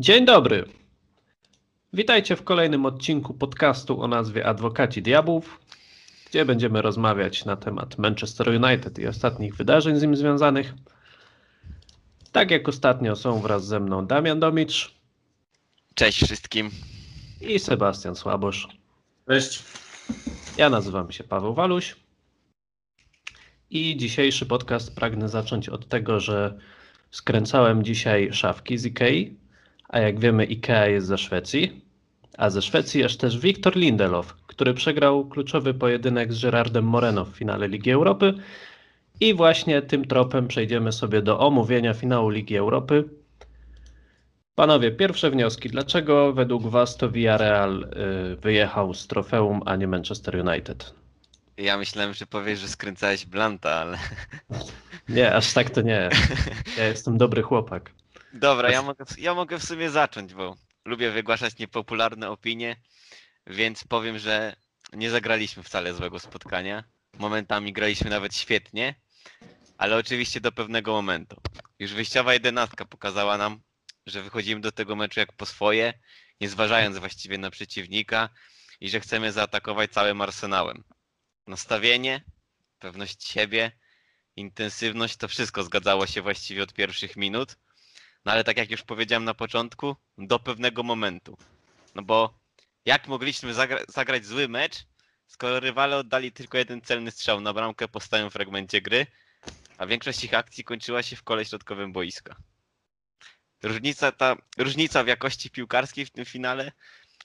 Dzień dobry. Witajcie w kolejnym odcinku podcastu o nazwie Adwokaci Diabłów, gdzie będziemy rozmawiać na temat Manchester United i ostatnich wydarzeń z nim związanych. Tak jak ostatnio są wraz ze mną Damian Domicz Cześć wszystkim. i Sebastian Słabosz. Cześć. Ja nazywam się Paweł Waluś i dzisiejszy podcast pragnę zacząć od tego, że skręcałem dzisiaj szafki z Ikei, a jak wiemy Ikea jest ze Szwecji, a ze Szwecji jest też Wiktor Lindelof, który przegrał kluczowy pojedynek z Gerardem Moreno w finale Ligi Europy i właśnie tym tropem przejdziemy sobie do omówienia finału Ligi Europy. Panowie, pierwsze wnioski. Dlaczego według Was to Villarreal y, wyjechał z trofeum, a nie Manchester United? Ja myślałem, że powiesz, że skręcałeś Blanta, ale. Nie, aż tak to nie. Ja jestem dobry chłopak. Dobra, ja mogę, ja mogę w sumie zacząć, bo lubię wygłaszać niepopularne opinie, więc powiem, że nie zagraliśmy wcale złego spotkania. Momentami graliśmy nawet świetnie, ale oczywiście do pewnego momentu. Już wyjściowa jedenastka pokazała nam, że wychodzimy do tego meczu jak po swoje, nie zważając właściwie na przeciwnika i że chcemy zaatakować całym arsenałem. Nastawienie, pewność siebie, intensywność, to wszystko zgadzało się właściwie od pierwszych minut. No ale tak jak już powiedziałem na początku, do pewnego momentu. No bo jak mogliśmy zagra zagrać zły mecz, skoro rywale oddali tylko jeden celny strzał na bramkę po stałym fragmencie gry, a większość ich akcji kończyła się w kole środkowym boiska. Różnica, ta, różnica w jakości piłkarskiej w tym finale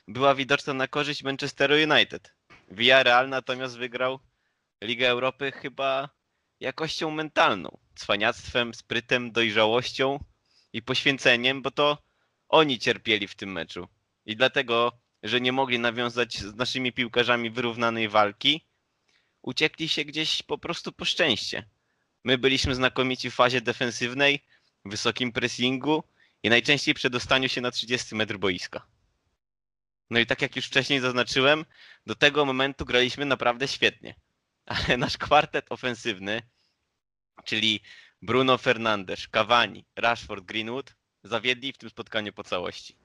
była widoczna na korzyść Manchesteru United. Villarreal natomiast wygrał Ligę Europy chyba jakością mentalną, cwaniactwem, sprytem, dojrzałością i poświęceniem, bo to oni cierpieli w tym meczu. I dlatego, że nie mogli nawiązać z naszymi piłkarzami wyrównanej walki, uciekli się gdzieś po prostu po szczęście. My byliśmy znakomici w fazie defensywnej, wysokim pressingu i najczęściej przedostaniu się na 30 metr boiska. No i tak jak już wcześniej zaznaczyłem, do tego momentu graliśmy naprawdę świetnie. Ale nasz kwartet ofensywny, czyli Bruno Fernandes, Cavani, Rashford, Greenwood, zawiedli w tym spotkaniu po całości.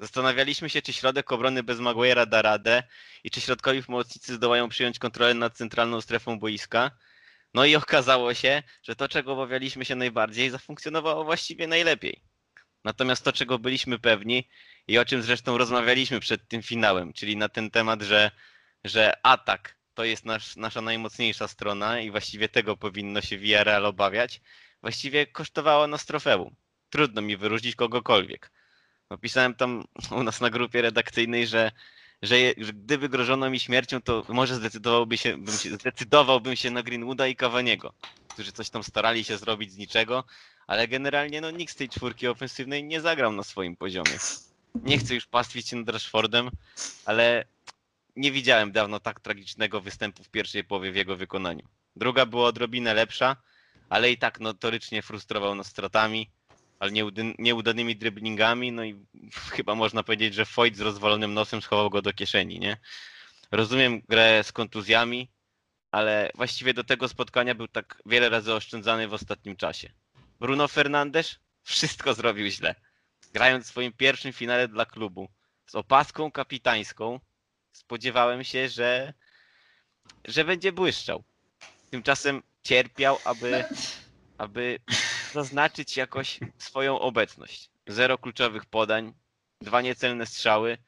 Zastanawialiśmy się, czy środek obrony bez Maguire'a da radę i czy środkowi pomocnicy zdołają przyjąć kontrolę nad centralną strefą boiska. No i okazało się, że to, czego obawialiśmy się najbardziej, zafunkcjonowało właściwie najlepiej. Natomiast to, czego byliśmy pewni i o czym zresztą rozmawialiśmy przed tym finałem, czyli na ten temat, że, że atak to jest nasz, nasza najmocniejsza strona i właściwie tego powinno się Villarreal obawiać, właściwie kosztowało nas trofeum. Trudno mi wyróżnić kogokolwiek. Napisałem tam u nas na grupie redakcyjnej, że, że, je, że gdyby grożono mi śmiercią, to może zdecydowałby się, bym się, zdecydowałbym się na Greenwooda i Cavaniego, którzy coś tam starali się zrobić z niczego, ale generalnie no, nikt z tej czwórki ofensywnej nie zagrał na swoim poziomie. Nie chcę już pastwić się nad Rashfordem, ale nie widziałem dawno tak tragicznego występu w pierwszej połowie w jego wykonaniu. Druga była odrobinę lepsza, ale i tak notorycznie frustrował nas stratami, ale nieudany, nieudanymi dribblingami, no i chyba można powiedzieć, że Foyt z rozwalonym nosem schował go do kieszeni, nie? Rozumiem grę z kontuzjami, ale właściwie do tego spotkania był tak wiele razy oszczędzany w ostatnim czasie. Bruno Fernandes wszystko zrobił źle. Grając w swoim pierwszym finale dla klubu z opaską kapitańską, spodziewałem się, że, że będzie błyszczał. Tymczasem cierpiał, aby, aby zaznaczyć jakoś swoją obecność. Zero kluczowych podań, dwa niecelne strzały.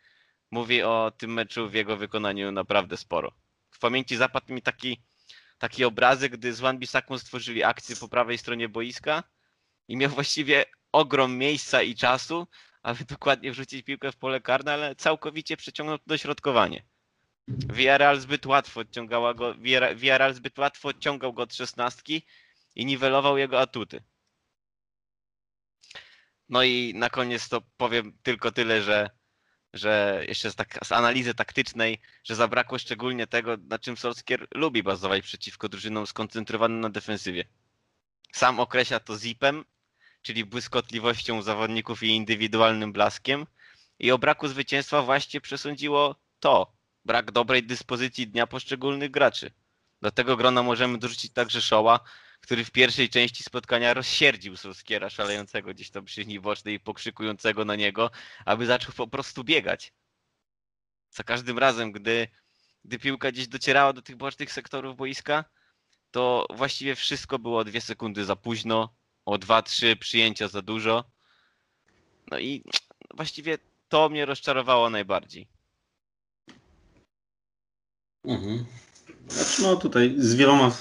Mówi o tym meczu w jego wykonaniu naprawdę sporo. W pamięci zapadł mi taki, taki obrazek, gdy z Wan Bissaką stworzyli akcję po prawej stronie boiska i miał właściwie ogrom miejsca i czasu, aby dokładnie wrzucić piłkę w pole karne, ale całkowicie przeciągnął dośrodkowanie. Villarreal zbyt łatwo odciągała go, Villarreal zbyt łatwo odciągał go od szesnastki i niwelował jego atuty. No i na koniec to powiem tylko tyle, że, że jeszcze z, tak, z analizy taktycznej, że zabrakło szczególnie tego, na czym Solskjaer lubi bazować przeciwko drużynom skoncentrowanym na defensywie. Sam określa to zipem, czyli błyskotliwością zawodników i indywidualnym blaskiem. I o braku zwycięstwa właśnie przesądziło to, brak dobrej dyspozycji dnia poszczególnych graczy. Do tego grona możemy dorzucić także Showa, który w pierwszej części spotkania rozsierdził Solskiera szalejącego gdzieś tam przy linii bocznej i pokrzykującego na niego, aby zaczął po prostu biegać. Za każdym razem, gdy, gdy piłka gdzieś docierała do tych bocznych sektorów boiska, to właściwie wszystko było dwie sekundy za późno, o dwa, trzy przyjęcia za dużo. No i właściwie to mnie rozczarowało najbardziej. Mhm. Znaczy, no tutaj z wieloma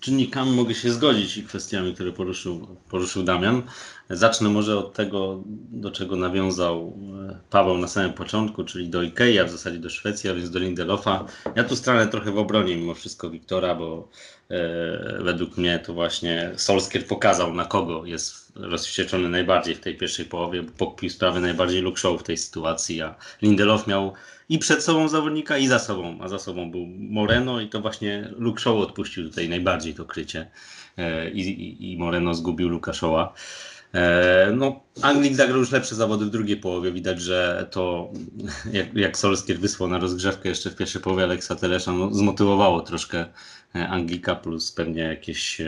czynnikami mogę się zgodzić i kwestiami, które poruszył, poruszył Damian. Zacznę może od tego, do czego nawiązał e, Paweł na samym początku, czyli do Ikei, a w zasadzie do Szwecji, a więc do Lindelofa. Ja tu stranę trochę w obronie mimo wszystko Wiktora, bo e, według mnie to właśnie Solskier pokazał, na kogo jest rozwścieczony najbardziej w tej pierwszej połowie, bo pokpił sprawy najbardziej Luke w tej sytuacji, a Lindelof miał i przed sobą zawodnika, i za sobą, a za sobą był Moreno i to właśnie Luke odpuścił tutaj najbardziej to krycie e, i, i, i Moreno zgubił Luka. E, no, Anglik zagrał już lepsze zawody w drugiej połowie. Widać, że to, jak, jak Solskier wysłał na rozgrzewkę jeszcze w pierwszej połowie Aleksa Telesza, no, zmotywowało troszkę e, Anglika, plus pewnie jakieś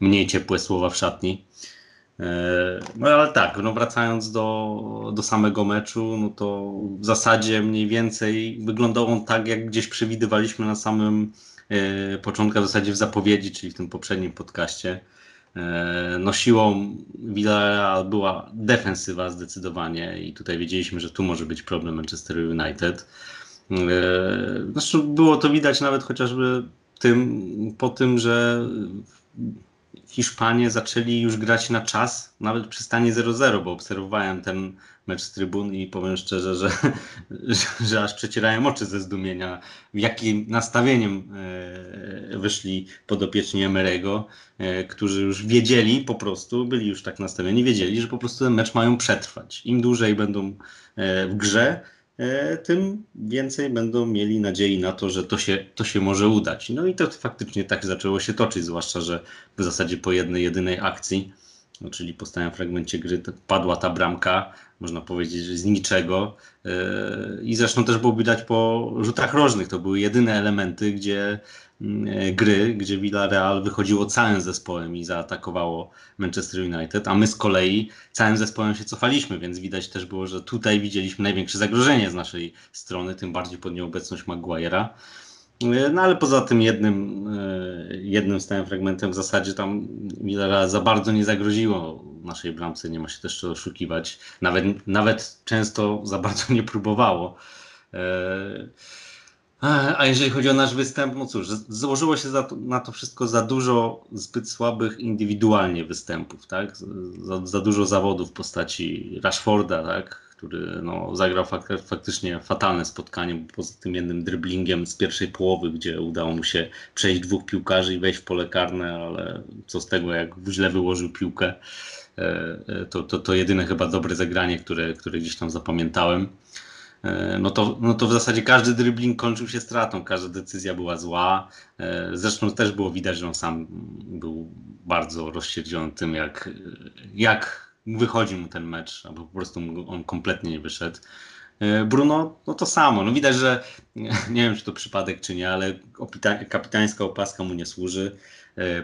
mniej ciepłe słowa w szatni. No ale tak, no wracając do, do samego meczu, no to w zasadzie mniej więcej wyglądał on tak, jak gdzieś przewidywaliśmy na samym e, początku, w zasadzie w zapowiedzi, czyli w tym poprzednim podcaście. E, no siłą Villarreal była defensywa zdecydowanie i tutaj wiedzieliśmy, że tu może być problem Manchester United. E, zresztą było to widać nawet chociażby tym, po tym, że Hiszpanie zaczęli już grać na czas, nawet przy stanie 0-0, bo obserwowałem ten mecz z trybun i powiem szczerze, że, że, że aż przecierałem oczy ze zdumienia, jakim nastawieniem e, wyszli podopieczni Emerego, e, którzy już wiedzieli po prostu, byli już tak nastawieni, wiedzieli, że po prostu ten mecz mają przetrwać. Im dłużej będą e, w grze, tym więcej będą mieli nadziei na to, że to się, to się może udać. No i to faktycznie tak zaczęło się toczyć, zwłaszcza, że w zasadzie po jednej, jedynej akcji, no czyli po stałym fragmencie gry padła ta bramka, można powiedzieć, że z niczego. E, I zresztą też było widać po rzutach rożnych, to były jedyne elementy, gdzie E, gry, gdzie Villarreal wychodziło całym zespołem i zaatakowało Manchester United, a my z kolei całym zespołem się cofaliśmy, więc widać też było, że tutaj widzieliśmy największe zagrożenie z naszej strony, tym bardziej pod nieobecność Maguire'a. E, no ale poza tym jednym, e, jednym stałym fragmentem w zasadzie tam Villarreal za bardzo nie zagroziło naszej bramce, nie ma się też czego oszukiwać. Nawet, nawet często za bardzo nie próbowało. A jeżeli chodzi o nasz występ, no cóż, założyło się to, na to wszystko za dużo zbyt słabych indywidualnie występów, tak? Za, za dużo zawodów w postaci Rashforda, tak? który no, zagrał fak faktycznie fatalne spotkanie, poza tym jednym dribblingiem z pierwszej połowy, gdzie udało mu się przejść dwóch piłkarzy i wejść w pole karne, ale co z tego, jak źle wyłożył piłkę, e, e, to, to, to jedyne chyba dobre zagranie, które, które gdzieś tam zapamiętałem. E, no to, no to w zasadzie każdy dribbling kończył się stratą, każda decyzja była zła. E, zresztą też było widać, że on sam był bardzo rozsierdziony tym, jak, jak wychodzi mu ten mecz, albo po prostu on kompletnie nie wyszedł. E, Bruno, no to samo. No widać, że nie wiem, czy to przypadek, czy nie, ale kapitańska opaska mu nie służy,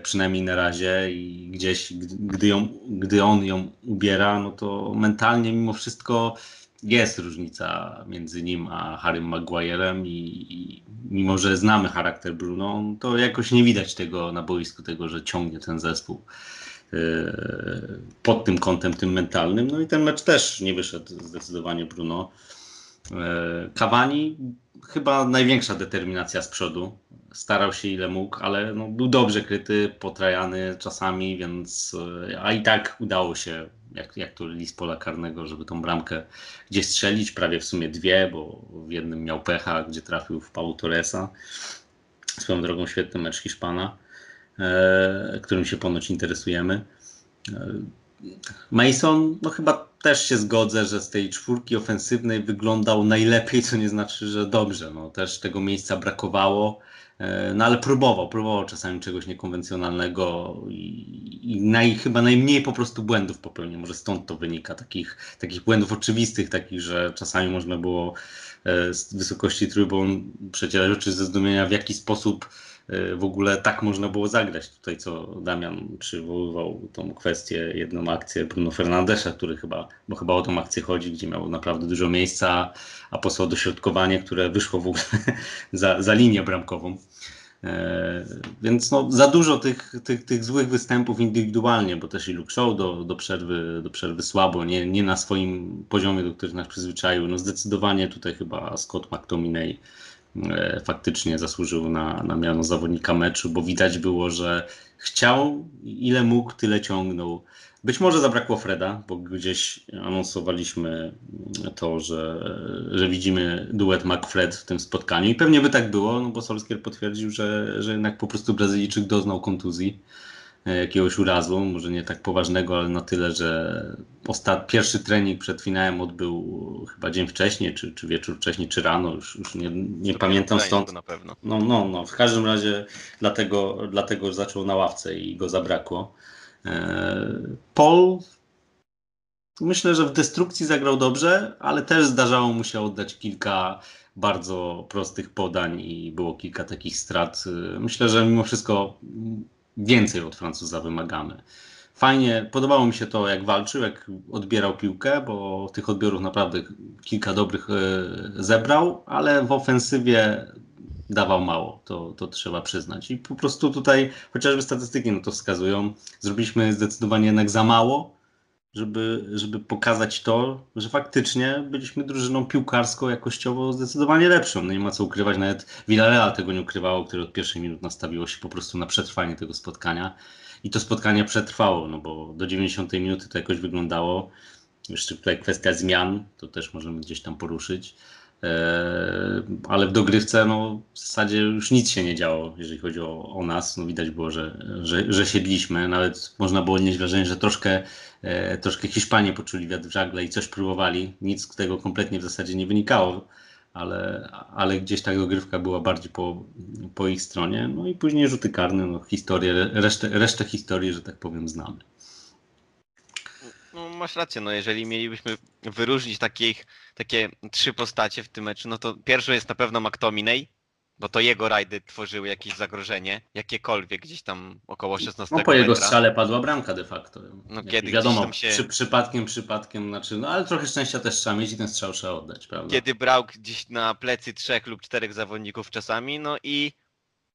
przynajmniej na razie i gdzieś, gdy, ją, gdy on ją ubiera, no to mentalnie mimo wszystko jest różnica między nim a Harrym Maguirem i, i, mimo, że znamy charakter Bruno, to jakoś nie widać tego na boisku, tego, że ciągnie ten zespół yy, pod tym kątem, tym mentalnym. No i ten mecz też nie wyszedł zdecydowanie Bruno. Yy, Cavani chyba największa determinacja z przodu. Starał się ile mógł, ale no, był dobrze kryty, potrajany czasami, więc yy, a i tak udało się jak, jak to list pola karnego, żeby tą bramkę gdzieś strzelić, prawie w sumie dwie, bo w jednym miał pecha, gdzie trafił w Pau Torresa. Swoją drogą świetny mecz Hiszpana, e, którym się ponoć interesujemy. Mason, no chyba też się zgodzę, że z tej czwórki ofensywnej wyglądał najlepiej, co nie znaczy, że dobrze. No, też tego miejsca brakowało. E, no ale próbował, próbował czasami czegoś niekonwencjonalnego i, i naj, chyba najmniej po prostu błędów popełnił. Może stąd to wynika, takich, takich błędów oczywistych, takich, że czasami można było e, z wysokości trybun przecierać oczy ze zdumienia, w jaki sposób w ogóle tak można było zagrać. Tutaj co Damian przywoływał tą kwestię, jedną akcję Bruno Fernandesza, który chyba, bo chyba o tą akcję chodzi, gdzie miał naprawdę dużo miejsca, a posłał dośrodkowanie, które wyszło w ogóle za, za linię bramkową. E, więc no, za dużo tych, tych, tych złych występów indywidualnie, bo też i Luke Show do, do, przerwy, do przerwy słabo, nie, nie na swoim poziomie, do których nas przyzwyczaił. No zdecydowanie tutaj chyba Scott McTominay faktycznie zasłużył na, na miano zawodnika meczu, bo widać było, że chciał, ile mógł, tyle ciągnął. Być może zabrakło Freda, bo gdzieś anonsowaliśmy to, że, że widzimy duet McFred w tym spotkaniu i pewnie by tak było, no bo Solskier potwierdził, że, że jednak po prostu Brazylijczyk doznał kontuzji, e, jakiegoś urazu, może nie tak poważnego, ale na tyle, że ostat... pierwszy trening przed finałem odbył chyba dzień wcześniej, czy, czy wieczór wcześniej, czy rano, już, już nie, nie pamiętam stąd. Na pewno. No, no, no, w każdym razie dlatego, dlatego zaczął na ławce i go zabrakło. E, Paul myślę, że w destrukcji zagrał dobrze, ale też zdarzało mu się oddać kilka bardzo prostych podań i było kilka takich strat. E, myślę, że mimo wszystko więcej od Francuza wymagamy. Fajnie, podobało mi się to, jak walczył, jak odbierał piłkę, bo tych odbiorów naprawdę kilka dobrych e, zebrał, ale w ofensywie dawał mało, to, to trzeba przyznać. I po prostu tutaj, chociażby statystyki no to wskazują, zrobiliśmy zdecydowanie jednak za mało, żeby, żeby pokazać to, że faktycznie byliśmy drużyną piłkarską, jakościowo zdecydowanie lepszą. No nie ma co ukrywać, nawet Villarreal tego nie ukrywało, które od pierwszej minut nastawiło się po prostu na przetrwanie tego spotkania. I to spotkanie przetrwało, no bo do 90 minuty to jakoś wyglądało. Jeszcze tutaj kwestia zmian, to też możemy gdzieś tam poruszyć. E, ale w dogrywce no, w zasadzie już nic się nie działo, jeżeli chodzi o, o nas. No, widać było, że, że, że siedliśmy. Nawet można było odnieść wrażenie, że troszkę, e, troszkę Hiszpanie poczuli wiatr w żagle i coś próbowali. Nic z tego kompletnie w zasadzie nie wynikało, ale, ale gdzieś ta dogrywka była bardziej po, po ich stronie. No i później rzuty karne, no, historię, resztę, resztę historii, że tak powiem, znamy. Masz rację, no jeżeli mielibyśmy wyróżnić takich, takie trzy postacie w tym meczu, no to pierwszą jest na pewno McTominay, bo to jego rajdy tworzyły jakieś zagrożenie, jakiekolwiek gdzieś tam około 16 No po jego metra. strzale padła bramka de facto. No, Jak kiedy wiadomo, się- przy, przypadkiem, przypadkiem, znaczy, no ale trochę szczęścia też trzeba mieć i ten strzał trzeba oddać, prawda? Kiedy brał gdzieś na plecy trzech lub czterech zawodników czasami, no i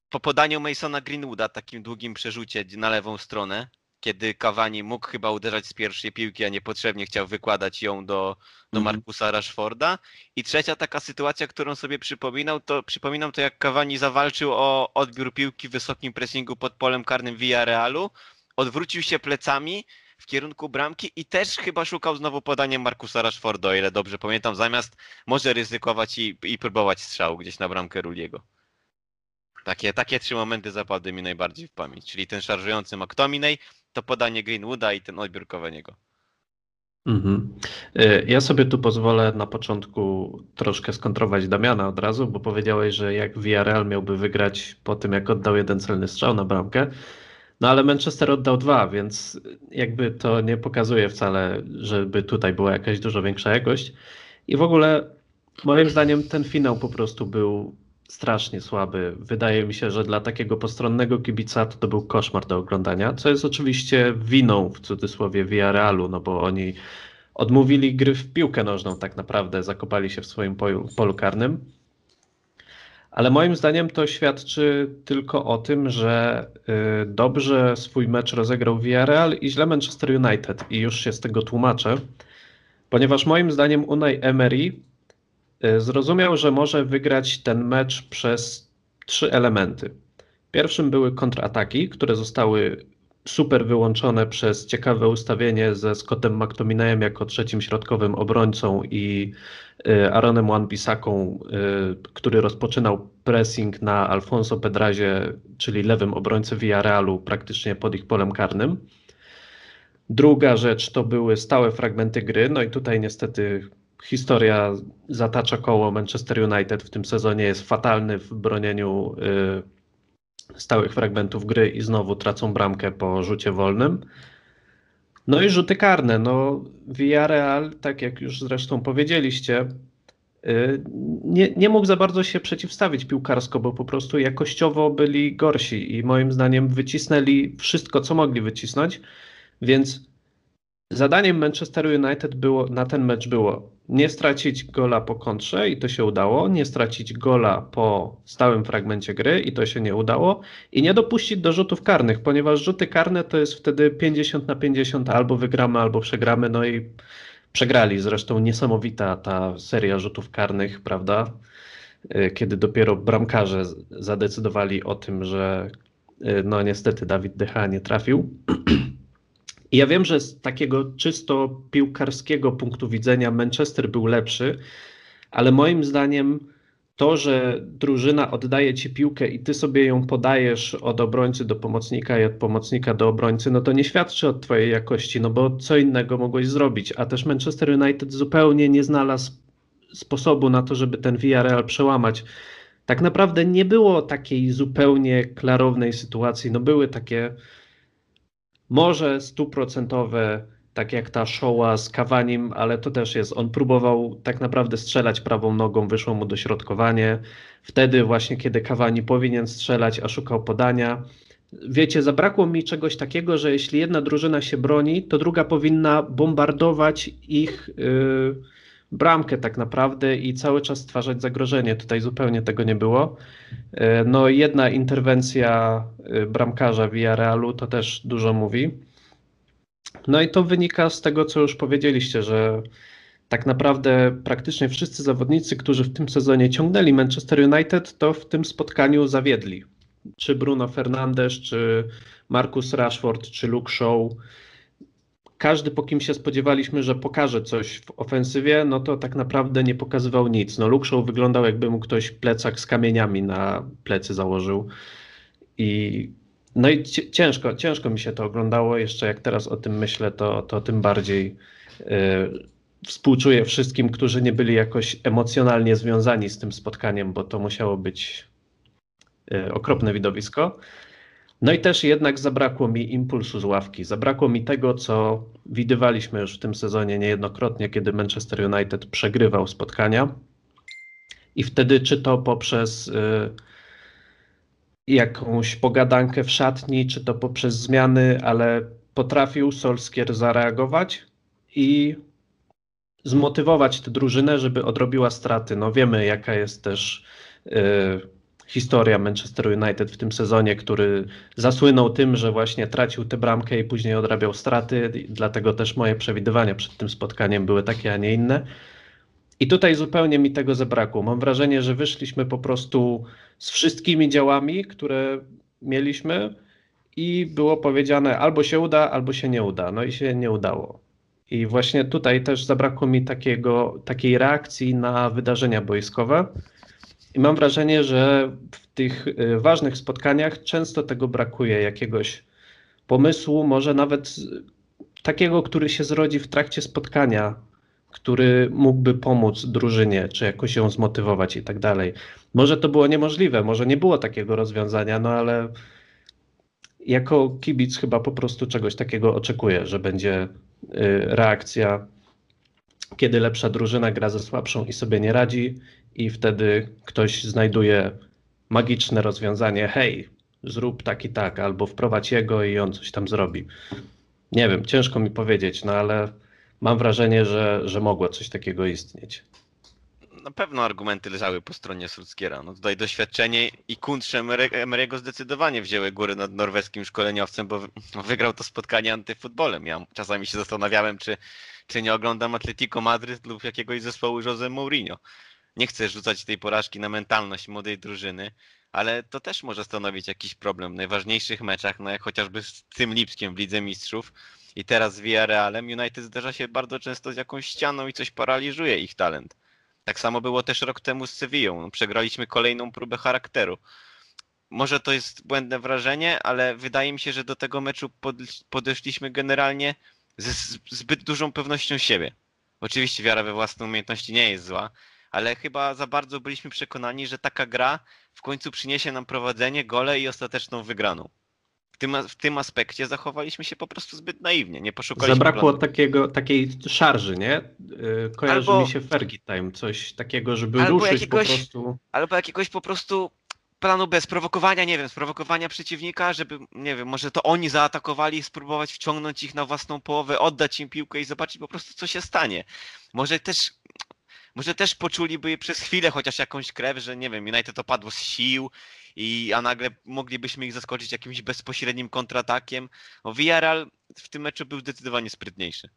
po podaniu Masona Greenwooda, takim długim przerzucie na lewą stronę, kiedy Cavani mógł chyba uderzać z pierwszej piłki, a niepotrzebnie chciał wykładać ją do, do Mhm. Markusa Rashforda. I trzecia taka sytuacja, którą sobie przypominał, to przypominam to jak Cavani zawalczył o odbiór piłki w wysokim pressingu pod polem karnym Villarealu, odwrócił się plecami w kierunku bramki i też chyba szukał znowu podania Markusa Rashforda, o ile dobrze pamiętam, zamiast może ryzykować i, i próbować strzału gdzieś na bramkę Ruliego. Takie, takie trzy momenty zapadły mi najbardziej w pamięć, czyli ten szarżujący McTominay, to podanie Greenwooda i ten odbiór Cavaniego. Mhm. Y, Ja sobie tu pozwolę na początku troszkę skontrować Damiana od razu, bo powiedziałeś, że jak Villarreal miałby wygrać po tym, jak oddał jeden celny strzał na bramkę, no ale Manchester oddał dwa, więc jakby to nie pokazuje wcale, żeby tutaj była jakaś dużo większa jakość. I w ogóle moim zdaniem ten finał po prostu był strasznie słaby. Wydaje mi się, że dla takiego postronnego kibica to, to był koszmar do oglądania, co jest oczywiście winą w cudzysłowie Villarrealu, no bo oni odmówili gry w piłkę nożną tak naprawdę, zakopali się w swoim polu, karnym. Ale moim zdaniem to świadczy tylko o tym, że y, dobrze swój mecz rozegrał Villarreal i źle Manchester United i już się z tego tłumaczę, ponieważ moim zdaniem Unai Emery zrozumiał, że może wygrać ten mecz przez trzy elementy. Pierwszym były kontrataki, które zostały super wyłączone przez ciekawe ustawienie ze Scottem McTominayem jako trzecim środkowym obrońcą i Aaronem Wan-Bissaką, y, który rozpoczynał pressing na Alfonso Pedrazie, czyli lewym obrońcy Villarrealu praktycznie pod ich polem karnym. Druga rzecz to były stałe fragmenty gry, no i tutaj niestety historia zatacza koło Manchester United w tym sezonie jest fatalny w bronieniu y, stałych fragmentów gry i znowu tracą bramkę po rzucie wolnym. No i rzuty karne. No, Villarreal, tak jak już zresztą powiedzieliście, y, nie, nie mógł za bardzo się przeciwstawić piłkarsko, bo po prostu jakościowo byli gorsi i moim zdaniem wycisnęli wszystko, co mogli wycisnąć, więc zadaniem Manchester United było, na ten mecz było nie stracić gola po kontrze i to się udało, nie stracić gola po stałym fragmencie gry i to się nie udało i nie dopuścić do rzutów karnych, ponieważ rzuty karne to jest wtedy 50 na 50 albo wygramy, albo przegramy, no i przegrali. Zresztą niesamowita ta seria rzutów karnych, prawda? Y, kiedy dopiero bramkarze zadecydowali o tym, że y, no niestety Dawid Decha nie trafił. I ja wiem, że z takiego czysto piłkarskiego punktu widzenia Manchester był lepszy, ale moim zdaniem to, że drużyna oddaje ci piłkę i ty sobie ją podajesz od obrońcy do pomocnika i od pomocnika do obrońcy, no to nie świadczy o twojej jakości, no bo co innego mogłeś zrobić. A też Manchester United zupełnie nie znalazł sposobu na to, żeby ten VRL przełamać. Tak naprawdę nie było takiej zupełnie klarownej sytuacji. No były takie może stuprocentowe, tak jak ta showa z Kawanim, ale to też jest, on próbował tak naprawdę strzelać prawą nogą, wyszło mu dośrodkowanie. Wtedy właśnie, kiedy Kawani powinien strzelać, a szukał podania. Wiecie, zabrakło mi czegoś takiego, że jeśli jedna drużyna się broni, to druga powinna bombardować ich yy, bramkę tak naprawdę i cały czas stwarzać zagrożenie. Tutaj zupełnie tego nie było. Yy, no jedna interwencja yy, bramkarza Realu to też dużo mówi. No i to wynika z tego, co już powiedzieliście, że tak naprawdę praktycznie wszyscy zawodnicy, którzy w tym sezonie ciągnęli Manchester United, to w tym spotkaniu zawiedli. Czy Bruno Fernandes, czy Marcus Rashford, czy Luke Shaw. Każdy, po kim się spodziewaliśmy, że pokaże coś w ofensywie, no to tak naprawdę nie pokazywał nic. No Luke Shaw wyglądał jakby mu ktoś plecak z kamieniami na plecy założył. I no i ciężko, ciężko mi się to oglądało. Jeszcze jak teraz o tym myślę, to, to tym bardziej y, współczuję wszystkim, którzy nie byli jakoś emocjonalnie związani z tym spotkaniem, bo to musiało być y, okropne widowisko. No i też jednak zabrakło mi impulsu z ławki. Zabrakło mi tego, co widywaliśmy już w tym sezonie niejednokrotnie, kiedy Manchester United przegrywał spotkania. I wtedy, czy to poprzez. Y, jakąś pogadankę w szatni, czy to poprzez zmiany, ale potrafił Solskier zareagować i zmotywować tę drużynę, żeby odrobiła straty. No wiemy, jaka jest też y, historia Manchester United w tym sezonie, który zasłynął tym, że właśnie tracił tę bramkę i później odrabiał straty, dlatego też moje przewidywania przed tym spotkaniem były takie, a nie inne. I tutaj zupełnie mi tego zabrakło. Mam wrażenie, że wyszliśmy po prostu z wszystkimi działami, które mieliśmy i było powiedziane albo się uda, albo się nie uda. No i się nie udało. I właśnie tutaj też zabrakło mi takiego, takiej reakcji na wydarzenia boiskowe. I mam wrażenie, że w tych y, ważnych spotkaniach często tego brakuje, jakiegoś pomysłu, może nawet takiego, który się zrodzi w trakcie spotkania, który mógłby pomóc drużynie, czy jakoś ją zmotywować i tak dalej. Może to było niemożliwe, może nie było takiego rozwiązania, no ale jako kibic chyba po prostu czegoś takiego oczekuję, że będzie y, reakcja, kiedy lepsza drużyna gra ze słabszą i sobie nie radzi, i wtedy ktoś znajduje magiczne rozwiązanie. Hej, zrób tak i tak, albo wprowadź jego i on coś tam zrobi. Nie wiem, ciężko mi powiedzieć, no ale mam wrażenie, że, że mogło coś takiego istnieć. Na pewno argumenty leżały po stronie Sulskiera. No tutaj doświadczenie i kuntrze Emery'ego zdecydowanie wzięły górę nad norweskim szkoleniowcem, bo wygrał to spotkanie antyfutbolem. Ja czasami się zastanawiałem, czy, czy nie oglądam Atletico Madryt lub jakiegoś zespołu Jose Mourinho. Nie chcę rzucać tej porażki na mentalność młodej drużyny, ale to też może stanowić jakiś problem w najważniejszych meczach, no jak chociażby z tym Lipskiem w Lidze Mistrzów i teraz z Villarrealem. United zderza się bardzo często z jakąś ścianą i coś paraliżuje ich talent. Tak samo było też rok temu z Sevillą. No, przegraliśmy kolejną próbę charakteru. Może to jest błędne wrażenie, ale wydaje mi się, że do tego meczu podeszliśmy generalnie ze zbyt dużą pewnością siebie. Oczywiście wiara we własne umiejętności nie jest zła, ale chyba za bardzo byliśmy przekonani, że taka gra w końcu przyniesie nam prowadzenie, gole i ostateczną wygraną. w tym, w tym aspekcie zachowaliśmy się po prostu zbyt naiwnie. Nie poszukaliśmy. Zabrakło planu. takiego, takiej szarży, nie? Y, Kojarzy Albo- mi się Fergie Time, coś takiego, żeby ruszyć jakiegoś- po prostu. Albo jakiegoś po prostu planu bez prowokowania, nie wiem, sprowokowania przeciwnika, żeby, nie wiem, może to oni zaatakowali, spróbować wciągnąć ich na własną połowę, oddać im piłkę i zobaczyć po prostu, co się stanie. Może też, może też poczuliby przez chwilę chociaż jakąś krew, że nie wiem, United opadło z sił, i, a nagle moglibyśmy ich zaskoczyć jakimś bezpośrednim kontratakiem. No, Villarreal w tym meczu był zdecydowanie sprytniejszy.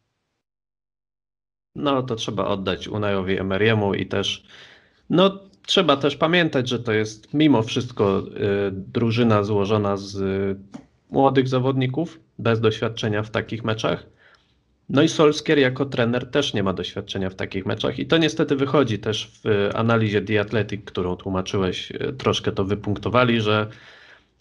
No to trzeba oddać Unajowi Emeryemu i też, no trzeba też pamiętać, że to jest mimo wszystko y, drużyna złożona z y, młodych zawodników, bez doświadczenia w takich meczach. No i Solskier jako trener też nie ma doświadczenia w takich meczach i to niestety wychodzi też w y, analizie The Athletic, którą tłumaczyłeś, troszkę to wypunktowali, że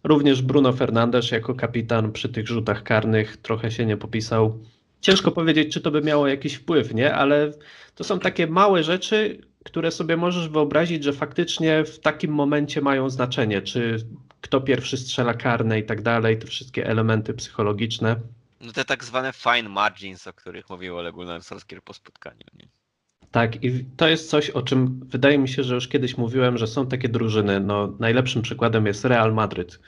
również Bruno Fernandes jako kapitan przy tych rzutach karnych trochę się nie popisał. Ciężko powiedzieć, czy to by miało jakiś wpływ, nie? Ale to są takie małe rzeczy, które sobie możesz wyobrazić, że faktycznie w takim momencie mają znaczenie, czy kto pierwszy strzela karne i tak dalej, te wszystkie elementy psychologiczne. No te tak zwane fine margins, o których mówił Ole Gunnar Solskjaer po spotkaniu. Nie? Tak, i to jest coś, o czym wydaje mi się, że już kiedyś mówiłem, że są takie drużyny. No, najlepszym przykładem jest Real Madryt,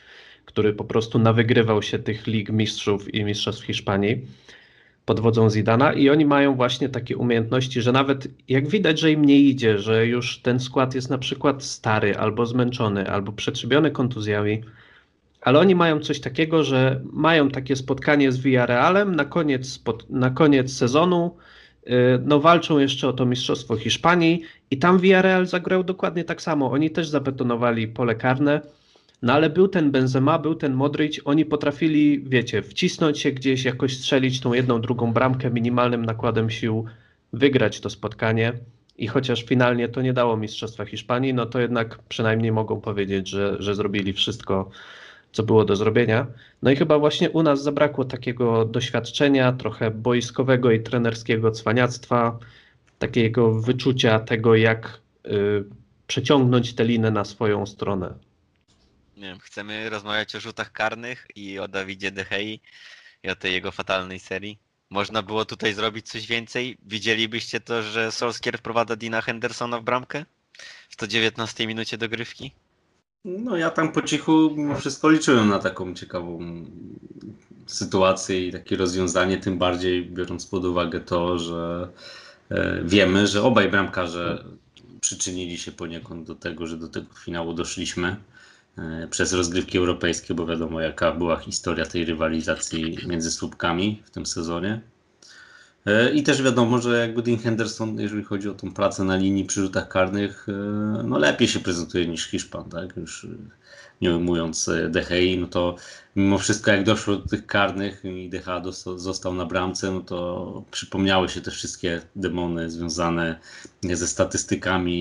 który po prostu nawygrywał się tych lig mistrzów i mistrzostw Hiszpanii pod wodzą Zidana i oni mają właśnie takie umiejętności, że nawet jak widać, że im nie idzie, że już ten skład jest na przykład stary albo zmęczony, albo przetrzebiony kontuzjami, ale oni mają coś takiego, że mają takie spotkanie z Villarrealem na koniec, na koniec sezonu, yy, no walczą jeszcze o to Mistrzostwo Hiszpanii i tam Villarreal zagrał dokładnie tak samo. Oni też zabetonowali pole karne, no ale był ten Benzema, był ten Modric, oni potrafili, wiecie, wcisnąć się gdzieś, jakoś strzelić tą jedną, drugą bramkę minimalnym nakładem sił, wygrać to spotkanie i chociaż finalnie to nie dało Mistrzostwa Hiszpanii, no to jednak przynajmniej mogą powiedzieć, że, że zrobili wszystko, co było do zrobienia. No i chyba właśnie u nas zabrakło takiego doświadczenia, trochę boiskowego i trenerskiego cwaniactwa, takiego wyczucia tego, jak y, przeciągnąć tę linę na swoją stronę. Nie chcemy rozmawiać o rzutach karnych i o Dawidzie De Gei i o tej jego fatalnej serii. Można było tutaj zrobić coś więcej? Widzielibyście to, że Solskier wprowadza Dina Hendersona w bramkę? W 119 minucie dogrywki? No ja tam po cichu wszystko liczyłem na taką ciekawą sytuację i takie rozwiązanie, tym bardziej biorąc pod uwagę to, że e, wiemy, że obaj bramkarze przyczynili się poniekąd do tego, że do tego finału doszliśmy przez rozgrywki europejskie, bo wiadomo jaka była historia tej rywalizacji między słupkami w tym sezonie. E, I też wiadomo, że jakby Dean Henderson, jeżeli chodzi o tą pracę na linii przy rzutach karnych, e, no lepiej się prezentuje niż Hiszpan, tak? Już e, nie ujmując e, De Gea, no to mimo wszystko jak doszło do tych karnych i De Gea dosta- został na bramce, no to przypomniały się te wszystkie demony związane ze statystykami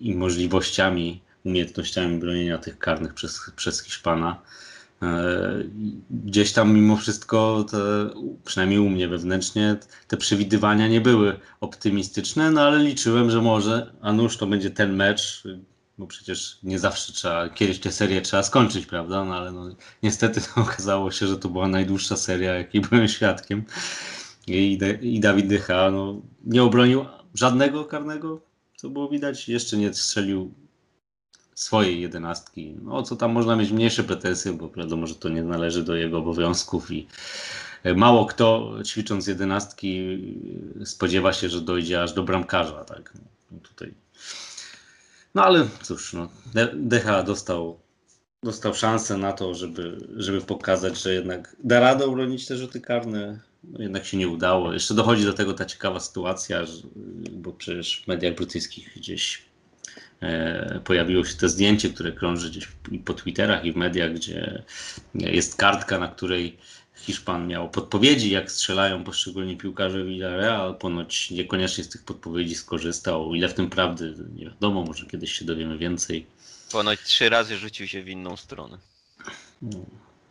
i możliwościami, umiejętnościami bronienia tych karnych przez, przez Hiszpana. E, Gdzieś tam mimo wszystko, te, przynajmniej u mnie wewnętrznie, te przewidywania nie były optymistyczne, no ale liczyłem, że może, a nuż to będzie ten mecz, bo przecież nie zawsze trzeba, kiedyś tę serię trzeba skończyć, prawda? No ale no, niestety okazało się, że to była najdłuższa seria, jakiej byłem świadkiem. I, i Dawid Dycha no, nie obronił żadnego karnego, co było widać. Jeszcze nie strzelił swojej jedenastki. No, co tam można mieć mniejsze pretensje, bo wiadomo, że to nie należy do jego obowiązków i e, mało kto ćwicząc jedenastki spodziewa się, że dojdzie aż do bramkarza. Tak? No, tutaj. no ale cóż, no, De- Decha dostał, dostał szansę na to, żeby, żeby pokazać, że jednak da radę obronić te rzuty karne. No, jednak się nie udało. Jeszcze dochodzi do tego ta ciekawa sytuacja, że, bo przecież w mediach brytyjskich gdzieś pojawiło się to zdjęcie, które krąży gdzieś po Twitterach i w mediach, gdzie jest kartka, na której Hiszpan miał podpowiedzi, jak strzelają poszczególni piłkarze Villarreal. Ponoć niekoniecznie z tych podpowiedzi skorzystał. Ile w tym prawdy, nie wiadomo, może kiedyś się dowiemy więcej. Ponoć trzy razy rzucił się w inną stronę. No.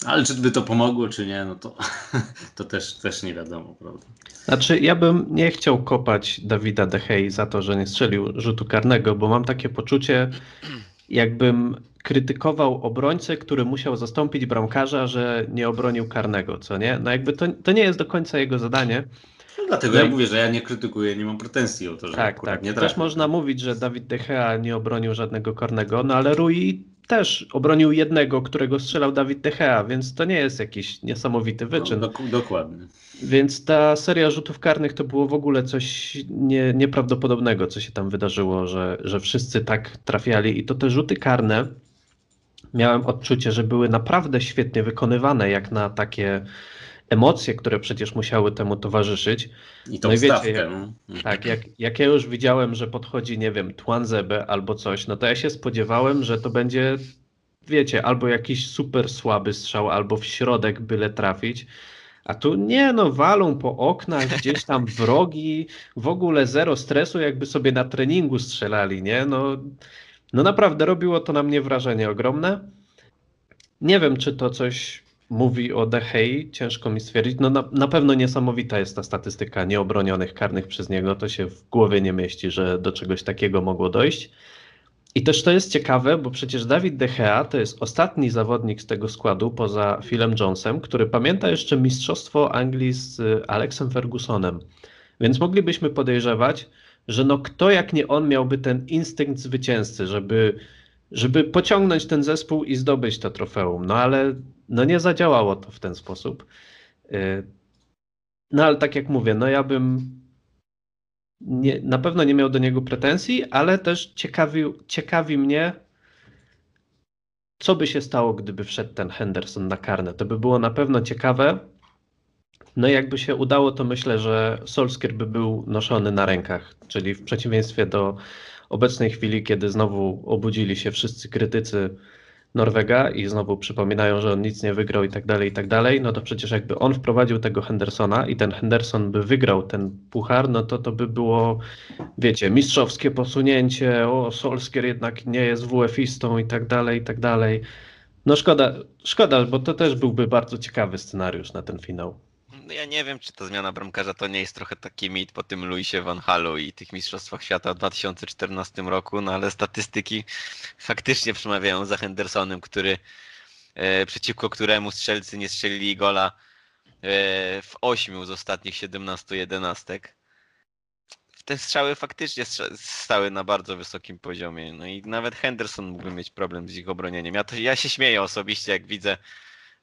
Ale czy by to pomogło, czy nie, no to, to też, też nie wiadomo, prawda? Znaczy, ja bym nie chciał kopać Dawida De Gea za to, że nie strzelił rzutu karnego, bo mam takie poczucie, jakbym krytykował obrońcę, który musiał zastąpić bramkarza, że nie obronił karnego, co nie? No jakby to, to nie jest do końca jego zadanie. No dlatego no ja i... mówię, że ja nie krytykuję, nie mam pretensji o to, że tak, tak. nie trafił. Też można mówić, że Dawid De Gea nie obronił żadnego karnego, no ale Rui też obronił jednego, którego strzelał Dawid De Gea, więc to nie jest jakiś niesamowity no, wyczyn. No, dok dokładnie. Więc ta seria rzutów karnych to było w ogóle coś nie, nieprawdopodobnego, co się tam wydarzyło, że, że wszyscy tak trafiali i to te rzuty karne miałem odczucie, że były naprawdę świetnie wykonywane, jak na takie emocje, które przecież musiały temu towarzyszyć. I tą no i wiecie, jak, no. Tak, jak, jak ja już widziałem, że podchodzi, nie wiem, Twanzebe albo coś, no to ja się spodziewałem, że to będzie, wiecie, albo jakiś super słaby strzał, albo w środek byle trafić. A tu nie, no walą po oknach, gdzieś tam wrogi, w ogóle zero stresu, jakby sobie na treningu strzelali, nie? No, no naprawdę robiło to na mnie wrażenie ogromne. Nie wiem, czy to coś mówi o Dehei, ciężko mi stwierdzić. No na, na, pewno niesamowita jest ta statystyka nieobronionych karnych przez niego. To się w głowie nie mieści, że do czegoś takiego mogło dojść. I też to jest ciekawe, bo przecież Dawid De Gea to jest ostatni zawodnik z tego składu poza Philem Jonesem, który pamięta jeszcze mistrzostwo Anglii z Alexem Fergusonem. Więc moglibyśmy podejrzewać, że no kto jak nie on miałby ten instynkt zwycięzcy, żeby, żeby pociągnąć ten zespół i zdobyć to trofeum. No ale no nie zadziałało to w ten sposób. Y, no ale tak jak mówię, no ja bym nie, na pewno nie miał do niego pretensji, ale też ciekawi, ciekawi mnie, co by się stało, gdyby wszedł ten Henderson na karne. To by było na pewno ciekawe. No i jakby się udało, to myślę, że Solskjaer by był noszony na rękach, czyli w przeciwieństwie do obecnej chwili, kiedy znowu obudzili się wszyscy krytycy Norwega i znowu przypominają, że on nic nie wygrał i tak dalej, i tak dalej, no to przecież jakby on wprowadził tego Hendersona i ten Henderson by wygrał ten puchar, no to to by było, wiecie, mistrzowskie posunięcie, o, Solskier jednak nie jest WF-istą i tak dalej, i tak dalej. No szkoda, szkoda, bo to też byłby bardzo ciekawy scenariusz na ten finał. No ja nie wiem, czy ta zmiana bramkarza to nie jest trochę taki mit po tym Luisie Van Halu i tych Mistrzostwach Świata w 2014 roku, no ale statystyki faktycznie przemawiają za Hendersonem, który e, przeciwko któremu strzelcy nie strzelili gola e, w 8 z ostatnich 17 jedenastek. Te strzały faktycznie stały na bardzo wysokim poziomie. No i nawet Henderson mógłby mieć problem z ich obronieniem. Ja, to, ja się śmieję osobiście, jak widzę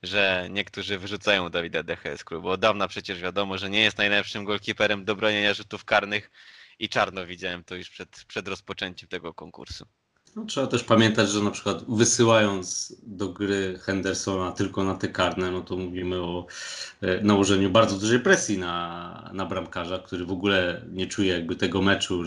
że niektórzy wyrzucają Dawida Dechę z klubu. Od dawna przecież wiadomo, że nie jest najlepszym golkiperem do bronienia rzutów karnych i czarno widziałem to już przed, przed rozpoczęciem tego konkursu. No, trzeba też pamiętać, że na przykład wysyłając do gry Hendersona tylko na te karne, no to mówimy o e, nałożeniu bardzo dużej presji na, na bramkarza, który w ogóle nie czuje jakby tego meczu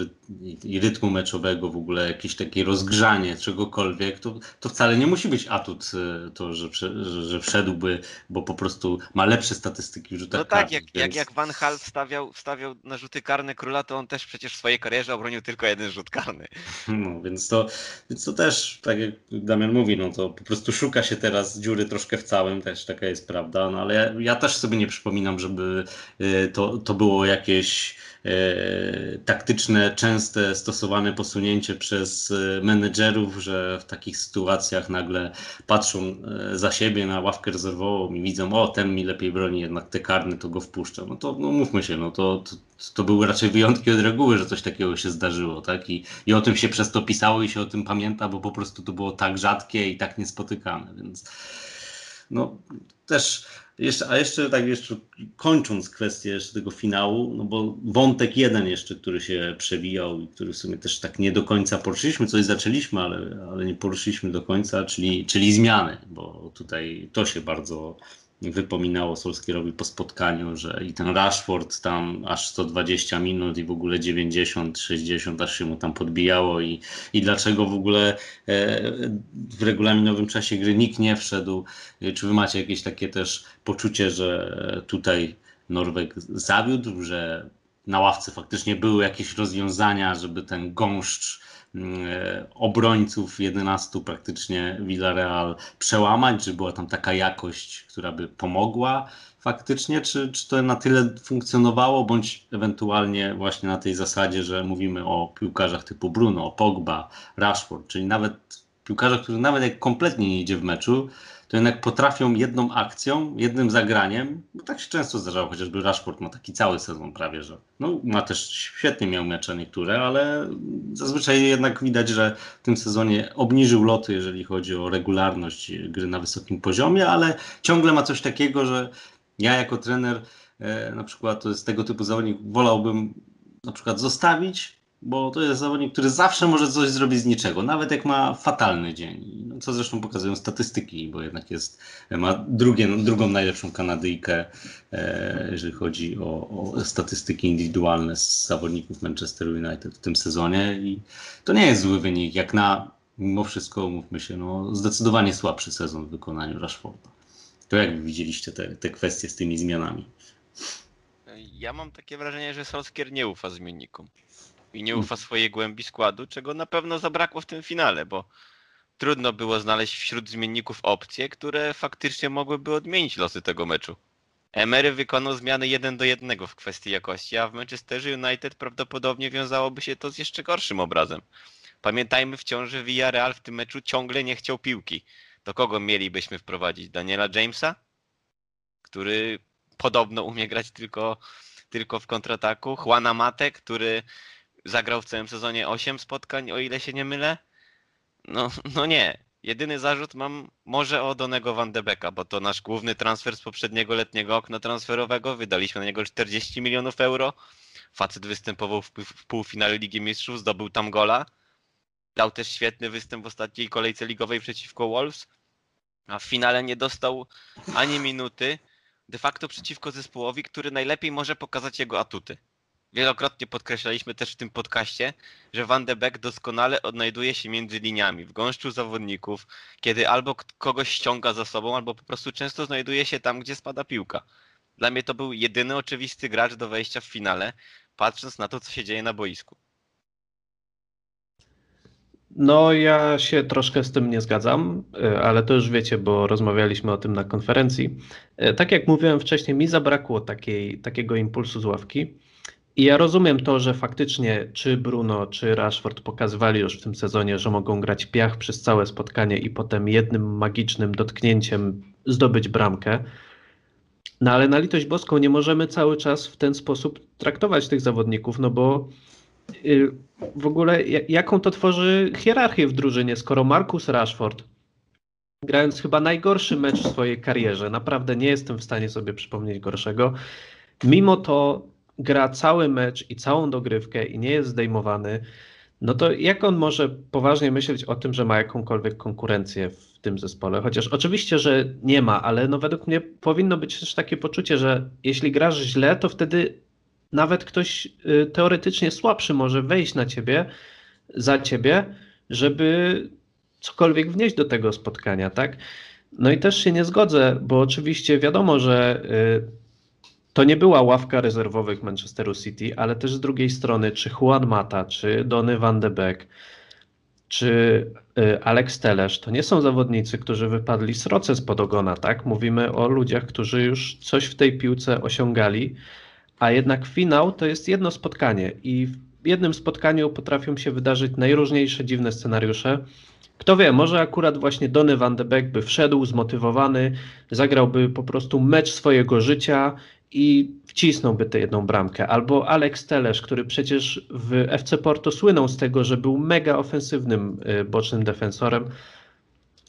i rytmu meczowego, w ogóle jakieś takie rozgrzanie czegokolwiek, to, to wcale nie musi być atut e, to, że, że, że wszedłby, bo po prostu ma lepsze statystyki w rzutach No tak, jak, więc... jak, jak Van Hal wstawiał, wstawiał na rzuty karne króla, to on też przecież w swojej karierze obronił tylko jeden rzut karny. No, więc to więc to też, tak jak Damian mówi, no to po prostu szuka się teraz dziury troszkę w całym, też taka jest prawda, no ale ja, ja też sobie nie przypominam, żeby y, to, to było jakieś taktyczne, częste stosowane posunięcie przez e, menedżerów, że w takich sytuacjach nagle patrzą e, za siebie na ławkę rezerwową i widzą, o ten mi lepiej broni, jednak te karny to go wpuszcza. No to no mówmy się, no to, to, to były raczej wyjątki od reguły, że coś takiego się zdarzyło, tak? I, I o tym się przez to pisało i się o tym pamięta, bo po prostu to było tak rzadkie i tak niespotykane, więc no też jeszcze, a jeszcze tak jeszcze kończąc kwestię jeszcze tego finału, no bo wątek jeden jeszcze, który się przewijał i który w sumie też tak nie do końca poruszyliśmy, coś zaczęliśmy, ale, ale nie poruszyliśmy do końca, czyli, czyli zmiany, bo tutaj to się bardzo wypominało Solskierowi po spotkaniu, że i ten Rashford tam aż 120 minut i w ogóle 90, 60 aż się mu tam podbijało i, i dlaczego w ogóle e, w regulaminowym czasie gry nikt nie wszedł. Czy wy macie jakieś takie też poczucie, że tutaj Norweg zawiódł, że na ławce faktycznie były jakieś rozwiązania, żeby ten gąszcz E, obrońców 11 praktycznie Villarreal przełamać, czy była tam taka jakość, która by pomogła faktycznie, czy, czy to na tyle funkcjonowało, bądź ewentualnie właśnie na tej zasadzie, że mówimy o piłkarzach typu Bruno, Pogba, Rashford, czyli nawet piłkarze, którzy nawet jak kompletnie nie idzie w meczu, to jednak potrafią jedną akcją, jednym zagraniem, bo tak się często zdarzało, chociażby Rashford ma taki cały sezon prawie, że no, ma też świetnie miał mecze niektóre, ale zazwyczaj jednak widać, że w tym sezonie obniżył loty, jeżeli chodzi o regularność gry na wysokim poziomie, ale ciągle ma coś takiego, że ja jako trener e, na przykład to tego typu zawodnik, wolałbym na przykład zostawić, bo to jest zawodnik, który zawsze może coś zrobić z niczego, nawet jak ma fatalny dzień. No, co zresztą pokazują statystyki, bo jednak jest, ma drugie, drugą najlepszą Kanadyjkę, e, jeżeli chodzi o, o, statystyki indywidualne z zawodników Manchester United w tym sezonie. I to nie jest zły wynik, jak na, mimo wszystko, mówmy się, no, zdecydowanie słabszy sezon w wykonaniu Rashforda. To jak widzieliście te, te kwestie z tymi zmianami? Ja mam takie wrażenie, że Solskier nie ufa zmiennikom i nie ufa swojej głębi składu, czego na pewno zabrakło w tym finale, bo trudno było znaleźć wśród zmienników opcje, które faktycznie mogłyby odmienić losy tego meczu. Emery wykonał zmiany 1 do 1 w kwestii jakości, a w Manchesterze United prawdopodobnie wiązałoby się to z jeszcze gorszym obrazem. Pamiętajmy wciąż, że Villarreal w tym meczu ciągle nie chciał piłki. Do kogo mielibyśmy wprowadzić? Daniela Jamesa? Który podobno umie grać tylko, tylko w kontrataku. Juana Mate, który zagrał w całym sezonie 8 spotkań, o ile się nie mylę. No, no nie. Jedyny zarzut mam może o Donego Van de Becka, bo to nasz główny transfer z poprzedniego letniego okna transferowego. Wydaliśmy na niego 40 milionów euro. Facet występował w, w półfinale Ligi Mistrzów, zdobył tam gola. Dał też świetny występ w ostatniej kolejce ligowej przeciwko Wolves. A w finale nie dostał ani minuty. De facto przeciwko zespołowi, który najlepiej może pokazać jego atuty. Wielokrotnie podkreślaliśmy też w tym podcaście, że Van de Beek doskonale odnajduje się między liniami, w gąszczu zawodników, kiedy albo kogoś ściąga za sobą, albo po prostu często znajduje się tam, gdzie spada piłka. Dla mnie to był jedyny oczywisty gracz do wejścia w finale, patrząc na to, co się dzieje na boisku. No, ja się troszkę z tym nie zgadzam, e, ale to już wiecie, bo rozmawialiśmy o tym na konferencji. E, tak jak mówiłem wcześniej, mi zabrakło takiej, takiego impulsu z ławki. I ja rozumiem to, że faktycznie czy Bruno, czy Rashford pokazywali już w tym sezonie, że mogą grać piach przez całe spotkanie i potem jednym magicznym dotknięciem zdobyć bramkę. No ale na litość boską nie możemy cały czas w ten sposób traktować tych zawodników, no bo y, w ogóle jaką to tworzy hierarchię w drużynie, skoro Marcus Rashford grając chyba najgorszy mecz w swojej karierze, naprawdę nie jestem w stanie sobie przypomnieć gorszego, mimo to gra cały mecz i całą dogrywkę i nie jest zdejmowany, no to jak on może poważnie myśleć o tym, że ma jakąkolwiek konkurencję w tym zespole? Chociaż oczywiście, że nie ma, ale no według mnie powinno być też takie poczucie, że jeśli grasz źle, to wtedy nawet ktoś y, teoretycznie słabszy może wejść na ciebie, za ciebie, żeby cokolwiek wnieść do tego spotkania, tak? No i też się nie zgodzę, bo oczywiście wiadomo, że y, to nie była ławka rezerwowych Manchesteru City, ale też z drugiej strony, czy Juan Mata, czy Donny van de Beek, czy y, Alex Telesz, to nie są zawodnicy, którzy wypadli z roce spod ogona, tak? Mówimy o ludziach, którzy już coś w tej piłce osiągali, a jednak finał to jest jedno spotkanie i w jednym spotkaniu potrafią się wydarzyć najróżniejsze dziwne scenariusze. Kto wie, może akurat właśnie Donny van de Beek by wszedł zmotywowany, zagrałby po prostu mecz swojego życia i wcisnąłby tę jedną bramkę. Albo Alex Telesz, który przecież w FC Porto słynął z tego, że był mega ofensywnym y, bocznym defensorem.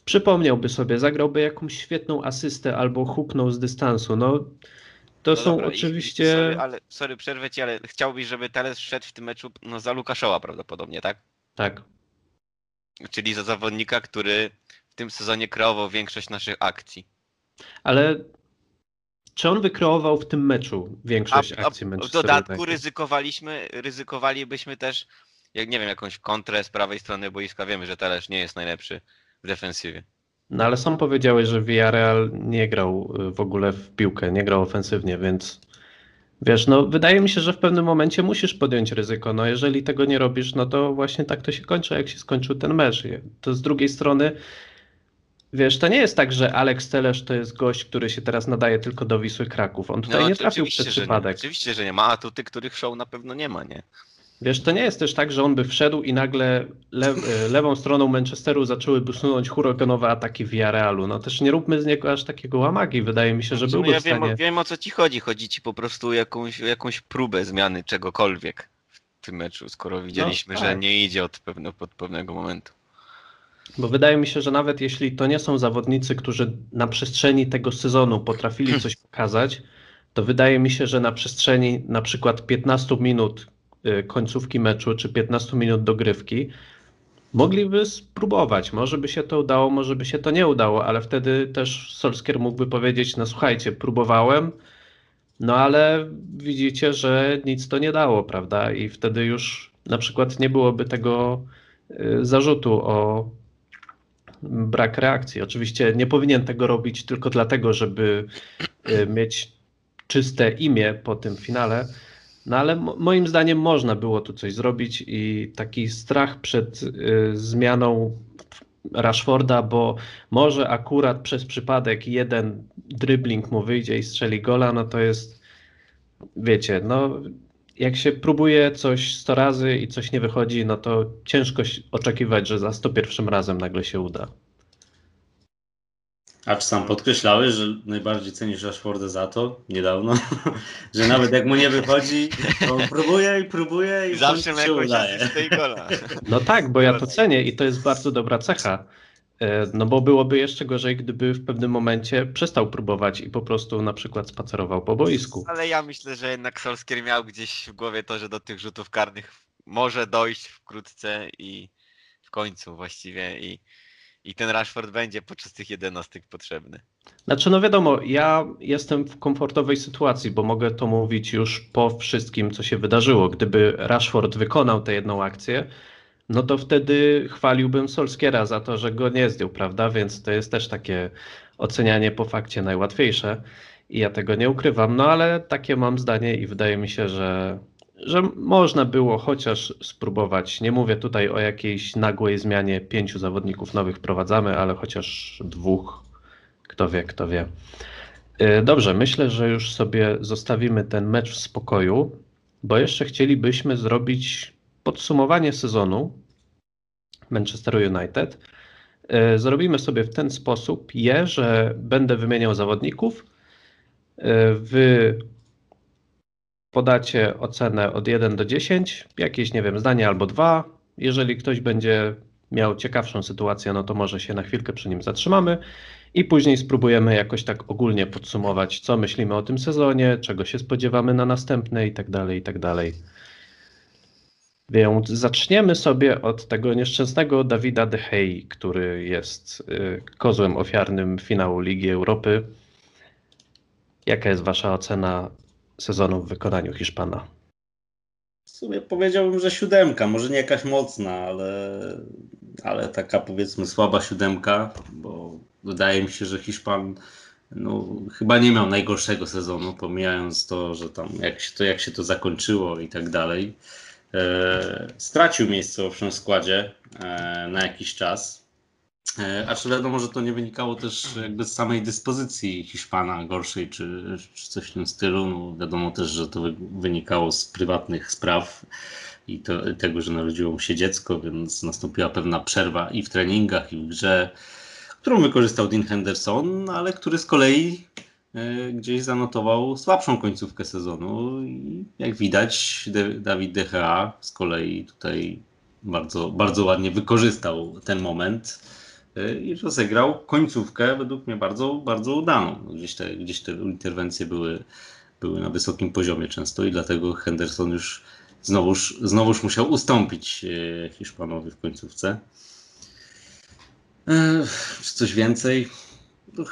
Przypomniałby sobie, zagrałby jakąś świetną asystę albo huknął z dystansu. No, to no są dobra, oczywiście. I, sorry, ale, sorry, przerwę ci, ale chciałbyś, żeby Teles szedł w tym meczu no, za Lukaszoła prawdopodobnie, tak? Tak. Czyli za zawodnika, który w tym sezonie kreował większość naszych akcji. Ale czy on wykreował w tym meczu większość a, akcji W dodatku ryzykowaliśmy, ryzykowalibyśmy też, jak nie wiem, jakąś kontrę z prawej strony boiska. Wiemy, że Telesz nie jest najlepszy w defensywie. No ale sam powiedziałeś, że Villarreal nie grał y, w ogóle w piłkę, nie grał ofensywnie, więc wiesz, no wydaje mi się, że w pewnym momencie musisz podjąć ryzyko. No jeżeli tego nie robisz, no to właśnie tak to się kończy, jak się skończył ten mecz. To z drugiej strony Wiesz, to nie jest tak, że Alex Telesz to jest gość, który się teraz nadaje tylko do Wisły Kraków. On tutaj no, nie trafił przez przypadek. Nie. Oczywiście, że nie ma atuty, których show na pewno nie ma, nie? Wiesz, to nie jest też tak, że on by wszedł i nagle le lewą stroną Manchesteru zaczęłyby sunąć huraganowe ataki Villarrealu. No też nie róbmy z niego aż takiego łamagi. Wydaje mi się, że sumie byłby ja w stanie... wiem, wiem o co ci chodzi. Chodzi ci po prostu o jakąś, jakąś próbę zmiany czegokolwiek w tym meczu, skoro widzieliśmy, że tak. nie idzie od, pewne, od pewnego momentu. Bo wydaje mi się, że nawet jeśli to nie są zawodnicy, którzy na przestrzeni tego sezonu potrafili coś pokazać, to wydaje mi się, że na przestrzeni na przykład 15 minut y, końcówki meczu czy 15 minut dogrywki mogliby spróbować. Może by się to udało, może by się to nie udało, ale wtedy też Solskier mógłby powiedzieć, no słuchajcie, próbowałem, no ale widzicie, że nic to nie dało, prawda? I wtedy już na przykład nie byłoby tego y, zarzutu o brak reakcji. Oczywiście nie powinien tego robić tylko dlatego, żeby y, mieć czyste imię po tym finale, no ale mo- moim zdaniem można było tu coś zrobić i taki strach przed y, zmianą Rashforda, bo może akurat przez przypadek jeden dribbling mu wyjdzie i strzeli gola, no to jest, wiecie, no jak się próbuje coś 100 razy i coś nie wychodzi, no to ciężko oczekiwać, że za 101 razem nagle się uda. A czy sam podkreślałeś, że najbardziej cenisz Rashforda za to niedawno, że nawet jak mu nie wychodzi, to on próbuje i próbuje i Zawsze się udaje. asystę i gola. No tak, bo ja to cenię i to jest bardzo dobra cecha. E, No bo byłoby jeszcze gorzej, gdyby w pewnym momencie przestał próbować i po prostu na przykład spacerował po boisku. Ale ja myślę, że jednak Solskier miał gdzieś w głowie to, że do tych rzutów karnych może dojść wkrótce i w końcu właściwie i, i ten Rashford będzie podczas tych jedenastek potrzebny. Znaczy, no wiadomo, ja jestem w komfortowej sytuacji, bo mogę to mówić już po wszystkim, co się wydarzyło. Gdyby Rashford wykonał tę jedną akcję, no to wtedy chwaliłbym Solskiera za to, że go nie zdjął, prawda? Więc to jest też takie ocenianie po fakcie najłatwiejsze i ja tego nie ukrywam, no ale takie mam zdanie i wydaje mi się, że, że można było chociaż spróbować. Nie mówię tutaj o jakiejś nagłej zmianie pięciu zawodników nowych wprowadzamy, ale chociaż dwóch, kto wie, kto wie. Y, Dobrze, myślę, że już sobie zostawimy ten mecz w spokoju, bo jeszcze chcielibyśmy zrobić podsumowanie sezonu Manchesteru United. Y, Zrobimy sobie w ten sposób je, że będę wymieniał zawodników. Y, Wy podacie ocenę od 1 do 10, jakieś, nie wiem, zdanie albo dwa. Jeżeli ktoś będzie miał ciekawszą sytuację, no to może się na chwilkę przy nim zatrzymamy i później spróbujemy jakoś tak ogólnie podsumować, co myślimy o tym sezonie, czego się spodziewamy na następne i tak dalej, i tak dalej. Więc zaczniemy sobie od tego nieszczęsnego Dawida De Gea, który jest y, kozłem ofiarnym finału Ligi Europy. Jaka jest wasza ocena sezonu w wykonaniu Hiszpana? W sumie powiedziałbym, że siódemka, może nie jakaś mocna, ale, ale taka powiedzmy słaba siódemka, bo wydaje mi się, że Hiszpan no, chyba nie miał najgorszego sezonu, pomijając to, że tam jak się to, jak się to zakończyło i tak dalej. E, stracił miejsce owszem w składzie e, na jakiś czas. E, Acz wiadomo, że to nie wynikało też jakby z samej dyspozycji Hiszpana gorszej czy, czy coś w tym stylu. No, wiadomo też, że to wy- wynikało z prywatnych spraw i to, tego, że narodziło mu się dziecko, więc nastąpiła pewna przerwa i w treningach, i w grze, którą wykorzystał Dean Henderson, ale który z kolei gdzieś zanotował słabszą końcówkę sezonu i jak widać Dawid Gea z kolei tutaj bardzo, bardzo ładnie wykorzystał ten moment y, i rozegrał końcówkę według mnie bardzo, bardzo udaną. Gdzieś te, gdzieś te interwencje były, były na wysokim poziomie często i dlatego Henderson już znowuż, znowuż musiał ustąpić y, Hiszpanowi w końcówce. E, Czy coś więcej? No,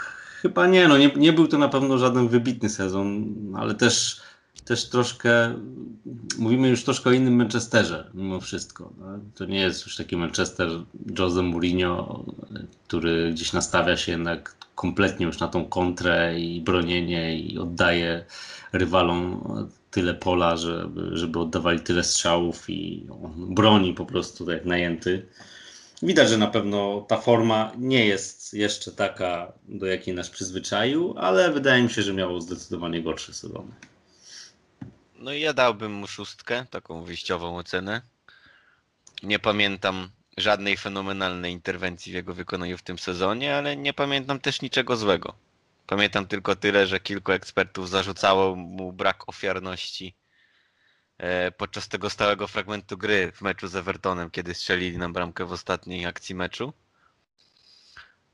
chyba nie, no nie, nie był to na pewno żaden wybitny sezon, ale też, też troszkę, mówimy już troszkę o innym Manchesterze mimo wszystko. No. To nie jest już taki Manchester Jose Mourinho, który gdzieś nastawia się jednak kompletnie już na tą kontrę i bronienie i oddaje rywalom tyle pola, żeby, żeby oddawali tyle strzałów i on broni po prostu tak najęty. Widać, że na pewno ta forma nie jest jeszcze taka, do jakiej nas przyzwyczaił, ale wydaje mi się, że miało zdecydowanie gorsze sezony. No i ja dałbym mu szóstkę, taką wyjściową ocenę. Nie pamiętam żadnej fenomenalnej interwencji w jego wykonaniu w tym sezonie, ale nie pamiętam też niczego złego. Pamiętam tylko tyle, że kilku ekspertów zarzucało mu brak ofiarności podczas tego stałego fragmentu gry w meczu z Evertonem, kiedy strzelili nam bramkę w ostatniej akcji meczu.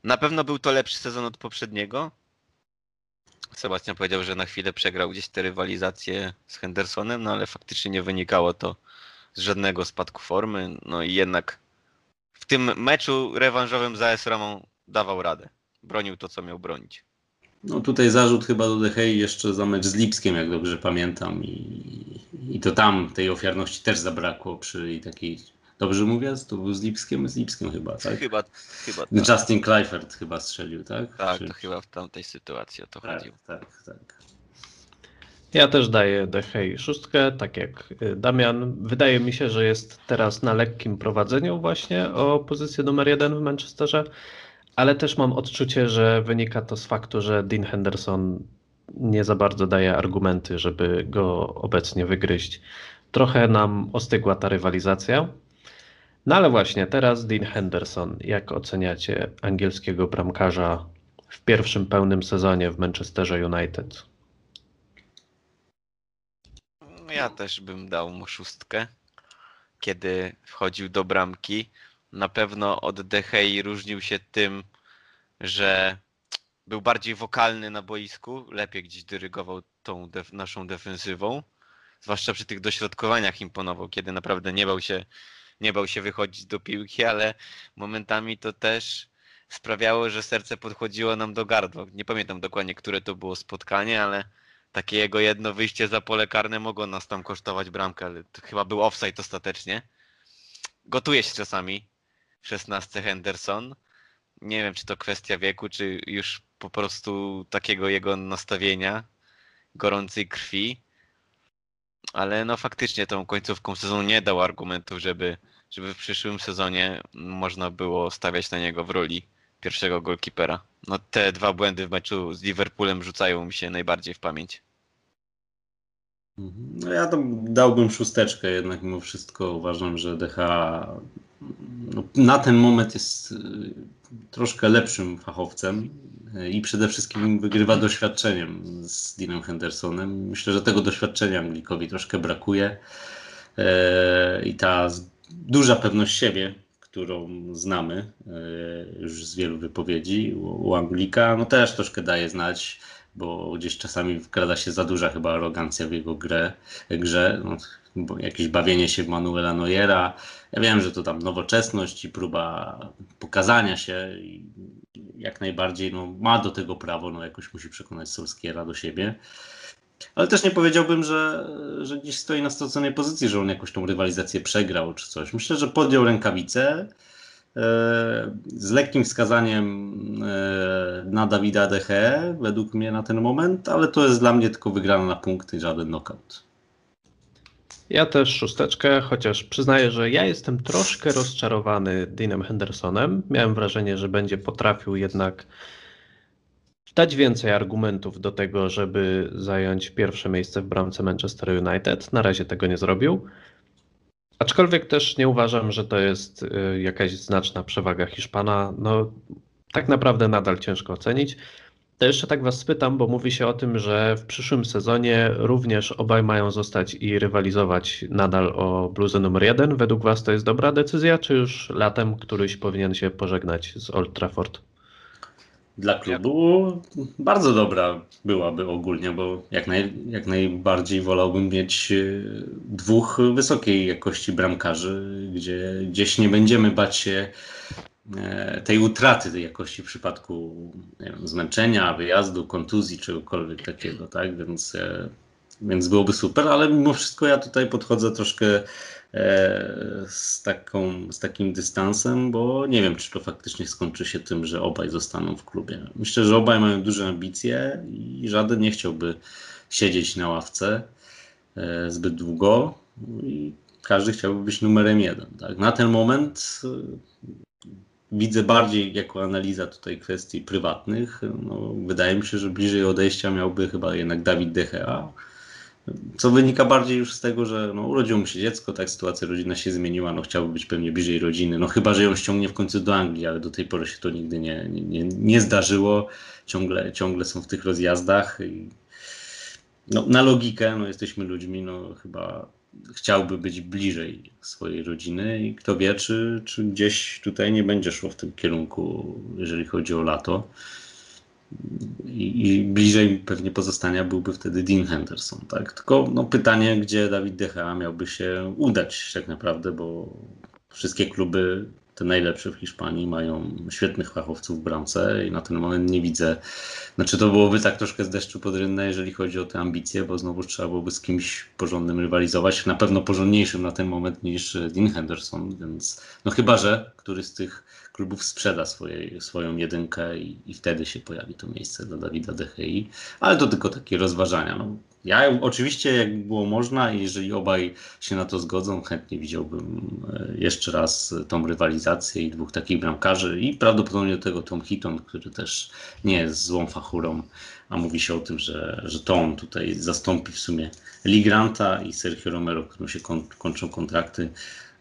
Na pewno był to lepszy sezon od poprzedniego. Sebastian powiedział, że na chwilę przegrał gdzieś te rywalizacje z Hendersonem, no ale faktycznie nie wynikało to z żadnego spadku formy. No i jednak w tym meczu rewanżowym za AS Romą dawał radę. Bronił to, co miał bronić. No tutaj zarzut chyba do Dehei jeszcze za mecz z Lipskiem, jak dobrze pamiętam. I, I to tam tej ofiarności też zabrakło przy takiej. Dobrze mówię? To był z Lipskiem? Z Lipskiem chyba, tak? Chyba, chyba tak. Justin Kleifert chyba strzelił, tak? Tak, Czy- to chyba w tamtej sytuacji o to chodziło. tak, tak, tak. Ja też daję Dehei szóstkę, tak jak y, Damian. Wydaje mi się, że jest teraz na lekkim prowadzeniu właśnie o pozycję numer jeden w Manchesterze, ale też mam odczucie, że wynika to z faktu, że Dean Henderson nie za bardzo daje argumenty, żeby go obecnie wygryźć. Trochę nam ostygła ta rywalizacja. No ale właśnie teraz Dean Henderson. Jak oceniacie angielskiego bramkarza w pierwszym pełnym sezonie w Manchesterze United? Ja też bym dał mu szóstkę, kiedy wchodził do bramki. Na pewno od Dehei różnił się tym, że był bardziej wokalny na boisku, lepiej gdzieś dyrygował tą def- naszą defensywą. Zwłaszcza przy tych dośrodkowaniach imponował, kiedy naprawdę nie bał się, nie bał się wychodzić do piłki, ale momentami to też sprawiało, że serce podchodziło nam do gardła. Nie pamiętam dokładnie, które to było spotkanie, ale takie jego jedno wyjście za pole karne mogło nas tam kosztować bramkę, ale chyba był offside ostatecznie. Gotuje się czasami 16 Henderson. Nie wiem, czy to kwestia wieku, czy już po prostu takiego jego nastawienia, gorącej krwi. Ale no faktycznie tą końcówką sezonu nie dał argumentów, żeby, żeby w przyszłym sezonie można było stawiać na niego w roli pierwszego golkipera. No te dwa błędy w meczu z Liverpoolem rzucają mi się najbardziej w pamięć. Mhm. No ja tam dałbym szósteczkę, jednak mimo wszystko uważam, że DH na ten moment jest y, troszkę lepszym fachowcem y, i przede wszystkim wygrywa doświadczeniem z Deanem Hendersonem. Myślę, że tego doświadczenia Anglikowi troszkę brakuje E, i ta duża pewność siebie, którą znamy już z wielu wypowiedzi u, Anglika, no też troszkę daje znać, bo gdzieś czasami wkrada się za duża chyba arogancja w jego grę, grze, no, jakieś bawienie się w Manuela Neuera. Ja wiem, że to tam nowoczesność i próba pokazania się jak najbardziej no, ma do tego prawo, no jakoś musi przekonać Solskiera do siebie. Ale też nie powiedziałbym, że, że gdzieś stoi na straconej pozycji, że on jakoś tą rywalizację przegrał czy coś. Myślę, że podjął rękawice e, z lekkim wskazaniem e, na Dawida Deche, według mnie na ten moment, ale to jest dla mnie tylko wygrana na punkty, żaden knockout. Ja też szósteczkę, chociaż przyznaję, że ja jestem troszkę rozczarowany Deanem Hendersonem. Miałem wrażenie, że będzie potrafił jednak dać więcej argumentów do tego, żeby zająć pierwsze miejsce w bramce Manchester United. Na razie tego nie zrobił. Aczkolwiek też nie uważam, że to jest y, jakaś znaczna przewaga Hiszpana. No, tak naprawdę nadal ciężko ocenić. To jeszcze tak Was spytam, bo mówi się o tym, że w przyszłym sezonie również obaj mają zostać i rywalizować nadal o bluzę numer jeden. Według Was to jest dobra decyzja, czy już latem któryś powinien się pożegnać z Old Trafford? Dla klubu bardzo dobra byłaby ogólnie, bo jak, naj, jak najbardziej wolałbym mieć e, dwóch wysokiej jakości bramkarzy, gdzie gdzieś nie będziemy bać się tej utraty tej jakości w przypadku wiem, zmęczenia, wyjazdu, kontuzji, czegokolwiek takiego, tak? Więc, e, więc byłoby super, ale mimo wszystko ja tutaj podchodzę troszkę e, z, taką, z takim dystansem, bo nie wiem, czy to faktycznie skończy się tym, że obaj zostaną w klubie. Myślę, że obaj mają duże ambicje i żaden nie chciałby siedzieć na ławce e, zbyt długo i każdy chciałby być numerem jeden. Tak? Na ten moment e, widzę bardziej jako analiza tutaj kwestii prywatnych. No, wydaje mi się, że bliżej odejścia miałby chyba jednak Dawid De Gea. Co wynika bardziej już z tego, że no, urodziło mu się dziecko, tak sytuacja rodzinna się zmieniła, no chciałby być pewnie bliżej rodziny, no chyba, że ją ściągnie w końcu do Anglii, ale do tej pory się to nigdy nie, nie, nie zdarzyło, ciągle, ciągle są w tych rozjazdach. I, no, na logikę, no jesteśmy ludźmi, no chyba chciałby być bliżej swojej rodziny i kto wie, czy, czy gdzieś tutaj nie będzie szło w tym kierunku, jeżeli chodzi o lato. I, I, bliżej pewnie pozostania byłby wtedy Dean Henderson, tak? Tylko no, pytanie, gdzie Dawid De Gea miałby się udać tak naprawdę, bo wszystkie kluby te najlepsze w Hiszpanii mają świetnych fachowców w bramce i na ten moment nie widzę. Znaczy to byłoby tak troszkę z deszczu pod rynne, jeżeli chodzi o te ambicje, bo znowu trzeba byłoby z kimś porządnym rywalizować, na pewno porządniejszym na ten moment niż Dean Henderson, więc no chyba, że któryś z tych klubów sprzeda swojej, swoją jedynkę i, i wtedy się pojawi to miejsce dla Dawida Dehei, ale to tylko takie rozważania. No, ja oczywiście, jak było można i jeżeli obaj się na to zgodzą, chętnie widziałbym e, jeszcze raz tą rywalizację i dwóch takich bramkarzy i prawdopodobnie do tego Tom Hitton, który też nie jest złą fachurą, a mówi się o tym, że, że to on tutaj zastąpi w sumie Ligranta i Sergio Romero, którym się kończą kontrakty.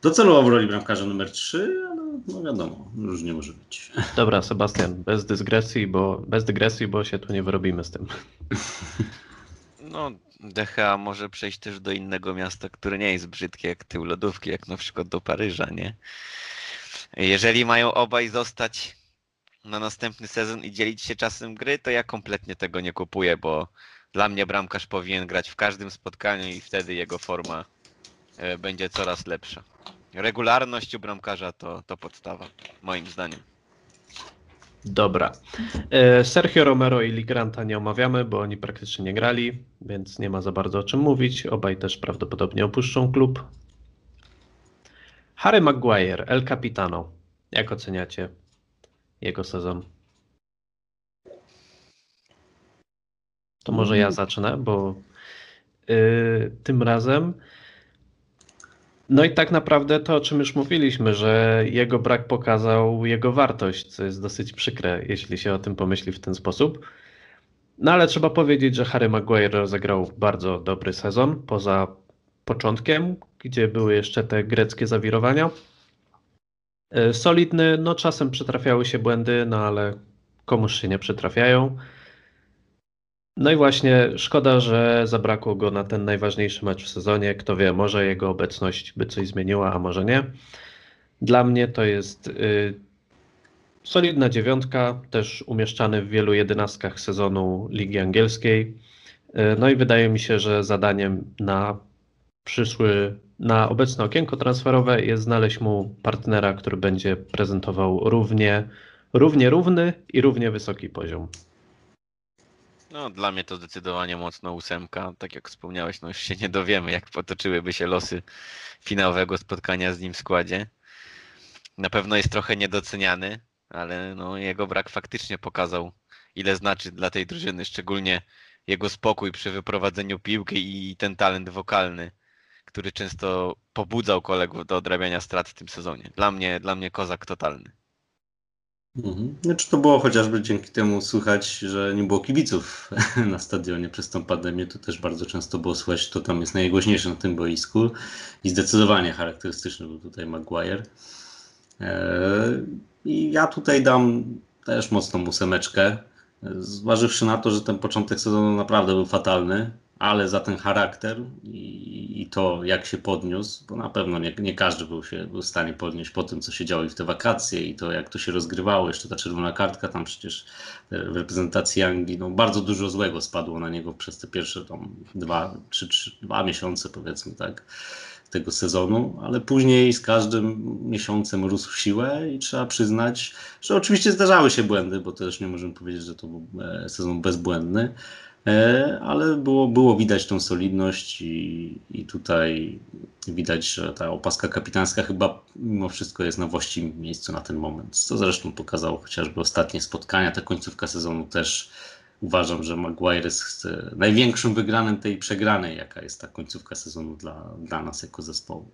Docelowo w roli bramkarza numer 3, ale no wiadomo, różnie może być. Dobra, Sebastian, bez dygresji, bo bez dygresji, bo się tu nie wyrobimy z tym. No, DHA może przejść też do innego miasta, które nie jest brzydkie jak tył lodówki, jak na przykład do Paryża, nie? Jeżeli mają obaj zostać na następny sezon i dzielić się czasem gry, to ja kompletnie tego nie kupuję, bo dla mnie bramkarz powinien grać w każdym spotkaniu i wtedy jego forma e, będzie coraz lepsza. Regularność u bramkarza to, to podstawa, moim zdaniem. Dobra. E, Sergio Romero i Ligranta nie omawiamy, bo oni praktycznie nie grali, więc nie ma za bardzo o czym mówić. Obaj też prawdopodobnie opuszczą klub. Harry Maguire, El Capitano. Jak oceniacie jego sezon? To może ja zacznę, bo yy, tym razem no i tak naprawdę to, o czym już mówiliśmy, że jego brak pokazał jego wartość, co jest dosyć przykre, jeśli się o tym pomyśli w ten sposób. No ale trzeba powiedzieć, że Harry Maguire rozegrał bardzo dobry sezon, poza początkiem, gdzie były jeszcze te greckie zawirowania. E, solidny, no czasem przytrafiały się błędy, no ale komuż się nie przytrafiają. No i właśnie szkoda, że zabrakło go na ten najważniejszy mecz w sezonie. Kto wie, może jego obecność by coś zmieniła, a może nie. Dla mnie to jest y, solidna dziewiątka, też umieszczany w wielu jedenastkach sezonu Ligi Angielskiej. Y, no i wydaje mi się, że zadaniem na przyszły, na obecne okienko transferowe jest znaleźć mu partnera, który będzie prezentował równie, równie równy i równie wysoki poziom. No, dla mnie to zdecydowanie mocno ósemka. Tak jak wspomniałeś, no już się nie dowiemy, jak potoczyłyby się losy finałowego spotkania z nim w składzie. Na pewno jest trochę niedoceniany, ale no, jego brak faktycznie pokazał, ile znaczy dla tej drużyny, szczególnie jego spokój przy wyprowadzeniu piłki i ten talent wokalny, który często pobudzał kolegów do odrabiania strat w tym sezonie. Dla mnie, dla mnie kozak totalny. Mhm. Znaczy to było chociażby dzięki temu słychać, że nie było kibiców na stadionie przez tą pandemię. To też bardzo często było słychać, to tam jest najgłośniejsze na tym boisku i zdecydowanie charakterystyczny był tutaj Maguire. Eee, I ja tutaj dam też mocną ósemeczkę, zważywszy na to, że ten początek sezonu naprawdę był fatalny ale za ten charakter i, i, to, jak się podniósł, bo na pewno nie, nie każdy był, się, był w stanie podnieść po tym, co się działo i w te wakacje i to, jak to się rozgrywało, jeszcze ta czerwona kartka tam przecież w reprezentacji Anglii, no bardzo dużo złego spadło na niego przez te pierwsze tam dwa, trzy, trzy, dwa miesiące powiedzmy tak tego sezonu, ale później z każdym miesiącem rósł w siłę i trzeba przyznać, że oczywiście zdarzały się błędy, bo też nie możemy powiedzieć, że to był e, sezon bezbłędny, E, ale było, było widać tą solidność i, i tutaj widać, że ta opaska kapitańska chyba mimo wszystko jest na właściwym miejscu na ten moment, co zresztą pokazało chociażby ostatnie spotkania, ta końcówka sezonu też uważam, że Maguire jest największym wygranym tej przegranej, jaka jest ta końcówka sezonu dla, dla nas jako zespołu.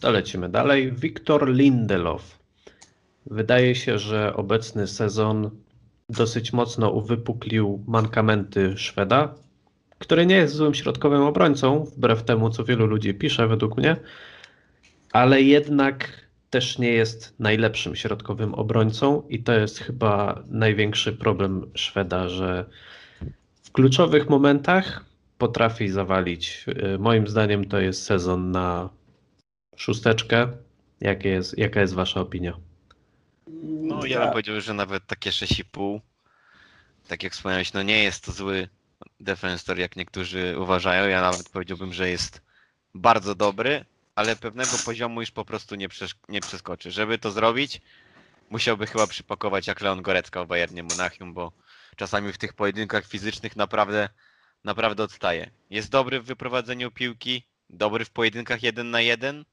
To lecimy dalej. Wiktor Lindelof. Wydaje się, że obecny sezon dosyć mocno uwypuklił mankamenty Szweda, który nie jest złym środkowym obrońcą, wbrew temu, co wielu ludzi pisze według mnie, ale jednak też nie jest najlepszym środkowym obrońcą i to jest chyba największy problem Szweda, że w kluczowych momentach potrafi zawalić. Y, moim zdaniem to jest sezon na szósteczkę. Jakie jest, jaka jest wasza opinia? No ja bym powiedział, że nawet takie 6,5, tak jak wspomniałeś, no nie jest to zły defensor, jak niektórzy uważają. Ja nawet powiedziałbym, że jest bardzo dobry, ale pewnego poziomu już po prostu nie, nie przeskoczy. Żeby to zrobić, musiałby chyba przypakować jak Leon Gorecka w Bayernie Monachium, bo czasami w tych pojedynkach fizycznych naprawdę, naprawdę odstaje. Jest dobry w wyprowadzeniu piłki, dobry w pojedynkach jeden na jeden,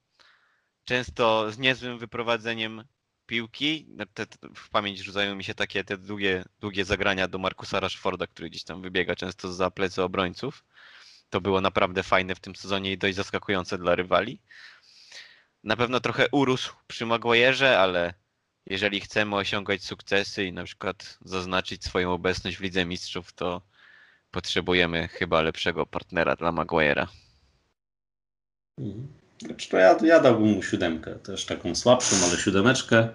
często z niezłym wyprowadzeniem piłki. No, Te, te, w pamięć rzucają mi się takie te długie, długie zagrania do Markusa Rashforda, który gdzieś tam wybiega często za plecy obrońców. To było naprawdę fajne w tym sezonie i dość zaskakujące dla rywali. Na pewno trochę urósł przy Maguire'ze, ale jeżeli chcemy osiągać sukcesy i na przykład zaznaczyć swoją obecność w Lidze Mistrzów, to potrzebujemy chyba lepszego partnera dla Maguire'a. Mhm. Znaczy to ja, ja dałbym mu siódemkę, też taką słabszą, ale siódemeczkę.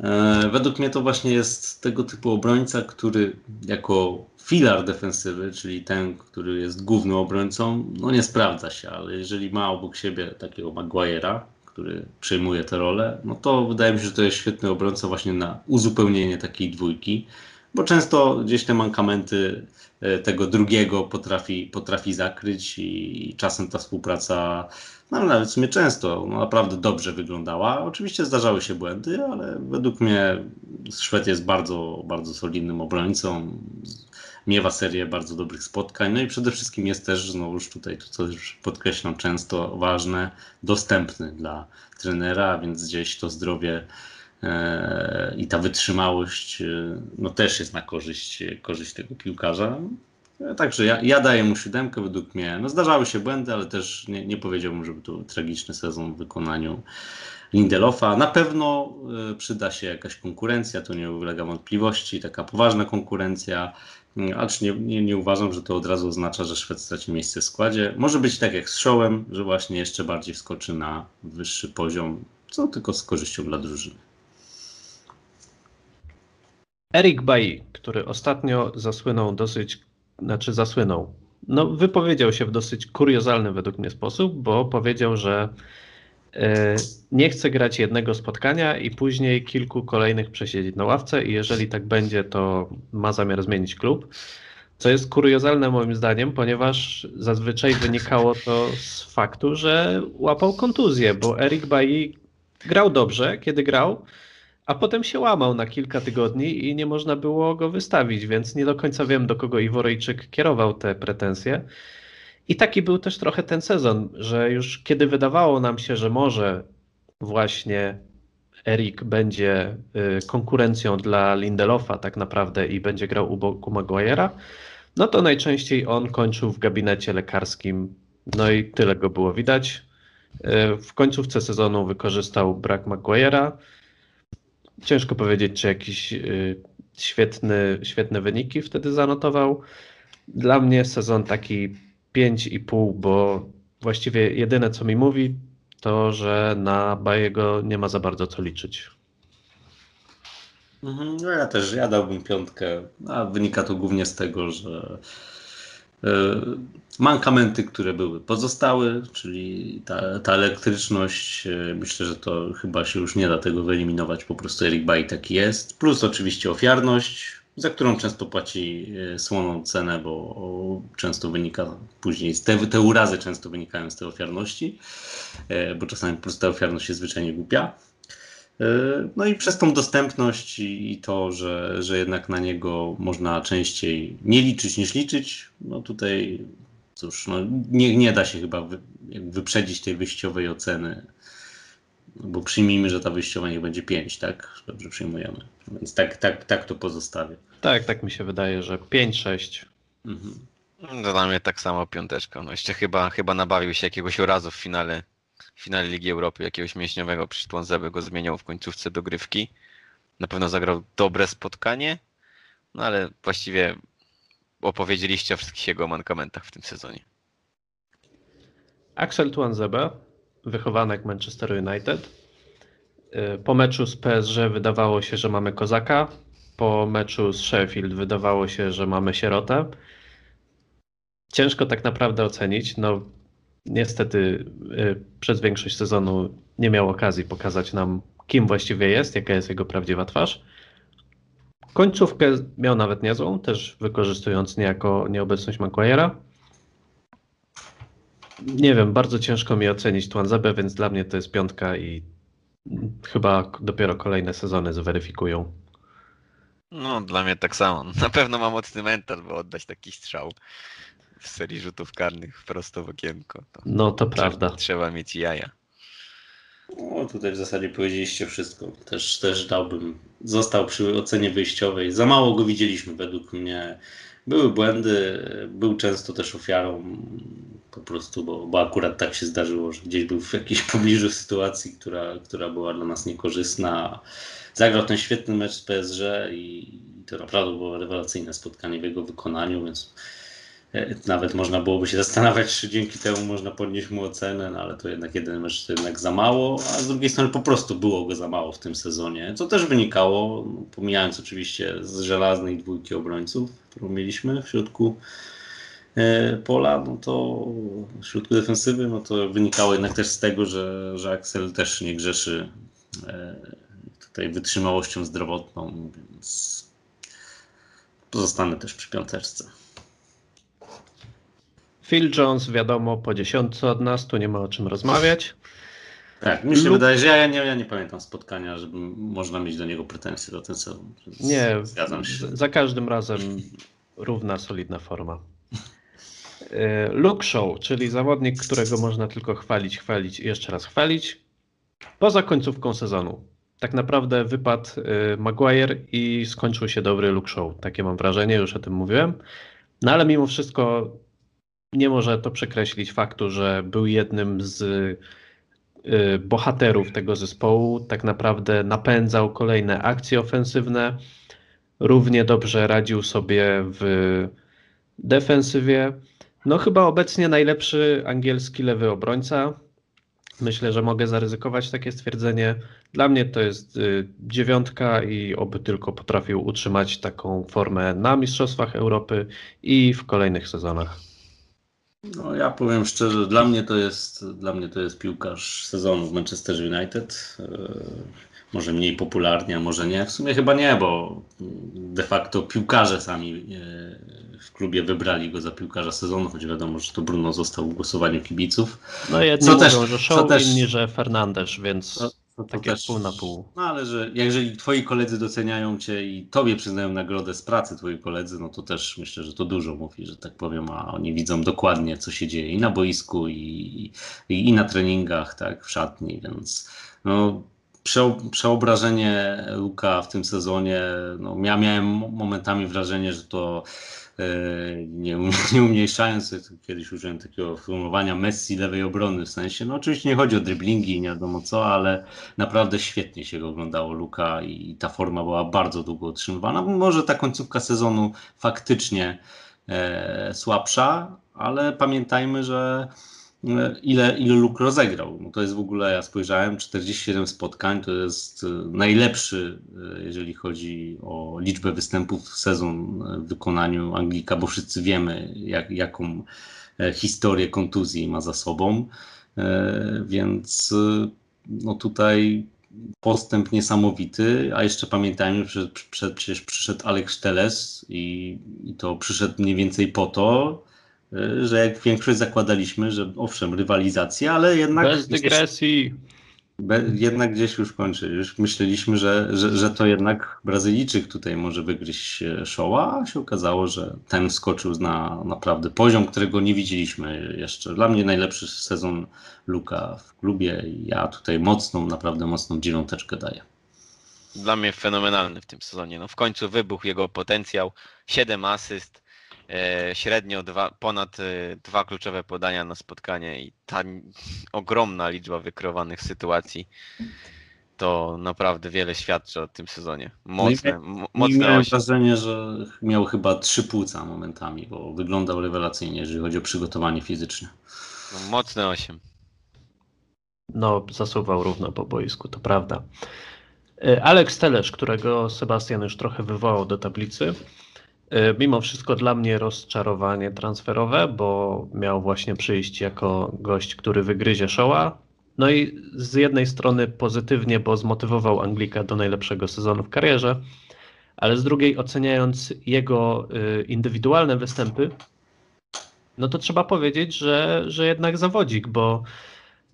E, według mnie to właśnie jest tego typu obrońca, który jako filar defensywy, czyli ten, który jest głównym obrońcą, no nie sprawdza się, ale jeżeli ma obok siebie takiego Maguire'a, który przejmuje tę rolę, no to wydaje mi się, że to jest świetny obrońca właśnie na uzupełnienie takiej dwójki, bo często gdzieś te mankamenty e, tego drugiego potrafi, potrafi zakryć i czasem ta współpraca no nawet w sumie często no, naprawdę dobrze wyglądała. Oczywiście zdarzały się błędy, ale według mnie Szwed jest bardzo, bardzo solidnym obrońcą. Miewa serię bardzo dobrych spotkań. No i przede wszystkim jest też, znowu już tutaj, to już podkreślam często, ważne, dostępny dla trenera, więc gdzieś to zdrowie e, i ta wytrzymałość e, no też jest na korzyść, korzyść tego piłkarza. Także ja, ja daję mu siódemkę według mnie. No zdarzały się błędy, ale też nie, nie powiedziałbym, żeby to tragiczny sezon w wykonaniu Lindelofa. Na pewno y, przyda się jakaś konkurencja, to nie ulega wątpliwości, taka poważna konkurencja, y, acz nie, nie, nie uważam, że to od razu oznacza, że Szwed straci miejsce w składzie. Może być tak jak z Showem, że właśnie jeszcze bardziej wskoczy na wyższy poziom, co tylko z korzyścią dla drużyny. Erik Bailly, który ostatnio zasłynął dosyć, znaczy zasłynął, no wypowiedział się w dosyć kuriozalny według mnie sposób, bo powiedział, że e, nie chce grać jednego spotkania i później kilku kolejnych przesiedzieć na ławce i jeżeli tak będzie, to ma zamiar zmienić klub. Co jest kuriozalne moim zdaniem, ponieważ zazwyczaj wynikało to z faktu, że łapał kontuzję, bo Erik Bailly grał dobrze, kiedy grał, a potem się łamał na kilka tygodni i nie można było go wystawić, więc nie do końca wiem, do kogo Iworyjczyk kierował te pretensje. I taki był też trochę ten sezon, że już kiedy wydawało nam się, że może właśnie Erik będzie y, konkurencją dla Lindelofa tak naprawdę i będzie grał u boku Maguire'a, no to najczęściej on kończył w gabinecie lekarskim, no i tyle go było widać. Y, W końcówce sezonu wykorzystał brak Maguire'a. Ciężko powiedzieć, czy jakiś y, świetny, świetne wyniki wtedy zanotował. Dla mnie sezon taki 5,5, bo właściwie jedyne co mi mówi, to że na Bajego nie ma za bardzo co liczyć. Mhm, No ja też, ja dałbym piątkę, a wynika to głównie z tego, że mankamenty, które były pozostały, czyli ta, ta elektryczność, e, myślę, że to chyba się już nie da tego wyeliminować, po prostu Eric Bay taki jest, plus oczywiście ofiarność, za którą często płaci e, słoną cenę, bo często wynika później, te, te urazy często wynikają z tej ofiarności, e, bo czasami po prostu ta ofiarność jest zwyczajnie głupia. E, No i przez tą dostępność i to, że, że jednak na niego można częściej nie liczyć niż liczyć, no tutaj cóż, no nie, nie da się chyba wy, wyprzedzić tej wyjściowej oceny, no bo przyjmijmy, że ta wyjściowa niech będzie 5, tak? Dobrze przyjmujemy. Więc tak, tak, tak to pozostawię. Tak, tak mi się wydaje, że 5-6. Mhm. No, Dla mnie tak samo piąteczka. No jeszcze chyba, chyba nabawił się jakiegoś urazu w finale, w finale Ligi Europy, jakiegoś mięśniowego, przecież Tłonzebe go zmieniał w końcówce dogrywki. Na pewno zagrał dobre spotkanie, no ale właściwie opowiedzieliście o wszystkich jego mankamentach w tym sezonie. Axel Tuanzebe, wychowanek Manchester United. Y, po meczu z PSG wydawało się, że mamy kozaka. Po meczu z Sheffield wydawało się, że mamy sierotę. Ciężko tak naprawdę ocenić. No, niestety y, przez większość sezonu nie miał okazji pokazać nam, kim właściwie jest, jaka jest jego prawdziwa twarz. Końcówkę miał nawet niezłą, też wykorzystując niejako nieobecność Maguire'a. Nie wiem, bardzo ciężko mi ocenić Tuanzebę, więc dla mnie to jest piątka i chyba dopiero kolejne sezony zweryfikują. No, dla mnie tak samo. Na pewno ma mocny mental, by oddać taki strzał w serii rzutów karnych prosto w okienko. To No to trzeba, prawda. trzeba mieć jaja. No, tutaj w zasadzie powiedzieliście wszystko. Też, też dałbym. Został przy ocenie wyjściowej. Za mało go widzieliśmy według mnie. Były błędy, był często też ofiarą po prostu, bo, bo akurat tak się zdarzyło, że gdzieś był w jakiejś pobliżu sytuacji, która, która była dla nas niekorzystna. Zagrał ten świetny mecz z PSG i to naprawdę było rewelacyjne spotkanie w jego wykonaniu, więc nawet można byłoby się zastanawiać, czy dzięki temu można podnieść mu ocenę, no ale to jednak jeden mecz to jednak za mało, a z drugiej strony po prostu było go za mało w tym sezonie, co też wynikało, pomijając oczywiście z żelaznej dwójki obrońców, którą mieliśmy w środku e, pola, no to w środku defensywy, no to wynikało jednak też z tego, że, że Axel też nie grzeszy e, tutaj wytrzymałością zdrowotną, więc pozostanę też przy piąteczce. Phil Jones, wiadomo, po dziesiątce od nas, tu nie ma o czym rozmawiać. Tak, mi się wydaje, że ja, ja, nie, ja nie pamiętam spotkania, żeby można mieć do niego pretensje do ten więc Nie, Zgadzam się. za każdym razem równa, solidna forma. E, Luke Shaw, czyli zawodnik, którego można tylko chwalić, chwalić i jeszcze raz chwalić, poza końcówką sezonu. Tak naprawdę wypadł e, Maguire i skończył się dobry Luke Shaw. Takie mam wrażenie, już o tym mówiłem. No ale mimo wszystko nie może to przekreślić faktu, że był jednym z y, bohaterów tego zespołu. Tak naprawdę napędzał kolejne akcje ofensywne. Równie dobrze radził sobie w defensywie. No chyba obecnie najlepszy angielski lewy obrońca. Myślę, że mogę zaryzykować takie stwierdzenie. Dla mnie to jest y, dziewiątka i oby tylko potrafił utrzymać taką formę na Mistrzostwach Europy i w kolejnych sezonach. No, ja powiem szczerze, dla mnie to jest, dla mnie to jest piłkarz sezonu w Manchester United. E, Może mniej popularnie, a może nie. W sumie chyba nie, bo de facto piłkarze sami e, w klubie wybrali go za piłkarza sezonu, choć wiadomo, że to Bruno został w głosowaniu kibiców. No jedni Co mówią, też- że Show, też- inni, że Fernandes, więc To- to tak jak pół na pół. No ale że jeżeli twoi koledzy doceniają cię i tobie przyznają nagrodę z pracy twoi koledzy, no to też myślę, że to dużo mówi, że tak powiem, a oni widzą dokładnie, co się dzieje i na boisku, i, i, i na treningach, tak, w szatni, więc no, prze, przeobrażenie Luka w tym sezonie, no, ja miałem momentami wrażenie, że to nie, um- nie umniejszając, kiedyś użyłem takiego sformułowania Messi lewej obrony, w sensie, no oczywiście nie chodzi o driblingi i nie wiadomo co, ale naprawdę świetnie się go oglądało Luka i ta forma była bardzo długo utrzymywana. Może ta końcówka sezonu faktycznie e, słabsza, ale pamiętajmy, że e, ile, ile Luke rozegrał. No to jest w ogóle, ja spojrzałem, 47 spotkań, to jest e, najlepszy, e, jeżeli chodzi o liczbę występów w sezon e, w wykonaniu Anglika, bo wszyscy wiemy, jak, jaką e, historię kontuzji ma za sobą. E, Więc e, no tutaj postęp niesamowity, a jeszcze pamiętajmy, że przecież przyszedł Alex Teles i, i to przyszedł mniej więcej po to, że jak większość zakładaliśmy, że owszem, rywalizacja, ale jednak Bez dygresji. Be, jednak gdzieś już kończy. Już myśleliśmy, że, że, że to jednak Brazylijczyk tutaj może wygryźć e, Showa, a się okazało, że ten skoczył na naprawdę poziom, którego nie widzieliśmy jeszcze. Dla mnie najlepszy sezon Luka w klubie i ja tutaj mocną, naprawdę mocną dziewiąteczkę daję. Dla mnie fenomenalny w tym sezonie. No w końcu wybuchł jego potencjał. 7 asyst, e, średnio dwa, ponad e, dwa kluczowe podania na spotkanie i ta ogromna liczba wykrowanych sytuacji. to naprawdę wiele świadczy o tym sezonie. No Mocne, I mocne miałem osiem. wrażenie, że miał chyba trzy płuca momentami, bo wyglądał rewelacyjnie, jeżeli chodzi o przygotowanie fizyczne. No, mocne 8. No, zasuwał równo po boisku, to prawda. E, Alex Telesz, którego Sebastian już trochę wywołał do tablicy, e, mimo wszystko dla mnie rozczarowanie transferowe, bo miał właśnie przyjść jako gość, który wygryzie showa. No i z jednej strony pozytywnie, bo zmotywował Anglika do najlepszego sezonu w karierze, ale z drugiej oceniając jego e, indywidualne występy, no to trzeba powiedzieć, że, że jednak zawodzik, bo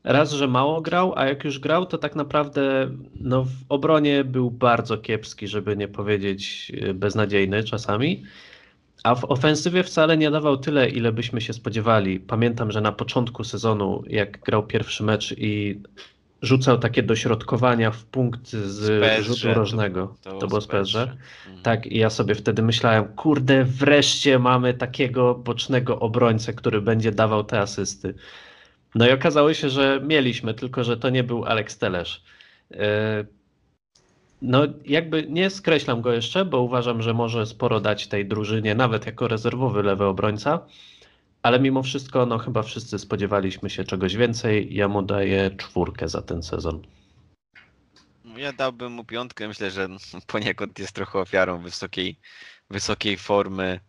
Raz, że mało grał, a jak już grał, to tak naprawdę no, w obronie był bardzo kiepski, żeby nie powiedzieć y, beznadziejny czasami. A w ofensywie wcale nie dawał tyle, ile byśmy się spodziewali. Pamiętam, że na początku sezonu, jak grał pierwszy mecz i rzucał takie dośrodkowania w punkt z PSG, rzutu to- rożnego. To, było z PSG. Mhm. Tak, i ja sobie wtedy myślałem, kurde, wreszcie mamy takiego bocznego obrońcę, który będzie dawał te asysty. No i okazało się, że mieliśmy, tylko że to nie był Alex Telesz. Yy, No, jakby nie skreślam go jeszcze, bo uważam, że może sporo dać tej drużynie, nawet jako rezerwowy lewy obrońca, ale mimo wszystko, no chyba wszyscy spodziewaliśmy się czegoś więcej. Ja mu daję czwórkę za ten sezon. Ja dałbym mu piątkę. Myślę, że poniekąd jest trochę ofiarą wysokiej, wysokiej formy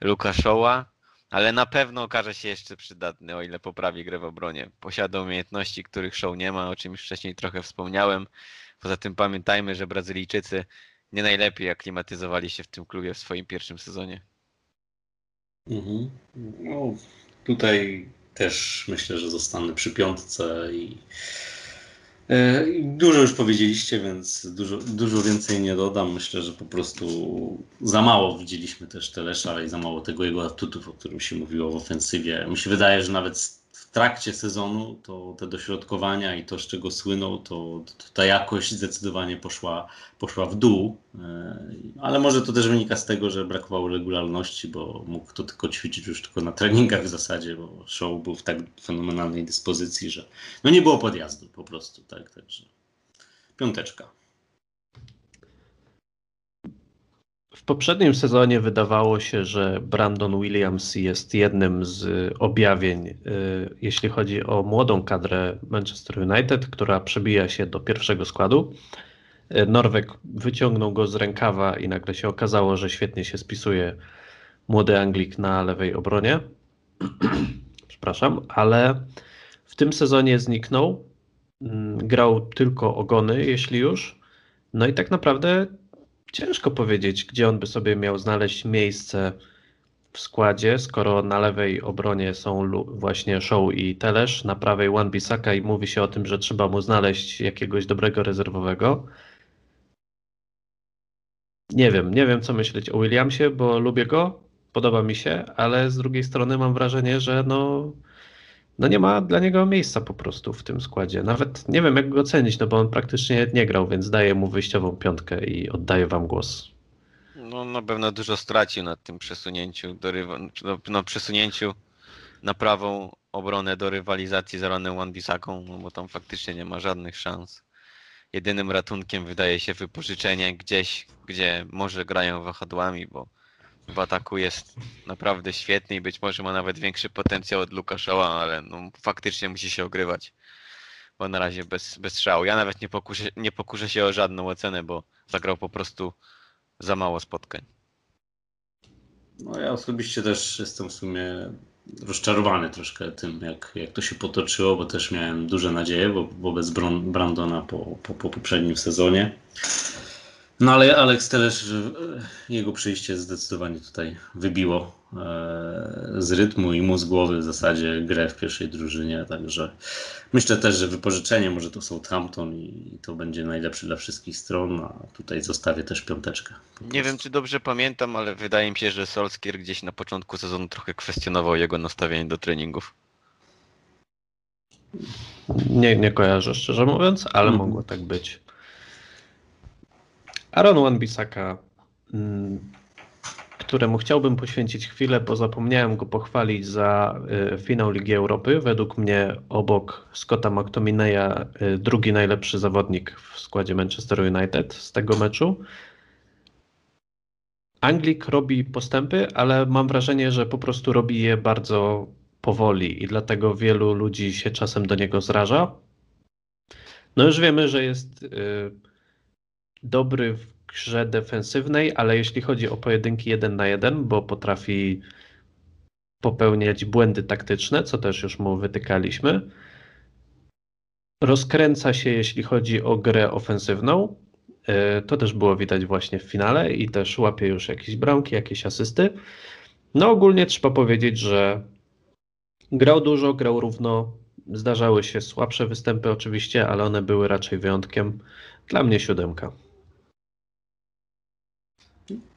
Lukaszoła, ale na pewno okaże się jeszcze przydatny, o ile poprawi grę w obronie. Posiada umiejętności, których Show nie ma, o czym już wcześniej trochę wspomniałem. Poza tym pamiętajmy, że Brazylijczycy nie najlepiej aklimatyzowali się w tym klubie w swoim pierwszym sezonie. Mhm. No, tutaj też myślę, że zostanę przy piątce i dużo już powiedzieliście, więc dużo, dużo więcej nie dodam. Myślę, że po prostu za mało widzieliśmy też Telesza, ale i za mało tego jego atutów, o którym się mówiło w ofensywie. Mi się wydaje, że nawet trakcie sezonu to te dośrodkowania i to, z czego słynął, to, to ta jakość zdecydowanie poszła, poszła w dół. E, Ale może to też wynika z tego, że brakowało regularności, bo mógł to tylko ćwiczyć już tylko na treningach w zasadzie, bo show był w tak fenomenalnej dyspozycji, że no nie było podjazdu po prostu, tak, także piąteczka. W poprzednim sezonie wydawało się, że Brandon Williams jest jednym z objawień, y, jeśli chodzi o młodą kadrę Manchester United, która przebija się do pierwszego składu. Y, Norweg wyciągnął go z rękawa i nagle się okazało, że świetnie się spisuje młody Anglik na lewej obronie. Przepraszam, ale w tym sezonie zniknął. Mm, Grał tylko ogony, jeśli już. No i tak naprawdę Ciężko powiedzieć, gdzie on by sobie miał znaleźć miejsce w składzie, skoro na lewej obronie są właśnie Show i Telesz, na prawej Wan Bissaka i mówi się o tym, że trzeba mu znaleźć jakiegoś dobrego rezerwowego. Nie wiem, nie wiem co myśleć o Williamsie, bo lubię go, podoba mi się, ale z drugiej strony mam wrażenie, że no, no nie ma dla niego miejsca po prostu w tym składzie. Nawet nie wiem jak go ocenić, no bo on praktycznie nie grał, więc daję mu wyjściową piątkę i oddaję wam głos. No na pewno dużo stracił na tym przesunięciu do no, no, przesunięciu na prawą obronę do rywalizacji z Aaronem Wan-Bissaką, no bo tam faktycznie nie ma żadnych szans. Jedynym ratunkiem wydaje się wypożyczenie gdzieś, gdzie może grają wahadłami, bo w ataku jest naprawdę świetny i być może ma nawet większy potencjał od Lukaszoła, ale no, faktycznie musi się ogrywać. Bo na razie bez, bez strzału. Ja nawet nie pokuszę, nie pokuszę się o żadną ocenę, bo zagrał po prostu za mało spotkań. No ja osobiście też jestem w sumie rozczarowany troszkę tym, jak, jak to się potoczyło, bo też miałem duże nadzieje wo- wobec Brandona po, po, po poprzednim sezonie. No ale Alex Telesz, e, jego przyjście zdecydowanie tutaj wybiło e, z rytmu i mu z głowy w zasadzie grę w pierwszej drużynie, także myślę też, że wypożyczenie może to Southampton i to będzie najlepsze dla wszystkich stron, a tutaj zostawię też piąteczkę. Nie wiem, czy dobrze pamiętam, ale wydaje mi się, że Solskier gdzieś na początku sezonu trochę kwestionował jego nastawienie do treningów. Nie, nie kojarzę szczerze mówiąc, ale Mhm. mogło tak być. Aaron Wan-Bissaka, mm, któremu chciałbym poświęcić chwilę, bo zapomniałem go pochwalić za y, finał Ligi Europy. Według mnie obok Scotta McTominaya y, drugi najlepszy zawodnik w składzie Manchester United z tego meczu. Anglik robi postępy, ale mam wrażenie, że po prostu robi je bardzo powoli i dlatego wielu ludzi się czasem do niego zraża. No już wiemy, że jest y, dobry w grze defensywnej, ale jeśli chodzi o pojedynki jeden na jeden, bo potrafi popełniać błędy taktyczne, co też już mu wytykaliśmy. Rozkręca się, jeśli chodzi o grę ofensywną. Y, to też było widać właśnie w finale i też łapie już jakieś bramki, jakieś asysty. No ogólnie trzeba powiedzieć, że grał dużo, grał równo. Zdarzały się słabsze występy oczywiście, ale one były raczej wyjątkiem. Dla mnie siódemka.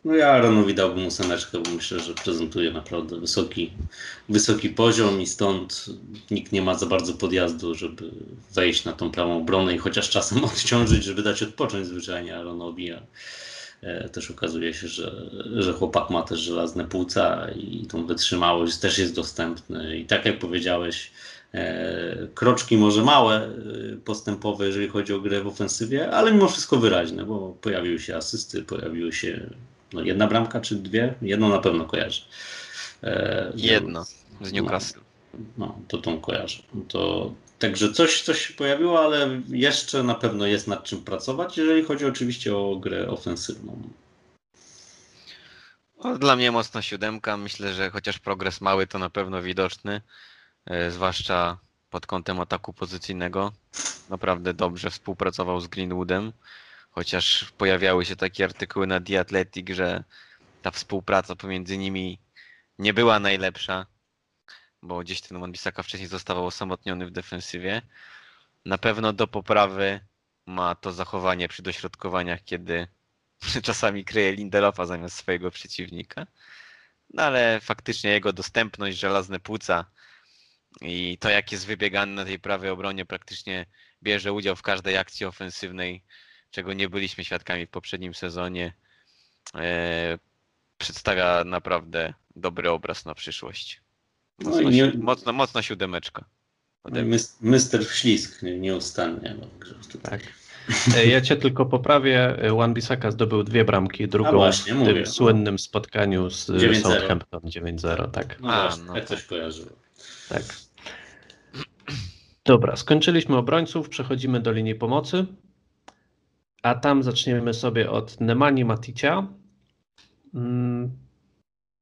No ja Aaronowi dałbym ósemeczkę, bo myślę, że prezentuje naprawdę wysoki, wysoki poziom i stąd nikt nie ma za bardzo podjazdu, żeby wejść na tą prawą obronę i chociaż czasem odciążyć, żeby dać odpocząć zwyczajnie Aaronowi. A e, też okazuje się, że, że chłopak ma też żelazne płuca i tą wytrzymałość też jest dostępny. I tak jak powiedziałeś, kroczki może małe, e, postępowe, jeżeli chodzi o grę w ofensywie, ale mimo wszystko wyraźne, bo pojawiły się asysty, pojawiły się no, jedna bramka czy dwie? Jedną na pewno kojarzę. E, Jedno z Newcastle. No, to tą kojarzę. To, także coś, coś się pojawiło, ale jeszcze na pewno jest nad czym pracować, jeżeli chodzi oczywiście o grę ofensywną. No, Dla mnie mocno siódemka. Myślę, że chociaż progres mały, to na pewno widoczny. E, Zwłaszcza pod kątem ataku pozycyjnego. Naprawdę dobrze współpracował z Greenwoodem. Chociaż pojawiały się takie artykuły na The Athletic, że ta współpraca pomiędzy nimi nie była najlepsza, bo gdzieś ten Wan-Bissaka wcześniej zostawał osamotniony w defensywie. Na pewno do poprawy ma to zachowanie przy dośrodkowaniach, kiedy czasami kryje Lindelofa zamiast swojego przeciwnika. No ale faktycznie jego dostępność, żelazne płuca i to jak jest wybiegany na tej prawej obronie, praktycznie bierze udział w każdej akcji ofensywnej, czego nie byliśmy świadkami w poprzednim sezonie. E, przedstawia naprawdę dobry obraz na przyszłość. No Mocno, i nie, mocno, mocno siódemeczka. no Mister nie- nieustannie. No, tutaj. Tak. E, Ja cię tylko poprawię. Wan Bissaka zdobył dwie bramki, drugą właśnie, w mówię, tym no. słynnym spotkaniu z 9-0. Southampton 9-0, tak. No A, właśnie, no tak coś kojarzyło. tak. Dobra, skończyliśmy obrońców, przechodzimy do linii pomocy. A tam zaczniemy sobie od Nemani Maticia. Mm,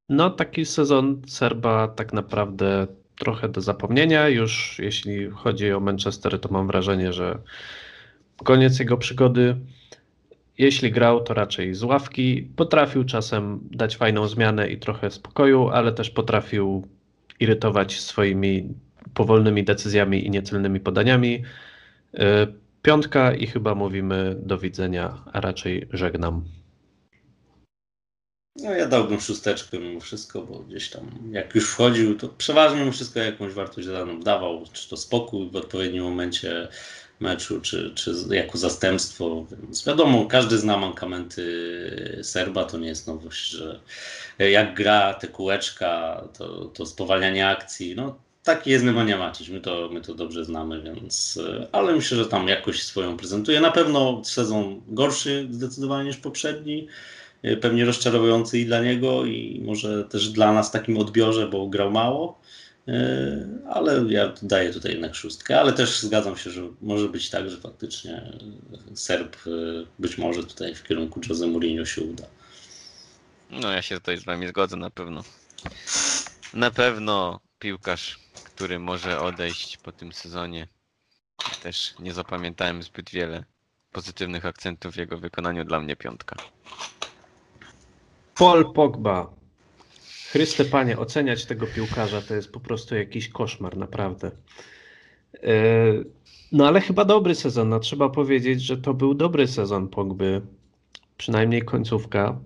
No, taki sezon Serba tak naprawdę trochę do zapomnienia. Już jeśli chodzi o Manchester, to mam wrażenie, że koniec jego przygody. Jeśli grał, to raczej z ławki. Potrafił czasem dać fajną zmianę i trochę spokoju, ale też potrafił irytować swoimi powolnymi decyzjami i niecelnymi podaniami. Y, Piątka i chyba mówimy do widzenia, a raczej żegnam. No ja dałbym szósteczkę mimo wszystko, bo gdzieś tam jak już wchodził, to przeważnie mimo wszystko jakąś wartość dodaną dawał, czy to spokój w odpowiednim momencie meczu, czy, czy jako zastępstwo, więc wiadomo, każdy zna mankamenty Serba, to nie jest nowość, że jak gra te kółeczka, to, to spowalnianie akcji, no taki jest Nemanja Macić, my to, my to dobrze znamy, więc, ale myślę, że tam jakoś swoją prezentuje. Na pewno sezon gorszy zdecydowanie niż poprzedni, pewnie rozczarowujący i dla niego, i może też dla nas w takim odbiorze, bo grał mało. Yy, Ale ja daję tutaj jednak szóstkę, ale też zgadzam się, że może być tak, że faktycznie Serb być może tutaj w kierunku Jose Mourinho się uda. No ja się tutaj z wami zgodzę na pewno. Na pewno piłkarz, który może odejść po tym sezonie. Też nie zapamiętałem zbyt wiele pozytywnych akcentów w jego wykonaniu. Dla mnie piątka. Paul Pogba. Chryste Panie, oceniać tego piłkarza to jest po prostu jakiś koszmar, naprawdę. Yy, No ale chyba dobry sezon. No, trzeba powiedzieć, że to był dobry sezon Pogby. Przynajmniej końcówka.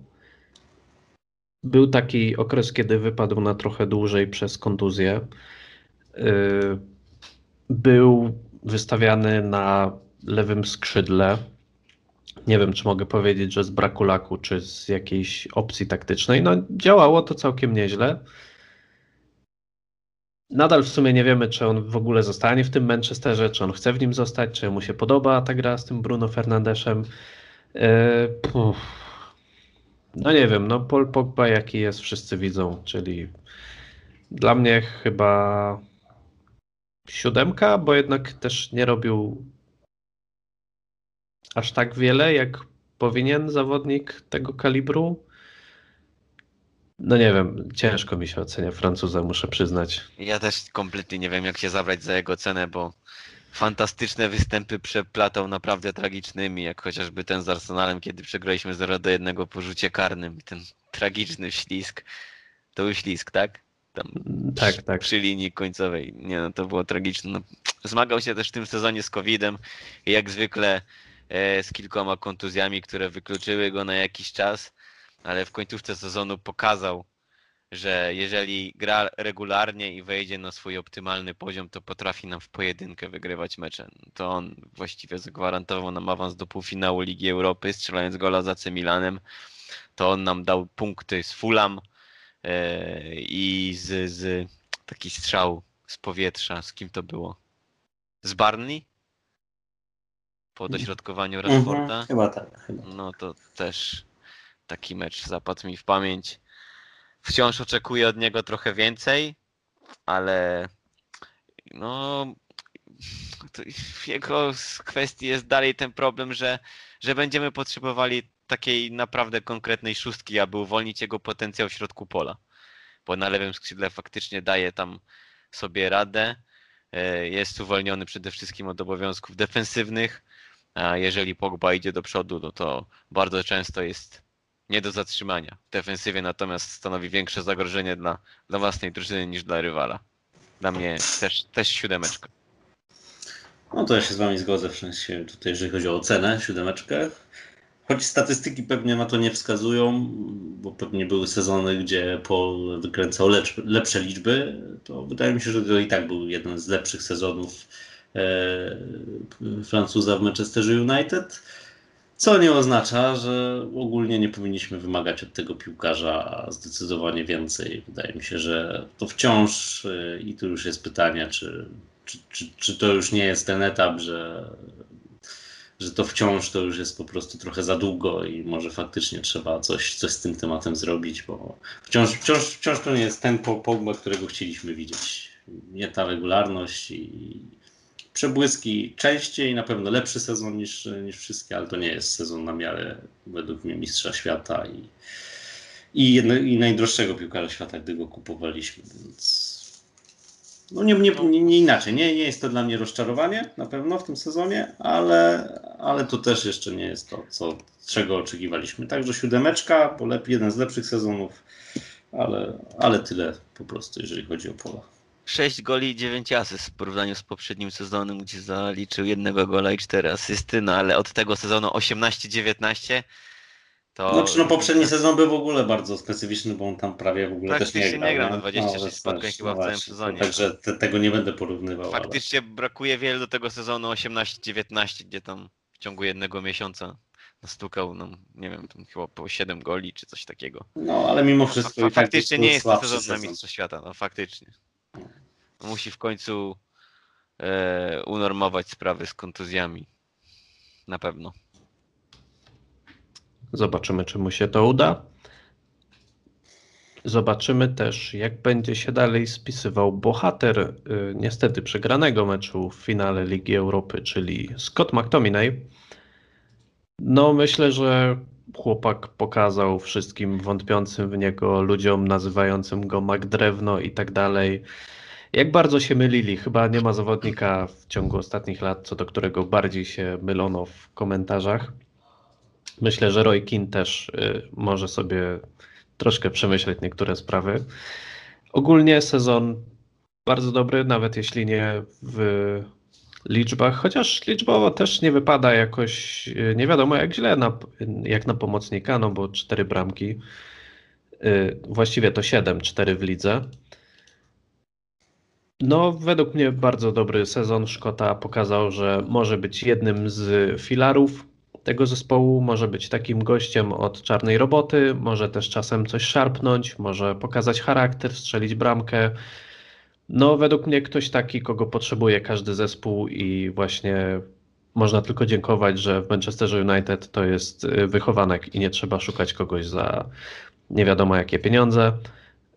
Był taki okres, kiedy wypadł na trochę dłużej przez kontuzję. Yy, Był wystawiany na lewym skrzydle. Nie wiem, czy mogę powiedzieć, że z braku laku, czy z jakiejś opcji taktycznej. No, działało to całkiem nieźle. Nadal w sumie nie wiemy, czy on w ogóle zostanie w tym Manchesterze, czy on chce w nim zostać, czy mu się podoba ta gra z tym Bruno Fernandeszem. Puf. No nie wiem, no Paul Pogba jaki jest, wszyscy widzą, czyli dla mnie chyba siódemka, bo jednak też nie robił aż tak wiele, jak powinien zawodnik tego kalibru. No nie wiem, ciężko mi się ocenia Francuza, muszę przyznać. Ja też kompletnie nie wiem, jak się zabrać za jego cenę, bo fantastyczne występy przeplatał naprawdę tragicznymi, jak chociażby ten z Arsenalem, kiedy przegraliśmy 0 do 1 po rzucie karnym. Ten tragiczny ślisk. To był ślisk, tak? Tam Tak, przy, tak. przy linii końcowej. Nie no, to było tragiczne. No, zmagał się też w tym sezonie z COVID-em jak zwykle e, z kilkoma kontuzjami, które wykluczyły go na jakiś czas, ale w końcówce sezonu pokazał, że jeżeli gra regularnie i wejdzie na swój optymalny poziom, to potrafi nam w pojedynkę wygrywać mecze. To on właściwie zagwarantował nam awans do półfinału Ligi Europy, strzelając gola za C Milanem. To on nam dał punkty z Fulham i z, z taki strzał z powietrza. Z kim to było? Z Barney? Po dośrodkowaniu Rashforda. Mhm, chyba tak. Chyba. No to też taki mecz zapadł mi w pamięć. Wciąż oczekuję od niego trochę więcej, ale no jego kwestii jest dalej ten problem, że, że będziemy potrzebowali takiej naprawdę konkretnej szóstki, aby uwolnić jego potencjał w środku pola. Bo na lewym skrzydle faktycznie daje tam sobie radę. e, Jest uwolniony przede wszystkim od obowiązków defensywnych, a jeżeli Pogba idzie do przodu, no to bardzo często jest nie do zatrzymania. W defensywie natomiast stanowi większe zagrożenie dla, dla własnej drużyny niż dla rywala. Dla mnie też, też siódemeczka. No to ja się z Wami zgodzę w sensie tutaj, jeżeli chodzi o ocenę, siódemeczkę. Choć statystyki pewnie na to nie wskazują, bo pewnie były sezony, gdzie Paul wykręcał lecz, lepsze liczby, to wydaje mi się, że to i tak był jeden z lepszych sezonów e, Francuza w Manchesterze United. Co nie oznacza, że ogólnie nie powinniśmy wymagać od tego piłkarza zdecydowanie więcej. Wydaje mi się, że to wciąż e, i tu już jest pytanie, czy, czy, czy, czy to już nie jest ten etap, że, że to wciąż to już jest po prostu trochę za długo i może faktycznie trzeba coś, coś z tym tematem zrobić, bo wciąż, wciąż, wciąż to nie jest ten Po- Pogba, którego chcieliśmy widzieć. Nie ta regularność i przebłyski częściej, na pewno lepszy sezon niż, niż wszystkie, ale to nie jest sezon na miarę według mnie mistrza świata i, i, jedno, i najdroższego piłkarza świata, gdy go kupowaliśmy, więc no nie, nie, nie, nie inaczej. Nie, nie jest to dla mnie rozczarowanie na pewno w tym sezonie, ale, ale to też jeszcze nie jest to, co, czego oczekiwaliśmy. Także siódemeczka, bo lep, jeden z lepszych sezonów, ale, ale tyle po prostu, jeżeli chodzi o pola. 6 goli i 9 asyst w porównaniu z poprzednim sezonem, gdzie zaliczył jednego gola i 4 asysty, no ale od tego sezonu 18-19 to... Znaczy, no poprzedni sezon był w ogóle bardzo specyficzny, bo on tam prawie w ogóle też nie grał. nie grał, no 26 więc spotkań chyba w całym właśnie, sezonie. Także te, tego nie będę porównywał. ale- Faktycznie brakuje wiele do tego sezonu 18-19, gdzie tam w ciągu jednego miesiąca nastukał nam, nie wiem, tam chyba po 7 goli czy coś takiego. No, ale mimo Fa- wszystko. tak faktycznie nie jest to sezon na. Mistrza Świata, no faktycznie. Musi w końcu e, unormować sprawy z kontuzjami. Na pewno. Zobaczymy, czy mu się to uda. Zobaczymy też, jak będzie się dalej spisywał bohater y, niestety przegranego meczu w finale Ligi Europy, czyli Scott McTominay. No, myślę, że chłopak pokazał wszystkim wątpiącym w niego ludziom, nazywającym go McDrewno i tak dalej, jak bardzo się mylili. Chyba nie ma zawodnika w ciągu ostatnich lat, co do którego bardziej się mylono w komentarzach. Myślę, że Roy Keane też y, może sobie troszkę przemyśleć niektóre sprawy. Ogólnie sezon bardzo dobry, nawet jeśli nie w liczbach, chociaż liczbowo też nie wypada jakoś y, nie wiadomo jak źle, na, jak na pomocnika, no bo cztery bramki, y, właściwie to siedem, cztery w lidze. No, według mnie bardzo dobry sezon Szkota pokazał, że może być jednym z filarów tego zespołu, może być takim gościem od czarnej roboty, może też czasem coś szarpnąć, może pokazać charakter, strzelić bramkę. No, według mnie ktoś taki, kogo potrzebuje każdy zespół i właśnie można tylko dziękować, że w Manchesterze United to jest y, wychowanek i nie trzeba szukać kogoś za nie wiadomo jakie pieniądze.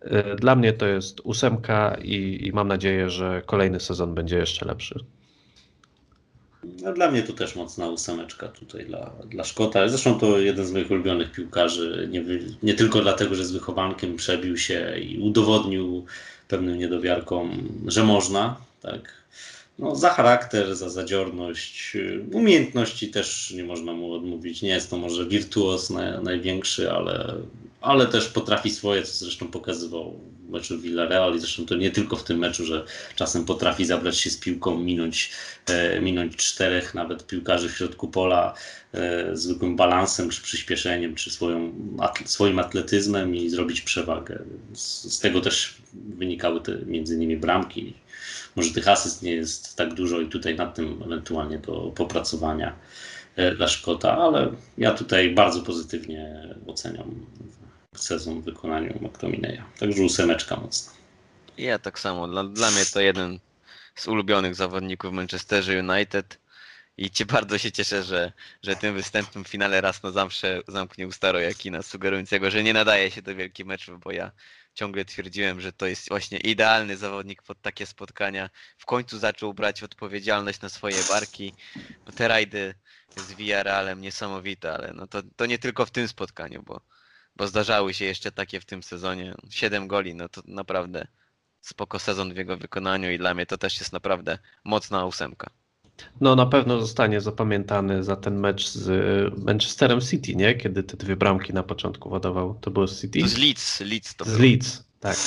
Y, Dla mnie to jest ósemka i, i mam nadzieję, że kolejny sezon będzie jeszcze lepszy. No, dla mnie to też mocna ósemeczka tutaj dla, dla Szkota. Zresztą to jeden z moich ulubionych piłkarzy. Nie, nie tylko dlatego, że z wychowankiem przebił się i udowodnił pewnym niedowiarkom, że można. Tak. No, za charakter, za zadziorność, y, umiejętności też nie można mu odmówić. Nie jest to może wirtuos na, największy, ale, ale też potrafi swoje, co zresztą pokazywał w meczu Villarreal i zresztą to nie tylko w tym meczu, że czasem potrafi zabrać się z piłką, minąć, e, minąć czterech nawet piłkarzy w środku pola e, zwykłym balansem, czy przyspieszeniem, czy swoją, swoim atletyzmem i zrobić przewagę. Z, z tego też wynikały te między innymi bramki. Może tych asyst nie jest tak dużo i tutaj nad tym ewentualnie do popracowania e, dla Szkota, ale ja tutaj bardzo pozytywnie oceniam sezon w wykonaniu McTominaya. Także ósemeczka mocna. Ja tak samo. Dla, dla mnie to jeden z ulubionych zawodników Manchesterze United. I ci bardzo się cieszę, że, że tym występem w finale raz na zawsze zamknie usta Rojakina, sugerującego, że nie nadaje się do wielkich meczów, bo ja ciągle twierdziłem, że to jest właśnie idealny zawodnik pod takie spotkania. W końcu zaczął brać odpowiedzialność na swoje barki. No te rajdy z Villarrealem niesamowite, ale no to, to nie tylko w tym spotkaniu, bo, bo zdarzały się jeszcze takie w tym sezonie. Siedem goli, no to naprawdę spoko sezon w jego wykonaniu i dla mnie to też jest naprawdę mocna ósemka. No na pewno zostanie zapamiętany za ten mecz z y, Manchesterem City, nie? Kiedy te dwie bramki na początku wodował. To było z City? To z Leeds, Leeds to Z było. Leeds, tak.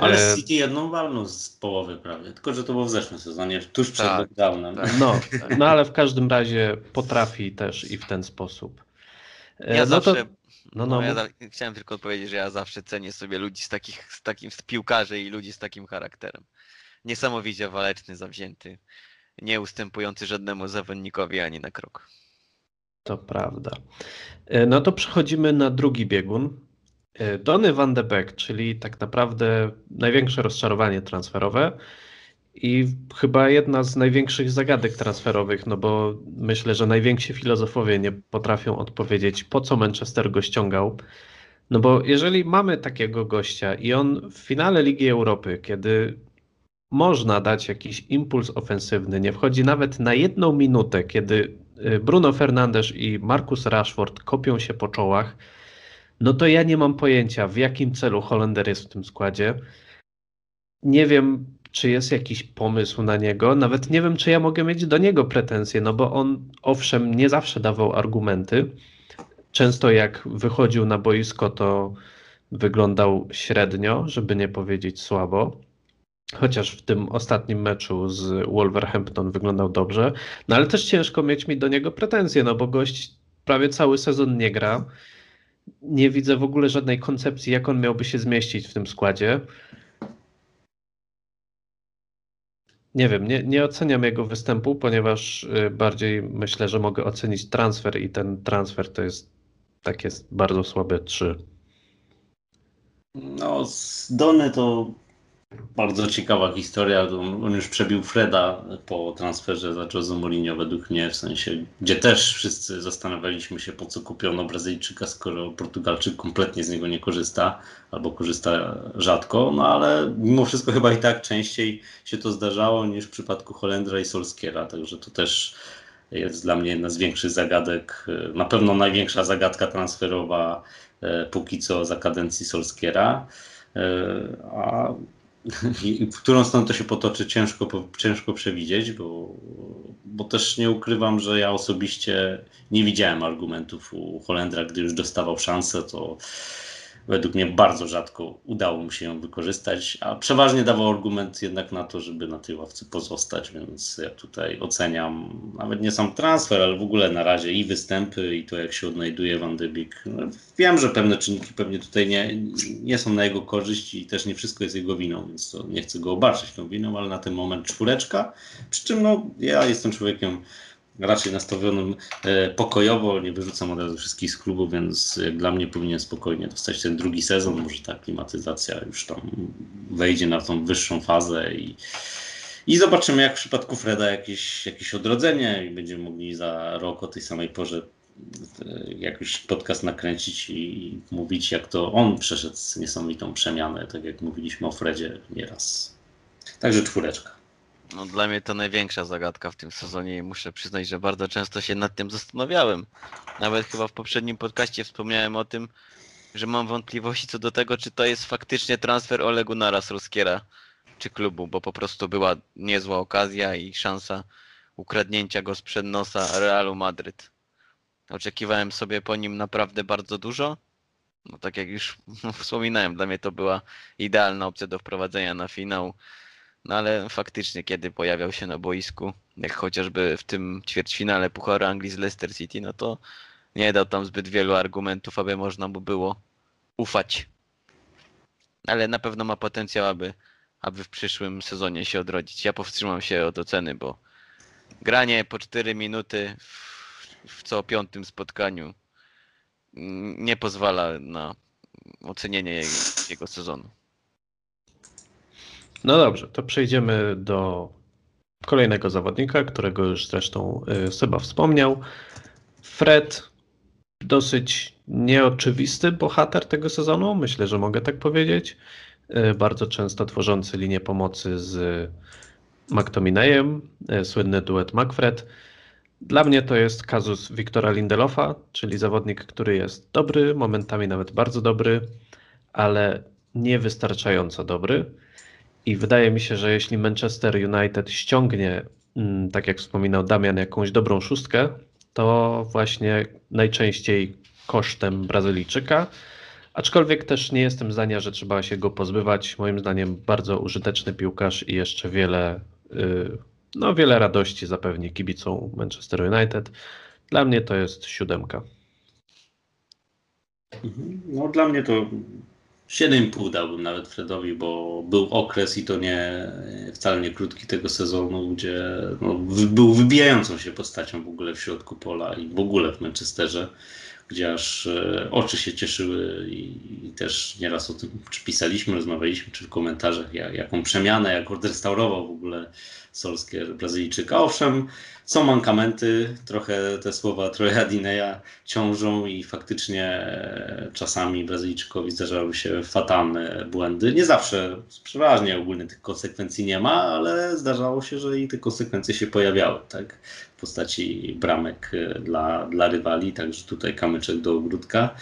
Ale E, City jedną walną z połowy prawie, tylko że to było w zeszłym sezonie, tuż przed Tak, lockdownem. tak. No, no ale w każdym razie potrafi też i w ten sposób. E, Ja no to- zawsze, no, no, no, ja chciałem tylko powiedzieć, że ja zawsze cenię sobie ludzi z takich, z takim z piłkarzy i ludzi z takim charakterem. Niesamowicie waleczny, zawzięty, nie ustępujący żadnemu zawodnikowi ani na krok. To prawda. E, No to przechodzimy na drugi biegun. E, Donny van de Beek, czyli tak naprawdę największe rozczarowanie transferowe i chyba jedna z największych zagadek transferowych, no bo myślę, że najwięksi filozofowie nie potrafią odpowiedzieć, po co Manchester go ściągał. No bo jeżeli mamy takiego gościa i on w finale Ligi Europy, kiedy można dać jakiś impuls ofensywny, nie wchodzi nawet na jedną minutę, kiedy y, Bruno Fernandes i Marcus Rashford kopią się po czołach, no to ja nie mam pojęcia, w jakim celu Holender jest w tym składzie. Nie wiem, czy jest jakiś pomysł na niego. Nawet nie wiem, czy ja mogę mieć do niego pretensje, no bo on owszem nie zawsze dawał argumenty. Często jak wychodził na boisko, to wyglądał średnio, żeby nie powiedzieć słabo. Chociaż w tym ostatnim meczu z Wolverhampton wyglądał dobrze. No ale też ciężko mieć mi do niego pretensje, no bo gość prawie cały sezon nie gra. Nie widzę w ogóle żadnej koncepcji, jak on miałby się zmieścić w tym składzie. Nie wiem, nie, nie oceniam jego występu, ponieważ y, bardziej myślę, że mogę ocenić transfer i ten transfer to jest takie bardzo słabe 3. No, z Dony to bardzo ciekawa historia. On już przebił Freda po transferze za Jose Mourinho według mnie, w sensie, gdzie też wszyscy zastanawialiśmy się, po co kupiono Brazylijczyka, skoro Portugalczyk kompletnie z niego nie korzysta, albo korzysta rzadko, no ale mimo wszystko chyba i tak częściej się to zdarzało niż w przypadku Holendra i Solskiera, także to też jest dla mnie jedna z większych zagadek, na pewno największa zagadka transferowa e, póki co za kadencji Solskiera. E, A i w którą stronę to się potoczy, ciężko, ciężko przewidzieć, bo, bo też nie ukrywam, że ja osobiście nie widziałem argumentów u Holendra, gdy już dostawał szansę, to według mnie bardzo rzadko udało mu się ją wykorzystać, a przeważnie dawał argument jednak na to, żeby na tej ławce pozostać, więc ja tutaj oceniam nawet nie sam transfer, ale w ogóle na razie i występy, i to jak się odnajduje Van de Beek. No, wiem, że pewne czynniki pewnie tutaj nie, nie są na jego korzyść i też nie wszystko jest jego winą, więc to nie chcę go obarczać tą winą, ale na ten moment czwóreczka, przy czym no, ja jestem człowiekiem raczej nastawionym e, pokojowo, nie wyrzucam od razu wszystkich z klubu, więc jak dla mnie powinien spokojnie dostać ten drugi sezon, może ta klimatyzacja już tam wejdzie na tą wyższą fazę i, i zobaczymy jak w przypadku Freda jakieś, jakieś odrodzenie i będziemy mogli za rok o tej samej porze e, jakiś podcast nakręcić i mówić jak to on przeszedł niesamowitą przemianę, tak jak mówiliśmy o Fredzie nieraz. Także czwóreczka. No, dla mnie to największa zagadka w tym sezonie i muszę przyznać, że bardzo często się nad tym zastanawiałem. Nawet chyba w poprzednim podcaście wspomniałem o tym, że mam wątpliwości co do tego, czy to jest faktycznie transfer Olegu Naras Ruskiera czy klubu, bo po prostu była niezła okazja i szansa ukradnięcia go sprzed nosa Realu Madryt. Oczekiwałem sobie po nim naprawdę bardzo dużo. No tak jak już wspominałem, dla mnie to była idealna opcja do wprowadzenia na finał. No ale faktycznie, kiedy pojawiał się na boisku, jak chociażby w tym ćwierćfinale Pucharu Anglii z Leicester City, no to nie dał tam zbyt wielu argumentów, aby można mu było ufać. Ale na pewno ma potencjał, aby, aby w przyszłym sezonie się odrodzić. Ja powstrzymam się od oceny, bo granie po 4 minuty w, w co piątym spotkaniu nie pozwala na ocenienie jego, jego sezonu. No dobrze, to przejdziemy do kolejnego zawodnika, którego już zresztą y, Seba wspomniał. Fred, dosyć nieoczywisty bohater tego sezonu, myślę, że mogę tak powiedzieć. Y, bardzo często tworzący linię pomocy z McTominayem, y, słynny duet McFred. Dla mnie to jest kazus Wiktora Lindelofa, czyli zawodnik, który jest dobry, momentami nawet bardzo dobry, ale niewystarczająco dobry. I wydaje mi się, że jeśli Manchester United ściągnie, mm, tak jak wspominał Damian, jakąś dobrą szóstkę, to właśnie najczęściej kosztem Brazylijczyka. Aczkolwiek też nie jestem zdania, że trzeba się go pozbywać. Moim zdaniem bardzo użyteczny piłkarz i jeszcze wiele, y, no wiele radości zapewni kibicom Manchester United. Dla mnie to jest siódemka. Mhm. No dla mnie to 7,5 dałbym nawet Fredowi, bo był okres i to nie wcale nie krótki tego sezonu, gdzie no, był wybijającą się postacią w ogóle w środku pola i w ogóle w Manchesterze, gdzie aż e, oczy się cieszyły i, i też nieraz o tym czy pisaliśmy, rozmawialiśmy, czy w komentarzach, jak, jaką przemianę, jak odrestaurował w ogóle Solskier Brazylijczyka. Owszem, są mankamenty, trochę te słowa Troja Dineya ciążą i faktycznie e, czasami Brazylijczykowi zdarzały się fatalne błędy. Nie zawsze, przeważnie ogólnie tych konsekwencji nie ma, ale zdarzało się, że i te konsekwencje się pojawiały, tak? W postaci bramek e, dla, dla rywali, także tutaj kamyczek do ogródka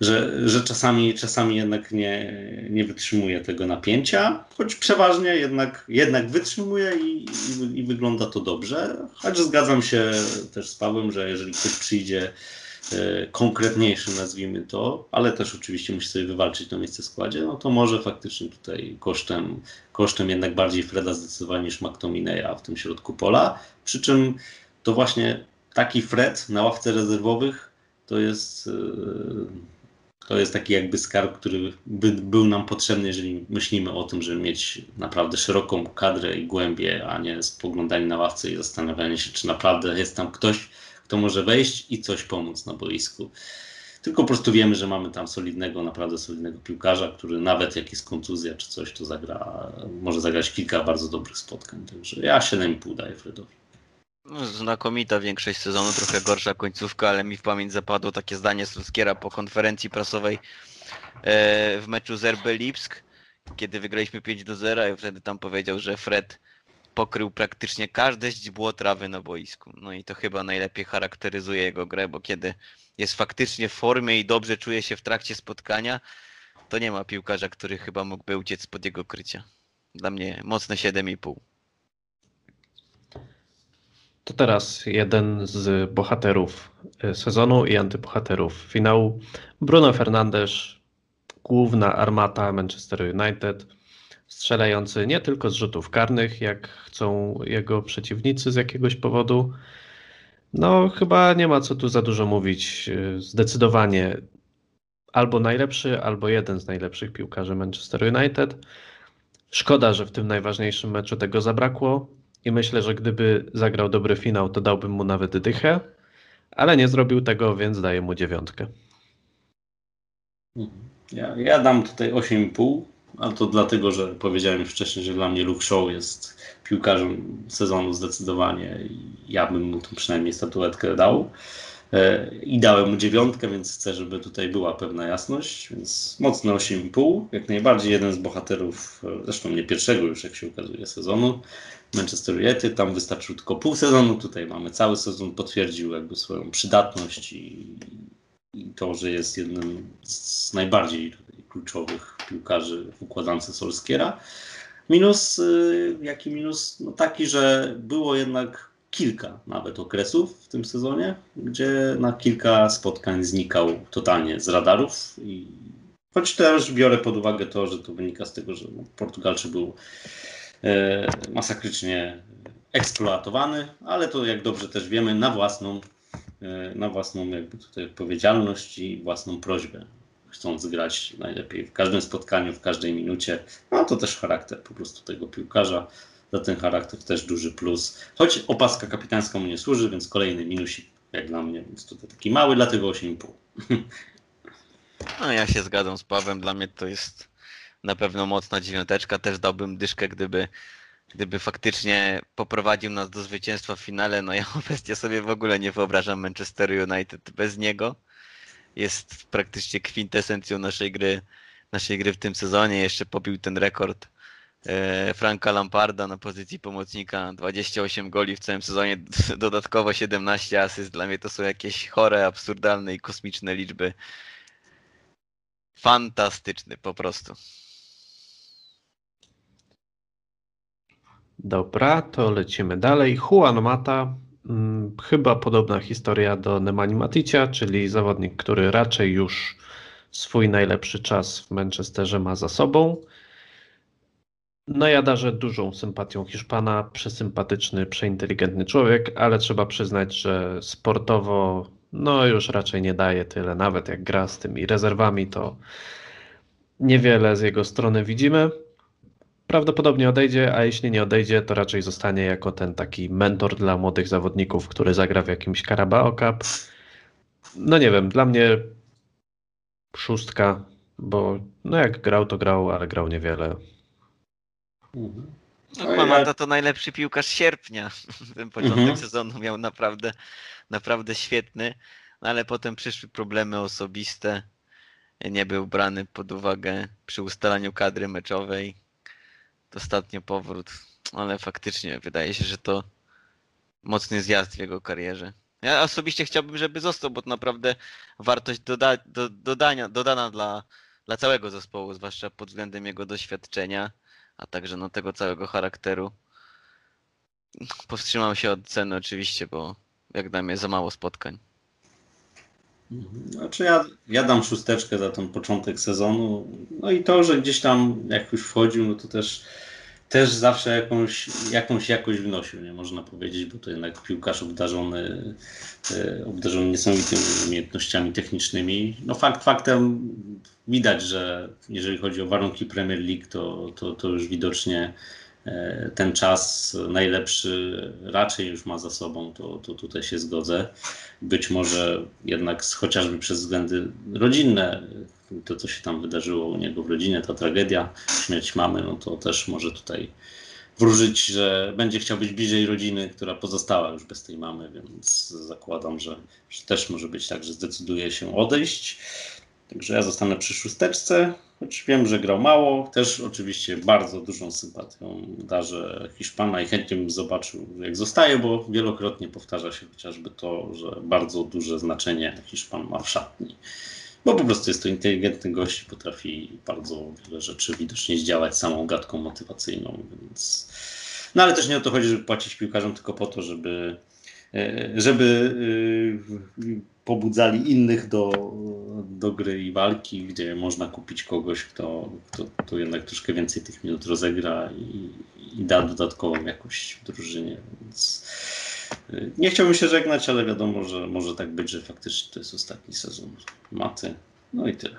że, że czasami, czasami jednak nie, nie wytrzymuje tego napięcia, choć przeważnie jednak, jednak wytrzymuje i, i, i, wygląda to dobrze. Choć zgadzam się też z Pawłem, że jeżeli ktoś przyjdzie e, konkretniejszy, nazwijmy to, ale też oczywiście musi sobie wywalczyć to miejsce w składzie, no to może faktycznie tutaj kosztem, kosztem jednak bardziej Freda zdecydowanie niż McTominaya w tym środku pola. Przy czym to właśnie taki Fred na ławce rezerwowych to jest. Yy, to jest taki jakby skarb, który by był nam potrzebny, jeżeli myślimy o tym, żeby mieć naprawdę szeroką kadrę i głębię, a nie spoglądanie na ławce i zastanawianie się, czy naprawdę jest tam ktoś, kto może wejść i coś pomóc na boisku. Tylko po prostu wiemy, że mamy tam solidnego, naprawdę solidnego piłkarza, który nawet jak jest kontuzja czy coś, to zagra, może zagrać kilka bardzo dobrych spotkań. Także ja 7,5 daję Fredowi. No, znakomita większość sezonu, trochę gorsza końcówka, ale mi w pamięć zapadło takie zdanie Sulskiera po konferencji prasowej e, w meczu z RB Lipsk, kiedy wygraliśmy 5 do 0 i wtedy tam powiedział, że Fred pokrył praktycznie każde źdźbło trawy na boisku. No i to chyba najlepiej charakteryzuje jego grę, bo kiedy jest faktycznie w formie i dobrze czuje się w trakcie spotkania, to nie ma piłkarza, który chyba mógłby uciec spod jego krycia. Dla mnie mocne 7,5. To teraz jeden z bohaterów e, sezonu i antybohaterów finału. Bruno Fernandes, główna armata Manchester United, strzelający nie tylko z rzutów karnych, jak chcą jego przeciwnicy z jakiegoś powodu. No, chyba nie ma co tu za dużo mówić. E, zdecydowanie albo najlepszy, albo jeden z najlepszych piłkarzy Manchester United. Szkoda, że w tym najważniejszym meczu tego zabrakło i myślę, że gdyby zagrał dobry finał, to dałbym mu nawet dychę, ale nie zrobił tego, więc daję mu dziewiątkę. Ja, ja dam tutaj 8,5, ale to dlatego, że powiedziałem wcześniej, że dla mnie Luke Shaw jest piłkarzem sezonu zdecydowanie i ja bym mu tu przynajmniej statuetkę dał. E, I dałem mu dziewiątkę, więc chcę, żeby tutaj była pewna jasność, więc mocne 8,5. Jak najbardziej jeden z bohaterów, e, zresztą nie pierwszego już, jak się okazuje, sezonu. Manchester United, tam wystarczył tylko pół sezonu, tutaj mamy cały sezon, potwierdził jakby swoją przydatność i, i to, że jest jednym z najbardziej kluczowych piłkarzy w układance Solskiera. Minus, y, jaki minus? No taki, że było jednak kilka nawet okresów w tym sezonie, gdzie na kilka spotkań znikał totalnie z radarów. I choć też biorę pod uwagę to, że to wynika z tego, że no, Portugalczy był masakrycznie eksploatowany, ale to jak dobrze też wiemy, na własną, e, na własną jakby tutaj odpowiedzialność i własną prośbę chcąc grać najlepiej w każdym spotkaniu, w każdej minucie. No to też charakter po prostu tego piłkarza. Za ten charakter też duży plus. Choć opaska kapitańska mu nie służy, więc kolejny minusik jak dla mnie, więc tutaj taki mały, dlatego 8,5. No ja się zgadzam z Pawem, dla mnie to jest na pewno mocna dziewiąteczka, też dałbym dyszkę, gdyby, gdyby faktycznie poprowadził nas do zwycięstwa w finale, no ja obecnie sobie w ogóle nie wyobrażam Manchester United bez niego. Jest praktycznie kwintesencją naszej gry, naszej gry w tym sezonie, jeszcze pobił ten rekord e, Franka Lamparda na pozycji pomocnika, 28 goli w całym sezonie, dodatkowo 17 asyst, dla mnie to są jakieś chore, absurdalne i kosmiczne liczby. Fantastyczny po prostu. Dobra, to lecimy dalej. Juan Mata, hmm, chyba podobna historia do Nemani Maticia, czyli zawodnik, który raczej już swój najlepszy czas w Manchesterze ma za sobą. No ja darzę dużą sympatią Hiszpana, przesympatyczny, przeinteligentny człowiek, ale trzeba przyznać, że sportowo no już raczej nie daje tyle, nawet jak gra z tymi rezerwami, to niewiele z jego strony widzimy. Prawdopodobnie odejdzie, a jeśli nie odejdzie, to raczej zostanie jako ten taki mentor dla młodych zawodników, który zagra w jakimś Carabao Cup. No nie wiem, dla mnie szóstka, bo no jak grał, to grał, ale grał niewiele. Mhm. No, Mamata to najlepszy piłkarz sierpnia. Ten początek mhm. sezonu miał naprawdę, naprawdę świetny, no ale potem przyszły problemy osobiste. Nie był brany pod uwagę przy ustalaniu kadry meczowej. Ostatnio powrót, ale faktycznie wydaje się, że to mocny zjazd w jego karierze. Ja osobiście chciałbym, żeby został, bo to naprawdę wartość doda do, dodania, dodana dla, dla całego zespołu, zwłaszcza pod względem jego doświadczenia a także no, tego całego charakteru. Powstrzymał się od ceny oczywiście, bo jak dla mnie za mało spotkań. Znaczy ja, ja dam szósteczkę za ten początek sezonu. No i to, że gdzieś tam jak już wchodził, no to też, też zawsze jakąś, jakąś jakość wnosił, nie można powiedzieć, bo to jednak piłkarz obdarzony, e, obdarzony niesamowitymi umiejętnościami technicznymi. No fakt faktem widać, że jeżeli chodzi o warunki Premier League, to, to, to już widocznie ten czas najlepszy raczej już ma za sobą, to, to tutaj się zgodzę. Być może jednak chociażby przez względy rodzinne, to co się tam wydarzyło u niego w rodzinie, ta tragedia, śmierć mamy, no to też może tutaj wróżyć, że będzie chciał być bliżej rodziny, która pozostała już bez tej mamy, więc zakładam, że, że też może być tak, że zdecyduje się odejść. Także ja zostanę przy szósteczce, choć wiem, że grał mało. Też oczywiście bardzo dużą sympatią darzę Hiszpana i chętnie bym zobaczył, jak zostaje, bo wielokrotnie powtarza się chociażby to, że bardzo duże znaczenie Hiszpan ma w szatni. Bo po prostu jest to inteligentny gość i potrafi bardzo wiele rzeczy widocznie zdziałać samą gadką motywacyjną, więc... No ale też nie o to chodzi, żeby płacić piłkarzom tylko po to, żeby żeby e, pobudzali innych do, do gry i walki, gdzie można kupić kogoś, kto, kto, kto jednak troszkę więcej tych minut rozegra i, i da dodatkową jakość w drużynie. Więc y, nie chciałbym się żegnać, ale wiadomo, że może tak być, że faktycznie to jest ostatni sezon maty. No i tyle.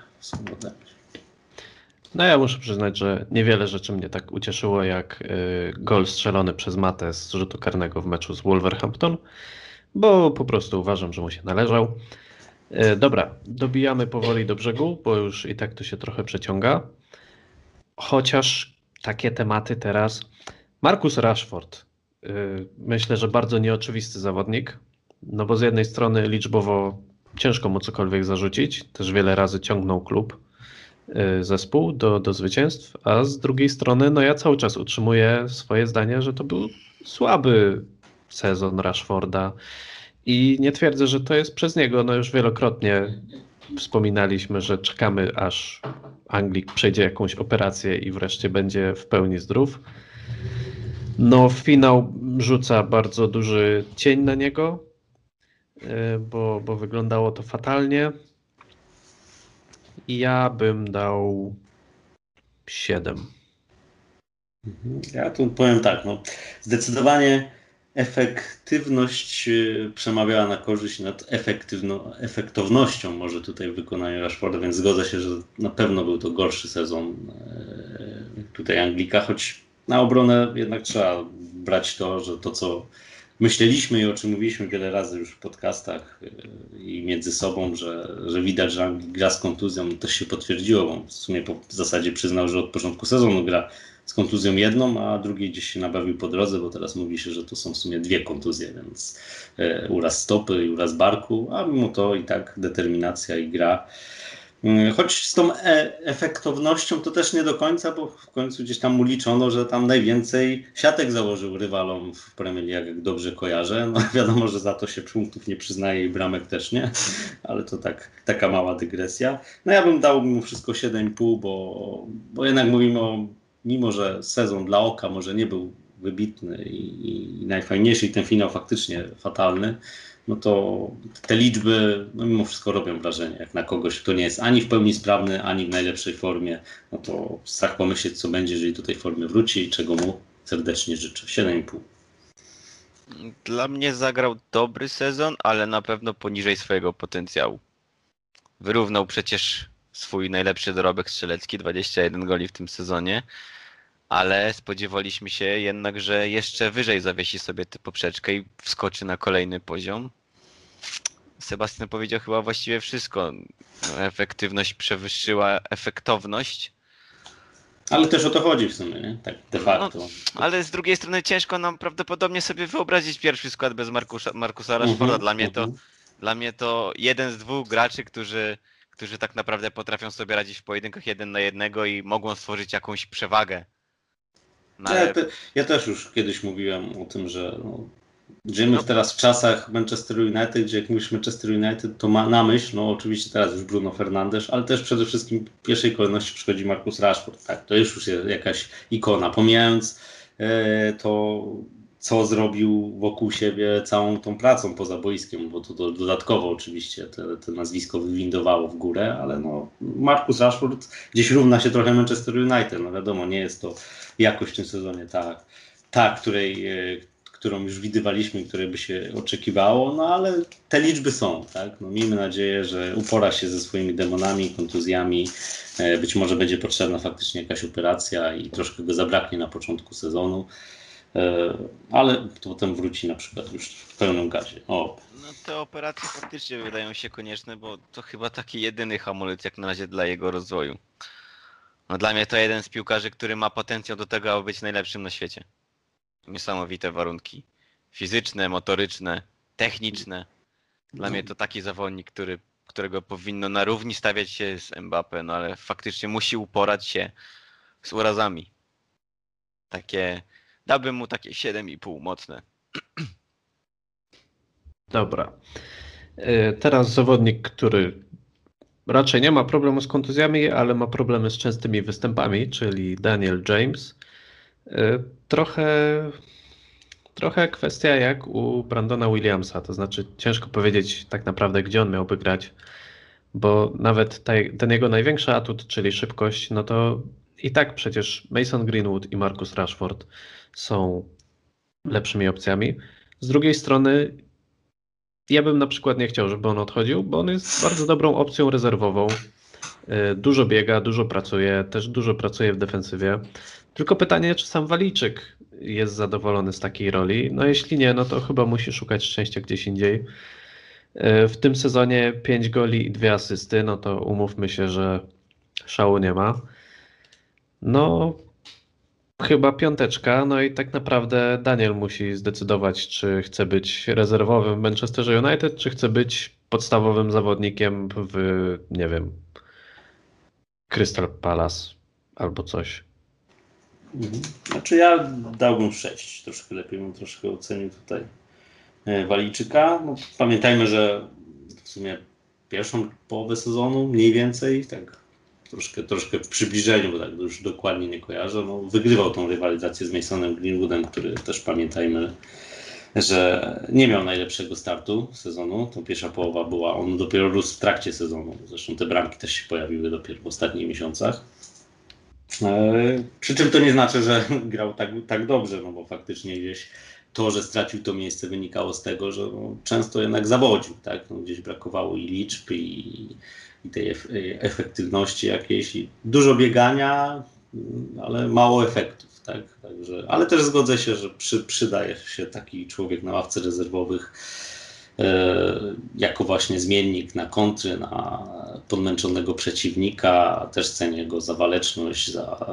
No ja muszę przyznać, że niewiele rzeczy mnie tak ucieszyło jak y, gol strzelony przez Matę z rzutu karnego w meczu z Wolverhampton, bo po prostu uważam, że mu się należał. Y, dobra, dobijamy powoli do brzegu, bo już i tak to się trochę przeciąga. Chociaż takie tematy teraz. Marcus Rashford. y, Myślę, że bardzo nieoczywisty zawodnik. No bo z jednej strony liczbowo ciężko mu cokolwiek zarzucić. Też wiele razy ciągnął klub, zespół do, do zwycięstw, a z drugiej strony, no ja cały czas utrzymuję swoje zdanie, że to był słaby sezon Rashforda i nie twierdzę, że to jest przez niego. No już wielokrotnie wspominaliśmy, że czekamy aż Anglik przejdzie jakąś operację i wreszcie będzie w pełni zdrów. No, finał rzuca bardzo duży cień na niego, y, bo, bo wyglądało to fatalnie. Ja bym dał 7. Mhm. Ja tu powiem tak, no, zdecydowanie efektywność y, przemawiała na korzyść nad efektywno, efektownością może tutaj w wykonaniu Rashforda, więc zgodzę się, że na pewno był to gorszy sezon e, tutaj Anglika, choć na obronę jednak trzeba brać to, że to co myśleliśmy i o czym mówiliśmy wiele razy już w podcastach y, i między sobą, że, że widać, że Anglik gra z kontuzją, to się potwierdziło, bo w sumie po w zasadzie przyznał, że od początku sezonu gra z kontuzją jedną, a drugiej gdzieś się nabawił po drodze, bo teraz mówi się, że to są w sumie dwie kontuzje, więc e, uraz stopy i uraz barku, a mimo to i tak determinacja i gra. Mm, Choć z tą e efektownością to też nie do końca, bo w końcu gdzieś tam mu że tam najwięcej siatek założył rywalom w Premier League, jak dobrze kojarzę. No wiadomo, że za to się punktów nie przyznaje i bramek też nie, ale to tak, taka mała dygresja. No ja bym dał mimo wszystko 7,5, bo, bo jednak mówimy o, mimo że sezon dla oka może nie był wybitny i, i najfajniejszy i ten finał faktycznie fatalny, no to te liczby no mimo wszystko robią wrażenie, jak na kogoś, kto nie jest ani w pełni sprawny, ani w najlepszej formie, no to strach pomyśleć, co będzie, jeżeli do tej formy wróci i czego mu serdecznie życzę. 7,5. Dla mnie zagrał dobry sezon, ale na pewno poniżej swojego potencjału. Wyrównał przecież swój najlepszy dorobek strzelecki, 21 goli w tym sezonie, ale spodziewaliśmy się jednak, że jeszcze wyżej zawiesi sobie tę poprzeczkę i wskoczy na kolejny poziom. Sebastian powiedział chyba właściwie wszystko. No, efektywność przewyższyła efektowność, Ale też o to chodzi w sumie, nie? Tak de facto. ale z drugiej strony ciężko nam prawdopodobnie sobie wyobrazić pierwszy skład bez Markusa, Markusa Rashforda. Mhm, Dla mnie to mhm. Dla mnie to jeden z dwóch graczy, którzy, którzy tak naprawdę potrafią sobie radzić w pojedynkach jeden na jednego i mogą stworzyć jakąś przewagę. No, Ja, ale te, ja też już kiedyś mówiłem o tym, że no, żyjemy No. teraz w czasach Manchester United, gdzie jak mówisz Manchester United, to ma na myśl, no oczywiście teraz już Bruno Fernandes, ale też przede wszystkim w pierwszej kolejności przychodzi Marcus Rashford. Tak, to już już jest jakaś ikona. Pomijając e, to, co zrobił wokół siebie całą tą pracą poza boiskiem, bo to do, dodatkowo oczywiście te, te nazwisko wywindowało w górę, ale no Marcus Rashford gdzieś równa się trochę Manchester United. No wiadomo, nie jest to jakość w tym sezonie ta, ta której, e, którą już widywaliśmy, której by się oczekiwało, no ale te liczby są, tak? No, miejmy nadzieję, że upora się ze swoimi demonami, kontuzjami. E, Być może będzie potrzebna faktycznie jakaś operacja i troszkę go zabraknie na początku sezonu, E, ale potem wróci na przykład już w pełnym gazie. O, no, te operacje faktycznie wydają się konieczne, bo to chyba taki jedyny hamulec jak na razie dla jego rozwoju. No, dla mnie to jeden z piłkarzy, który ma potencjał do tego, aby być najlepszym na świecie. Niesamowite warunki fizyczne, motoryczne, techniczne. Dla No. mnie to taki zawodnik, który, którego powinno na równi stawiać się z Mbappé, no ale faktycznie musi uporać się z urazami. Takie, dałbym mu takie 7,5 mocne. Dobra. Y, Teraz zawodnik, który raczej nie ma problemu z kontuzjami, ale ma problemy z częstymi występami, czyli Daniel James. Y, Trochę, trochę kwestia jak u Brandona Williamsa, to znaczy ciężko powiedzieć tak naprawdę, gdzie on miałby grać, bo nawet ten jego największy atut, czyli szybkość, no to i tak przecież Mason Greenwood i Marcus Rashford są lepszymi opcjami. Z drugiej strony ja bym na przykład nie chciał, żeby on odchodził, bo on jest bardzo dobrą opcją rezerwową. Y, Dużo biega, dużo pracuje, też dużo pracuje w defensywie. Tylko pytanie, czy sam Walijczyk jest zadowolony z takiej roli? No jeśli nie, no to chyba musi szukać szczęścia gdzieś indziej. Y, W tym sezonie 5 goli i 2 asysty, no to umówmy się, że szału nie ma. No, chyba piąteczka, no i tak naprawdę Daniel musi zdecydować, czy chce być rezerwowym w Manchesterze United, czy chce być podstawowym zawodnikiem w, nie wiem, Crystal Palace albo coś. Mhm. Znaczy ja dałbym 6. Troszkę lepiej bym troszkę ocenił tutaj e, Walijczyka. No, pamiętajmy, że w sumie pierwszą połowę sezonu mniej więcej, tak troszkę, troszkę w przybliżeniu, bo tak już dokładnie nie kojarzę, no, wygrywał tą rywalizację z Masonem Greenwoodem, który też pamiętajmy, że nie miał najlepszego startu sezonu. To pierwsza połowa była, on dopiero rósł w trakcie sezonu. Zresztą te bramki też się pojawiły dopiero w ostatnich miesiącach. E, Przy czym to nie znaczy, że grał tak, tak dobrze, no bo faktycznie gdzieś to, że stracił to miejsce wynikało z tego, że no, często jednak zawodził, tak? No, gdzieś brakowało i liczb, i, i tej ef efektywności jakiejś, i dużo biegania, ale mało efektów, tak? Także, ale też zgodzę się, że przy, przydaje się taki człowiek na ławce rezerwowych e, jako właśnie zmiennik na kontry, na podmęczonego przeciwnika. Też cenię jego za waleczność, za,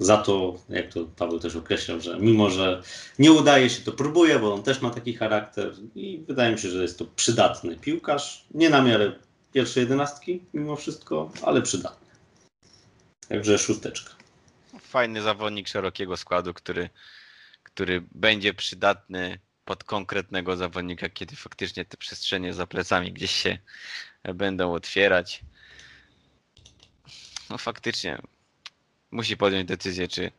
za to, jak to Paweł też określał, że mimo, że nie udaje się, to próbuje, bo on też ma taki charakter i wydaje mi się, że jest to przydatny piłkarz. Nie na miarę pierwszej jedenastki mimo wszystko, ale przydatny. Także szósteczka. Fajny zawodnik szerokiego składu, który, który będzie przydatny pod konkretnego zawodnika, kiedy faktycznie te przestrzenie za plecami gdzieś się będą otwierać. No faktycznie musi podjąć decyzję, czy,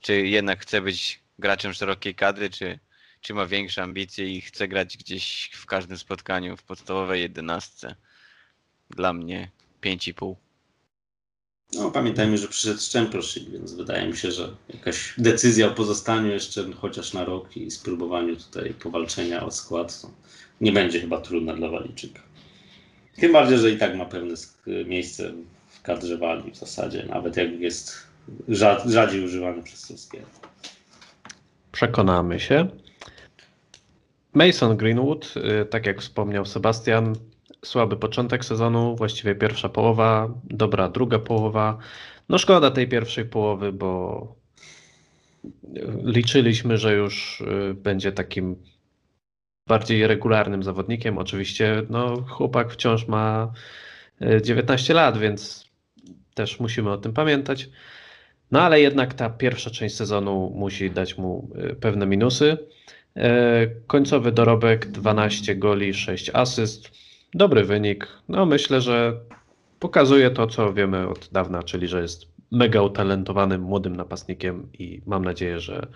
czy jednak chce być graczem szerokiej kadry, czy, czy ma większe ambicje i chce grać gdzieś w każdym spotkaniu w podstawowej jedenastce. Dla mnie 5,5. No, pamiętajmy, że przyszedł z Championship, więc wydaje mi się, że jakaś decyzja o pozostaniu jeszcze chociaż na rok i spróbowaniu tutaj powalczenia o skład to nie będzie chyba trudna dla Walijczyka. Tym bardziej, że i tak ma pewne miejsce w kadrze Walii w zasadzie, nawet jak jest rza- rzadziej używany przez Solskjaera. Przekonamy się. Mason Greenwood, y, tak jak wspomniał Sebastian, słaby początek sezonu, właściwie pierwsza połowa, dobra druga połowa. No szkoda tej pierwszej połowy, bo liczyliśmy, że już y, będzie takim bardziej regularnym zawodnikiem. Oczywiście no, chłopak wciąż ma y, 19 lat, więc też musimy o tym pamiętać. No ale jednak ta pierwsza część sezonu musi dać mu y, pewne minusy. Końcowy dorobek 12 goli, 6 asyst. Dobry wynik. No myślę, że pokazuje to, co wiemy od dawna, czyli że jest mega utalentowanym młodym napastnikiem i mam nadzieję, że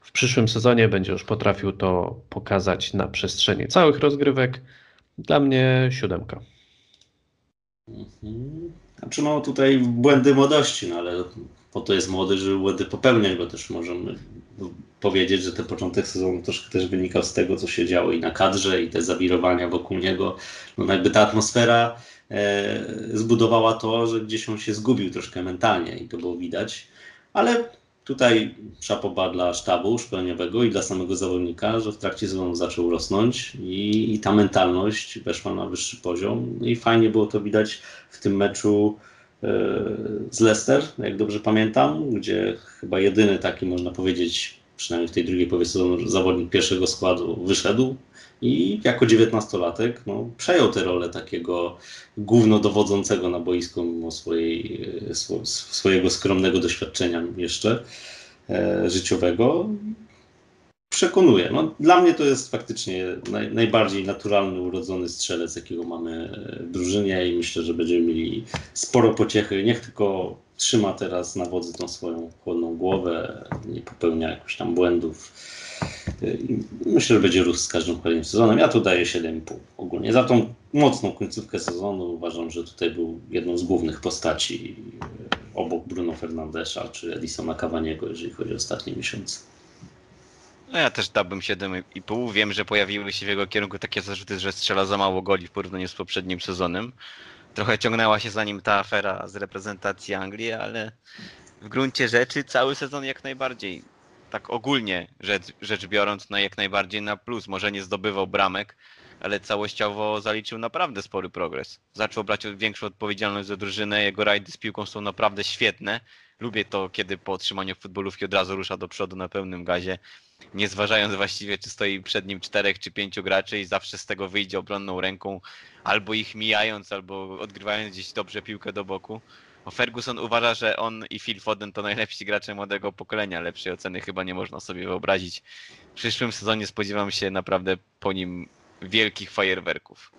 w przyszłym sezonie będzie już potrafił to pokazać na przestrzeni całych rozgrywek. Dla mnie siódemka. Mhm. Znaczy no tutaj błędy młodości, no ale po to jest młody, żeby błędy popełniać, bo też możemy powiedzieć, że ten początek sezonu troszkę też wynikał z tego, co się działo i na kadrze, i te zawirowania wokół niego. No jakby ta atmosfera e, zbudowała to, że gdzieś on się zgubił troszkę mentalnie i to było widać. Ale tutaj szapoba dla sztabu szkoleniowego i dla samego zawodnika, że w trakcie sezonu zaczął rosnąć i, i ta mentalność weszła na wyższy poziom. I fajnie było to widać w tym meczu e, z Leicester, jak dobrze pamiętam, gdzie chyba jedyny taki, można powiedzieć, przynajmniej w tej drugiej połowie sezonu, zawodnik pierwszego składu wyszedł i jako dziewiętnastolatek no, przejął tę rolę takiego głównodowodzącego na boisku mimo swojej, e, swo, swojego skromnego doświadczenia jeszcze e, życiowego. Przekonuje. No, dla mnie to jest faktycznie naj, najbardziej naturalny, urodzony strzelec, jakiego mamy w drużynie i myślę, że będziemy mieli sporo pociechy. Niech tylko trzyma teraz na wodzy tą swoją chłodną głowę, nie popełnia jakichś tam błędów. Myślę, że będzie rósł z każdym kolejnym sezonem. Ja tu daję 7,5 ogólnie. Za tą mocną końcówkę sezonu uważam, że tutaj był jedną z głównych postaci obok Bruno Fernandesza czy Edisona Cavaniego, jeżeli chodzi o ostatnie miesiące. No ja też dałbym 7,5. Wiem, że pojawiły się w jego kierunku takie zarzuty, że strzela za mało goli w porównaniu z poprzednim sezonem. Trochę ciągnęła się za nim ta afera z reprezentacji Anglii, ale w gruncie rzeczy cały sezon jak najbardziej, tak ogólnie rzecz, rzecz biorąc, no jak najbardziej na plus. Może nie zdobywał bramek, ale całościowo zaliczył naprawdę spory progres. Zaczął brać większą odpowiedzialność za drużynę, jego rajdy z piłką są naprawdę świetne. Lubię to, kiedy po otrzymaniu futbolówki od razu rusza do przodu na pełnym gazie, nie zważając właściwie, czy stoi przed nim czterech czy pięciu graczy i zawsze z tego wyjdzie obronną ręką, albo ich mijając, albo odgrywając gdzieś dobrze piłkę do boku. Bo Ferguson uważa, że on i Phil Foden to najlepsi gracze młodego pokolenia. Lepszej oceny chyba nie można sobie wyobrazić. W przyszłym sezonie spodziewam się naprawdę po nim wielkich fajerwerków.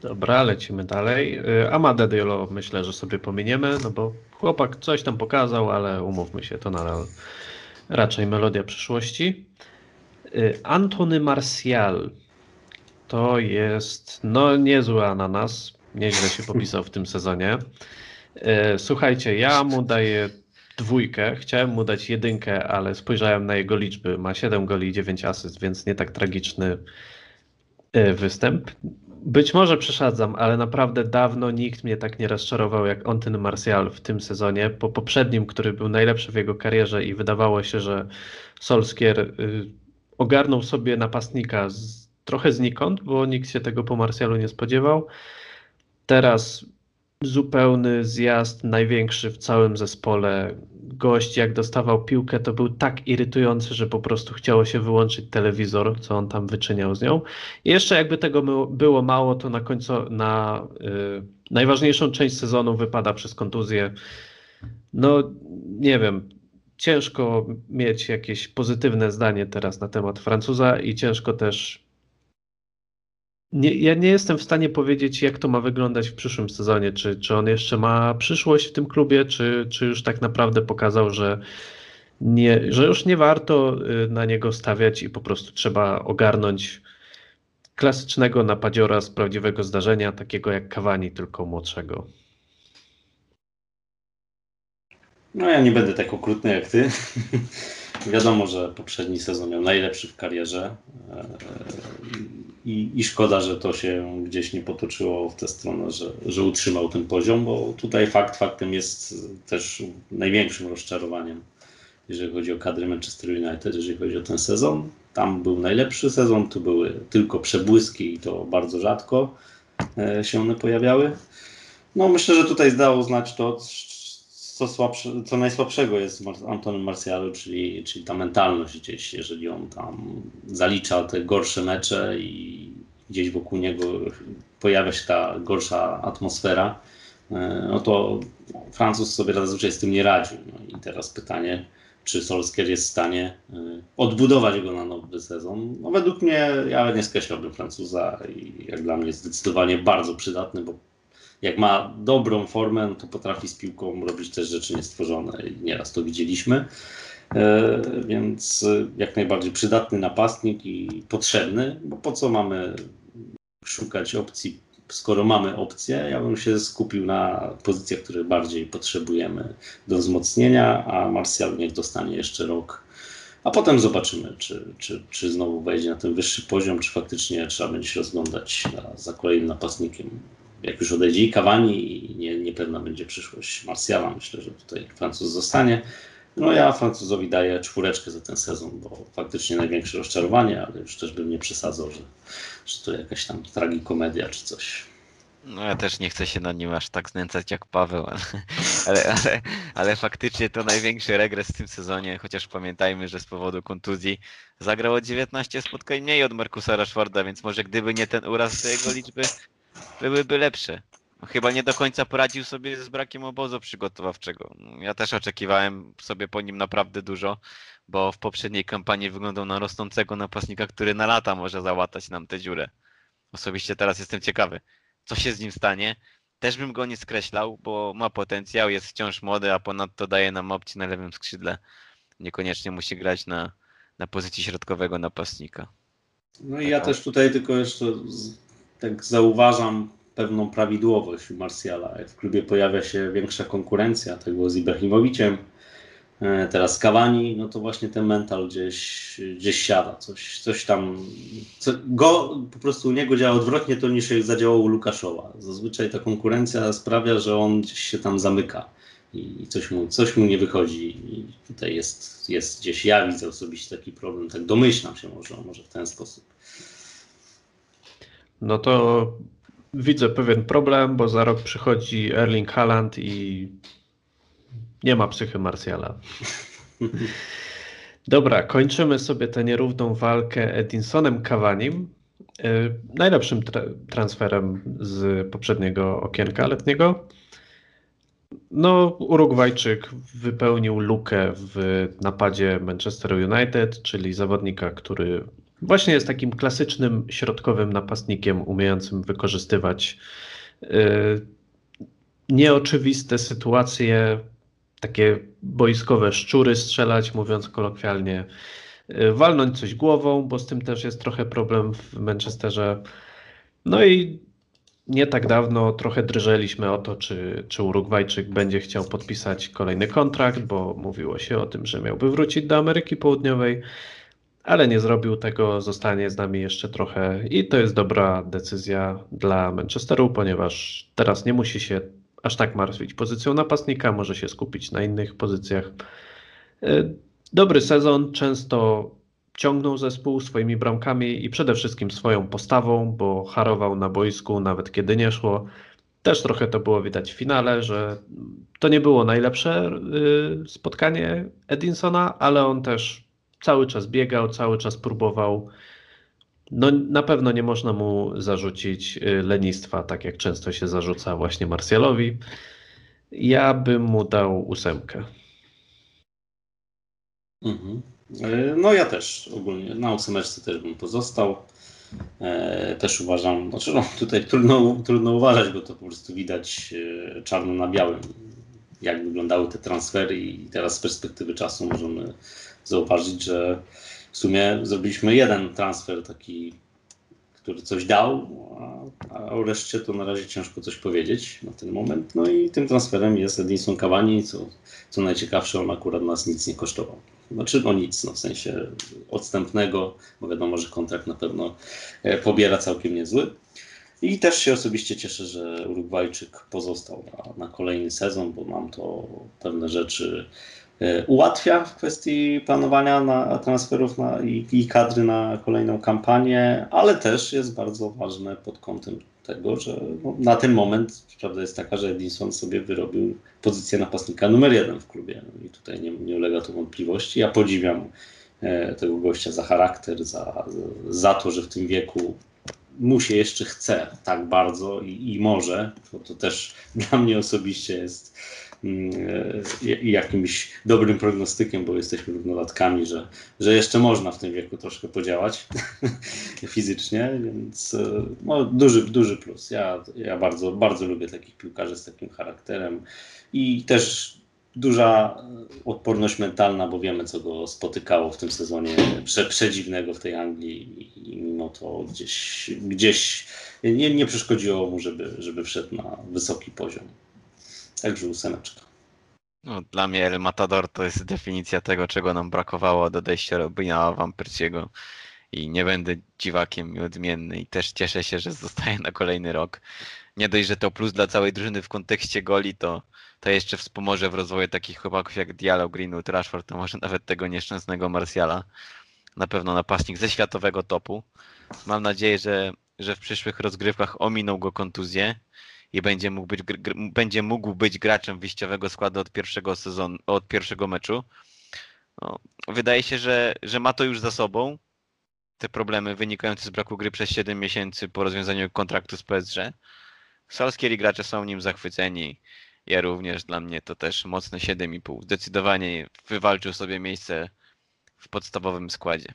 Dobra, lecimy dalej. Y, Amade Diallo myślę, że sobie pominiemy, no bo chłopak coś tam pokazał, ale umówmy się, to nadal raczej melodia przyszłości. Y, Antony Martial to jest no niezły ananas, nieźle się popisał w tym sezonie. Y, Słuchajcie, ja mu daję dwójkę, chciałem mu dać jedynkę, ale spojrzałem na jego liczby. Ma 7 goli i 9 asyst, więc nie tak tragiczny y, występ. Być może przesadzam, ale naprawdę dawno nikt mnie tak nie rozczarował jak Antony Martial w tym sezonie. Po poprzednim, który był najlepszy w jego karierze i wydawało się, że Solskier y, ogarnął sobie napastnika z, trochę znikąd, bo nikt się tego po Martialu nie spodziewał. Teraz zupełny zjazd, największy w całym zespole. Gość, jak dostawał piłkę, to był tak irytujący, że po prostu chciało się wyłączyć telewizor, co on tam wyczyniał z nią. I jeszcze jakby tego było mało, to na końcu, na y, najważniejszą część sezonu wypada przez kontuzję. No, nie wiem, ciężko mieć jakieś pozytywne zdanie teraz na temat Francuza i ciężko też nie, ja nie jestem w stanie powiedzieć, jak to ma wyglądać w przyszłym sezonie. Czy, czy on jeszcze ma przyszłość w tym klubie, czy, czy już tak naprawdę pokazał, że, nie, że już nie warto y, na niego stawiać i po prostu trzeba ogarnąć klasycznego napadziora z prawdziwego zdarzenia, takiego jak Cavani, tylko młodszego. No ja nie będę tak okrutny jak ty. Wiadomo, że poprzedni sezon miał najlepszy w karierze e, i, i szkoda, że to się gdzieś nie potoczyło w tę stronę, że, że utrzymał ten poziom, bo tutaj fakt faktem jest też największym rozczarowaniem, jeżeli chodzi o kadrę Manchester United, jeżeli chodzi o ten sezon. Tam był najlepszy sezon, tu były tylko przebłyski i to bardzo rzadko e, się one pojawiały. No myślę, że tutaj zdało znać to, co, słabsze, co najsłabszego jest w Marcialu, czyli, czyli ta mentalność gdzieś, jeżeli on tam zalicza te gorsze mecze i gdzieś wokół niego pojawia się ta gorsza atmosfera, e, no to Francuz sobie zazwyczaj z tym nie radził. No i teraz pytanie, czy Solskjaer jest w stanie e, odbudować go na nowy sezon. No według mnie ja nie skreślałbym Francuza i jak dla mnie zdecydowanie bardzo przydatny, bo jak ma dobrą formę, to potrafi z piłką robić też rzeczy niestworzone i nieraz to widzieliśmy. E, więc jak najbardziej przydatny napastnik i potrzebny, bo po co mamy szukać opcji, skoro mamy opcję, ja bym się skupił na pozycjach, które bardziej potrzebujemy do wzmocnienia, a Martial niech dostanie jeszcze rok, a potem zobaczymy, czy, czy, czy znowu wejdzie na ten wyższy poziom, czy faktycznie trzeba będzie się rozglądać za kolejnym napastnikiem jak już odejdzie i Cavani i nie, niepewna będzie przyszłość Marsjala, myślę, że tutaj Francuz zostanie. No ja Francuzowi daję czwóreczkę za ten sezon, bo faktycznie największe rozczarowanie, ale już też bym nie przesadzał, że, że to jakaś tam tragikomedia czy coś. No ja też nie chcę się na nim aż tak znęcać jak Paweł, ale, ale, ale, ale faktycznie to największy regres w tym sezonie, chociaż pamiętajmy, że z powodu kontuzji zagrało 19 spotkań mniej od Markusa Rashforda, więc może gdyby nie ten uraz, jego liczby byłyby lepsze. No, chyba nie do końca poradził sobie z brakiem obozu przygotowawczego. Ja też oczekiwałem sobie po nim naprawdę dużo, bo w poprzedniej kampanii wyglądał na rosnącego napastnika, który na lata może załatać nam tę dziurę. Osobiście teraz jestem ciekawy, co się z nim stanie. Też bym go nie skreślał, bo ma potencjał, jest wciąż młody, a ponadto daje nam opcję na lewym skrzydle. Niekoniecznie musi grać na, na pozycji środkowego napastnika. No i ja też tutaj tylko jeszcze tak zauważam pewną prawidłowość u Marsjala. Jak w klubie pojawia się większa konkurencja, tak było z Ibrahimowiciem, e, teraz Cavani, no to właśnie ten mental gdzieś, gdzieś siada, coś, coś tam, co, go, po prostu u niego działa odwrotnie to niż jak zadziałał u Lukaszowa. Zazwyczaj ta konkurencja sprawia, że on gdzieś się tam zamyka i coś mu, coś mu nie wychodzi i tutaj jest, jest gdzieś, ja widzę osobiście taki problem, tak domyślam się może, może w ten sposób. No to widzę pewien problem, bo za rok przychodzi Erling Haaland i nie ma psychy Marsjala. Dobra, kończymy sobie tę nierówną walkę Edinsonem Cavanim. Yy, najlepszym tra transferem z poprzedniego okienka letniego. No, Urugwajczyk wypełnił lukę w napadzie Manchester United, czyli zawodnika, który właśnie jest takim klasycznym środkowym napastnikiem, umiejącym wykorzystywać yy, nieoczywiste sytuacje, takie boiskowe szczury strzelać, mówiąc kolokwialnie, yy, walnąć coś głową, bo z tym też jest trochę problem w Manchesterze. No i nie tak dawno trochę drżeliśmy o to, czy, czy Urugwajczyk będzie chciał podpisać kolejny kontrakt, bo mówiło się o tym, że miałby wrócić do Ameryki Południowej, ale nie zrobił tego, zostanie z nami jeszcze trochę i to jest dobra decyzja dla Manchesteru, ponieważ teraz nie musi się aż tak martwić pozycją napastnika, może się skupić na innych pozycjach. E, dobry sezon, często ciągnął zespół swoimi bramkami i przede wszystkim swoją postawą, bo harował na boisku nawet kiedy nie szło. Też trochę to było widać w finale, że to nie było najlepsze y, spotkanie Edinsona, ale on też cały czas biegał, cały czas próbował. No, na pewno nie można mu zarzucić y, lenistwa, tak jak często się zarzuca właśnie Marsjalowi. Ja bym mu dał ósemkę. Mhm. E, no ja też ogólnie na ósemeczce też bym pozostał. E, też uważam, znaczy no, tutaj trudno, trudno uważać, bo to po prostu widać e, czarno na białym, jak wyglądały te transfery i teraz z perspektywy czasu możemy zauważyć, że w sumie zrobiliśmy jeden transfer taki, który coś dał, a, o reszcie to na razie ciężko coś powiedzieć na ten moment. No i tym transferem jest Edinson Cavani, co, co najciekawsze, on akurat nas nic nie kosztował. Znaczy no nic, no w sensie odstępnego, bo wiadomo, że kontrakt na pewno e, pobiera całkiem niezły. I też się osobiście cieszę, że Urugwajczyk pozostał na, na kolejny sezon, bo nam to pewne rzeczy ułatwia w kwestii planowania na transferów na, i, i kadry na kolejną kampanię, ale też jest bardzo ważne pod kątem tego, że no, na ten moment prawda jest taka, że Edinson sobie wyrobił pozycję napastnika numer jeden w klubie i tutaj nie, nie ulega to wątpliwości. Ja podziwiam e, tego gościa za charakter, za, za to, że w tym wieku mu się jeszcze chce tak bardzo i, i może, to, to też dla mnie osobiście jest e, jakimś dobrym prognostykiem, bo jesteśmy równolatkami, że, że jeszcze można w tym wieku troszkę podziałać fizycznie, więc e, no, duży, duży plus. Ja, ja bardzo, bardzo lubię takich piłkarzy z takim charakterem i też duża odporność mentalna, bo wiemy, co go spotykało w tym sezonie prze, przedziwnego w tej Anglii i mimo to gdzieś, gdzieś nie, nie przeszkodziło mu, żeby, żeby wszedł na wysoki poziom. Także ósemeczka. No, dla mnie El Matador to jest definicja tego, czego nam brakowało do odejścia Robina Wampyrciego i nie będę dziwakiem i odmienny i też cieszę się, że zostaje na kolejny rok. Nie dość, że to plus dla całej drużyny w kontekście goli, to, to jeszcze wspomoże w rozwoju takich chłopaków jak Diallo, Greenwood, Rashford, to może nawet tego nieszczęsnego Marsjala. Na pewno napastnik ze światowego topu. Mam nadzieję, że, że w przyszłych rozgrywkach ominą go kontuzję i będzie mógł być, będzie mógł być graczem wyjściowego składu od pierwszego sezonu, od pierwszego meczu. No, wydaje się, że, że ma to już za sobą. Te problemy wynikające z braku gry przez 7 miesięcy po rozwiązaniu kontraktu z PSG. Salskieri gracze są nim zachwyceni. Ja również, dla mnie to też mocne 7,5. Zdecydowanie wywalczył sobie miejsce w podstawowym składzie.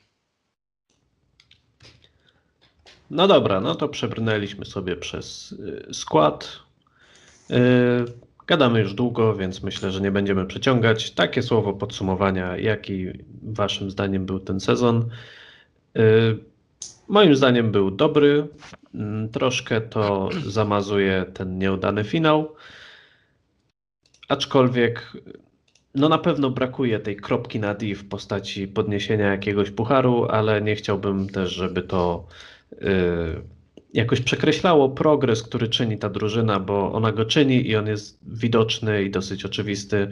No dobra, no to przebrnęliśmy sobie przez y, skład. Y, gadamy już długo, więc myślę, że nie będziemy przeciągać. Takie słowo podsumowania, jaki waszym zdaniem był ten sezon. Y, moim zdaniem był dobry. Mm, troszkę to zamazuje ten nieudany finał. Aczkolwiek no na pewno brakuje tej kropki na D w postaci podniesienia jakiegoś pucharu, ale nie chciałbym też, żeby to jakoś przekreślało progres, który czyni ta drużyna, bo ona go czyni i on jest widoczny i dosyć oczywisty.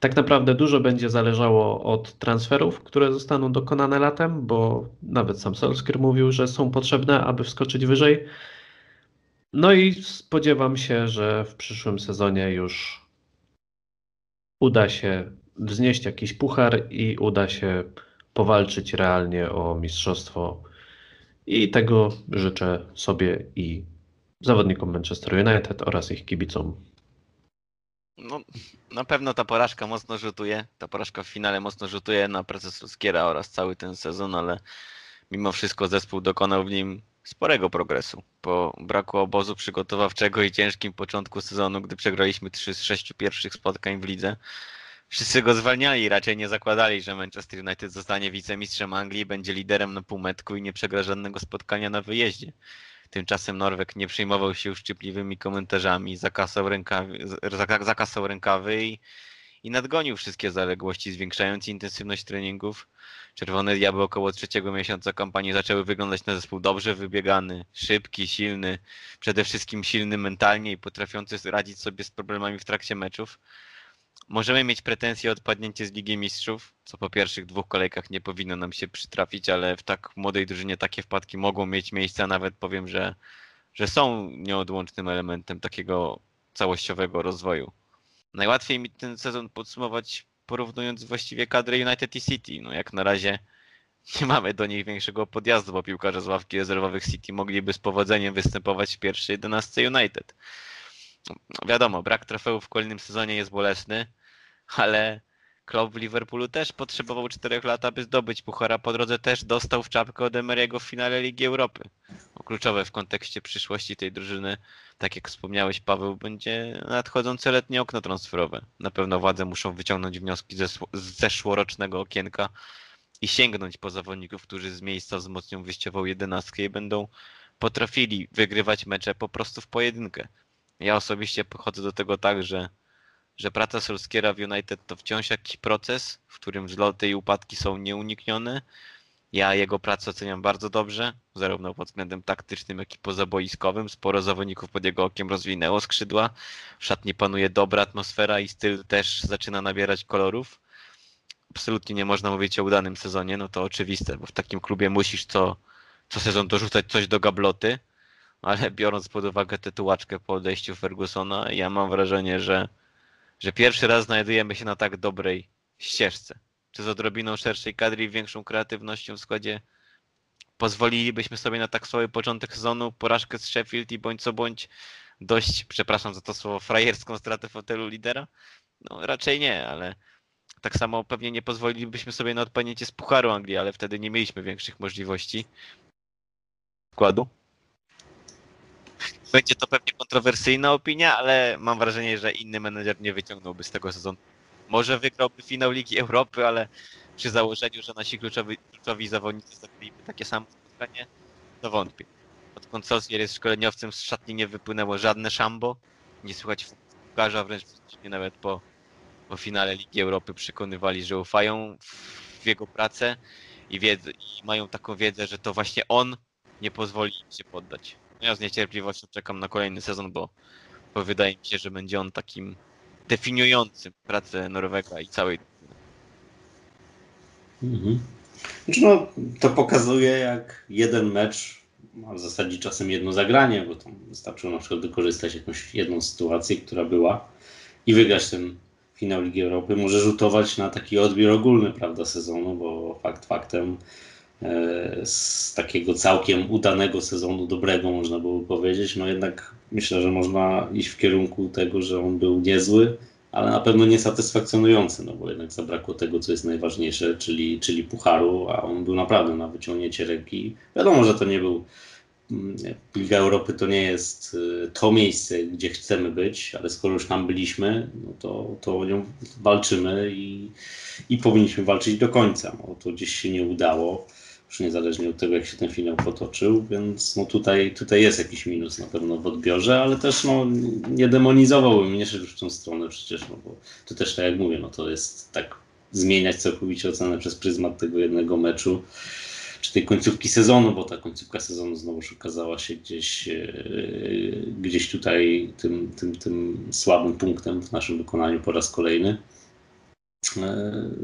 Tak naprawdę dużo będzie zależało od transferów, które zostaną dokonane latem, bo nawet sam Solskjaer mówił, że są potrzebne, aby wskoczyć wyżej. No i spodziewam się, że w przyszłym sezonie już uda się wznieść jakiś puchar i uda się powalczyć realnie o mistrzostwo. I tego życzę sobie i zawodnikom Manchester United oraz ich kibicom. No, na pewno ta porażka mocno rzutuje. Ta porażka w finale mocno rzutuje na proces Luskiera oraz cały ten sezon, ale mimo wszystko zespół dokonał w nim sporego progresu. Po braku obozu przygotowawczego i ciężkim początku sezonu, gdy przegraliśmy 3 z 6 pierwszych spotkań w lidze, wszyscy go zwalniali, raczej nie zakładali, że Manchester United zostanie wicemistrzem Anglii, będzie liderem na półmetku i nie przegra żadnego spotkania na wyjeździe. Tymczasem Norwek nie przejmował się szczypliwymi komentarzami, zakasał rękawy, zakasał rękawy i, i nadgonił wszystkie zaległości, zwiększając intensywność treningów. Czerwone Diabły około trzeciego miesiąca kampanii zaczęły wyglądać na zespół dobrze wybiegany, szybki, silny, przede wszystkim silny mentalnie i potrafiący radzić sobie z problemami w trakcie meczów. Możemy mieć pretensje o odpadnięcie z Ligi Mistrzów, co po pierwszych dwóch kolejkach nie powinno nam się przytrafić, ale w tak młodej drużynie takie wpadki mogą mieć miejsce, a nawet powiem, że, że są nieodłącznym elementem takiego całościowego rozwoju. Najłatwiej mi ten sezon podsumować porównując właściwie kadrę United i City. No jak na razie nie mamy do nich większego podjazdu, bo piłkarze z ławki rezerwowych City mogliby z powodzeniem występować w pierwszej 11 United. No, wiadomo, brak trofeów w kolejnym sezonie jest bolesny, ale Klopp w Liverpoolu też potrzebował 4 lat, aby zdobyć puchara. Po drodze też dostał w czapkę od Emery'ego w finale Ligi Europy. O, kluczowe w kontekście przyszłości tej drużyny, tak jak wspomniałeś Paweł, będzie nadchodzące letnie okno transferowe. Na pewno władze muszą wyciągnąć wnioski ze z zeszłorocznego okienka i sięgnąć po zawodników, którzy z miejsca wzmocnią wyjściową jedenastkę i będą potrafili wygrywać mecze po prostu w pojedynkę. Ja osobiście podchodzę do tego tak, że, że praca Solskiera w United to wciąż jakiś proces, w którym wzloty i upadki są nieuniknione. Ja jego pracę oceniam bardzo dobrze, zarówno pod względem taktycznym, jak i pozaboiskowym. Sporo zawodników pod jego okiem rozwinęło skrzydła. W szatni panuje dobra atmosfera i styl też zaczyna nabierać kolorów. Absolutnie nie można mówić o udanym sezonie, no to oczywiste, bo w takim klubie musisz co, co sezon dorzucać coś do gabloty ale biorąc pod uwagę tę tułaczkę po odejściu Fergusona, ja mam wrażenie, że, że pierwszy raz znajdujemy się na tak dobrej ścieżce. Czy z odrobiną szerszej kadry i większą kreatywnością w składzie pozwolilibyśmy sobie na tak słaby początek sezonu, porażkę z Sheffield i bądź co bądź dość, przepraszam za to słowo, frajerską stratę fotelu lidera? No raczej nie, ale tak samo pewnie nie pozwolilibyśmy sobie na odpadnięcie z Pucharu Anglii, ale wtedy nie mieliśmy większych możliwości składu. Będzie to pewnie kontrowersyjna opinia, ale mam wrażenie, że inny menedżer nie wyciągnąłby z tego sezonu. Może wygrałby finał Ligi Europy, ale przy założeniu, że nasi kluczowi, kluczowi zawodnicy zagraliby takie samo spotkanie, to wątpię. Odkąd Solskjaer jest szkoleniowcem, z szatni nie wypłynęło żadne szambo. Nie słychać piłkarza, wręcz nawet po, po finale Ligi Europy przekonywali, że ufają w jego pracę i, wiedzę, i mają taką wiedzę, że to właśnie on nie pozwoli im się poddać. Ja z niecierpliwością czekam na kolejny sezon, bo, bo wydaje mi się, że będzie on takim definiującym pracę Norwega i całej. Mhm. Znaczy no, to pokazuje, jak jeden mecz, a w zasadzie czasem jedno zagranie, bo tam wystarczyło na przykład wykorzystać jakąś jedną sytuację, która była i wygrać ten finał Ligi Europy, może rzutować na taki odbiór ogólny prawda, sezonu, bo fakt faktem z takiego całkiem udanego sezonu, dobrego można było powiedzieć, no jednak myślę, że można iść w kierunku tego, że on był niezły, ale na pewno niesatysfakcjonujący, no bo jednak zabrakło tego, co jest najważniejsze, czyli, czyli pucharu, a on był naprawdę na wyciągnięcie ręki. Wiadomo, że to nie był mm, Liga Europy to nie jest y, to miejsce, gdzie chcemy być, ale skoro już tam byliśmy, no to, to o nią walczymy i, i powinniśmy walczyć do końca. No, to gdzieś się nie udało już niezależnie od tego, jak się ten finał potoczył, więc no tutaj, tutaj jest jakiś minus na pewno w odbiorze, ale też no, nie demonizowałbym, nie szedł w tą stronę przecież, no bo to też tak jak mówię, no to jest tak zmieniać całkowicie ocenę przez pryzmat tego jednego meczu, czy tej końcówki sezonu, bo ta końcówka sezonu znowuż okazała się gdzieś, e, gdzieś tutaj tym, tym, tym słabym punktem w naszym wykonaniu po raz kolejny. E,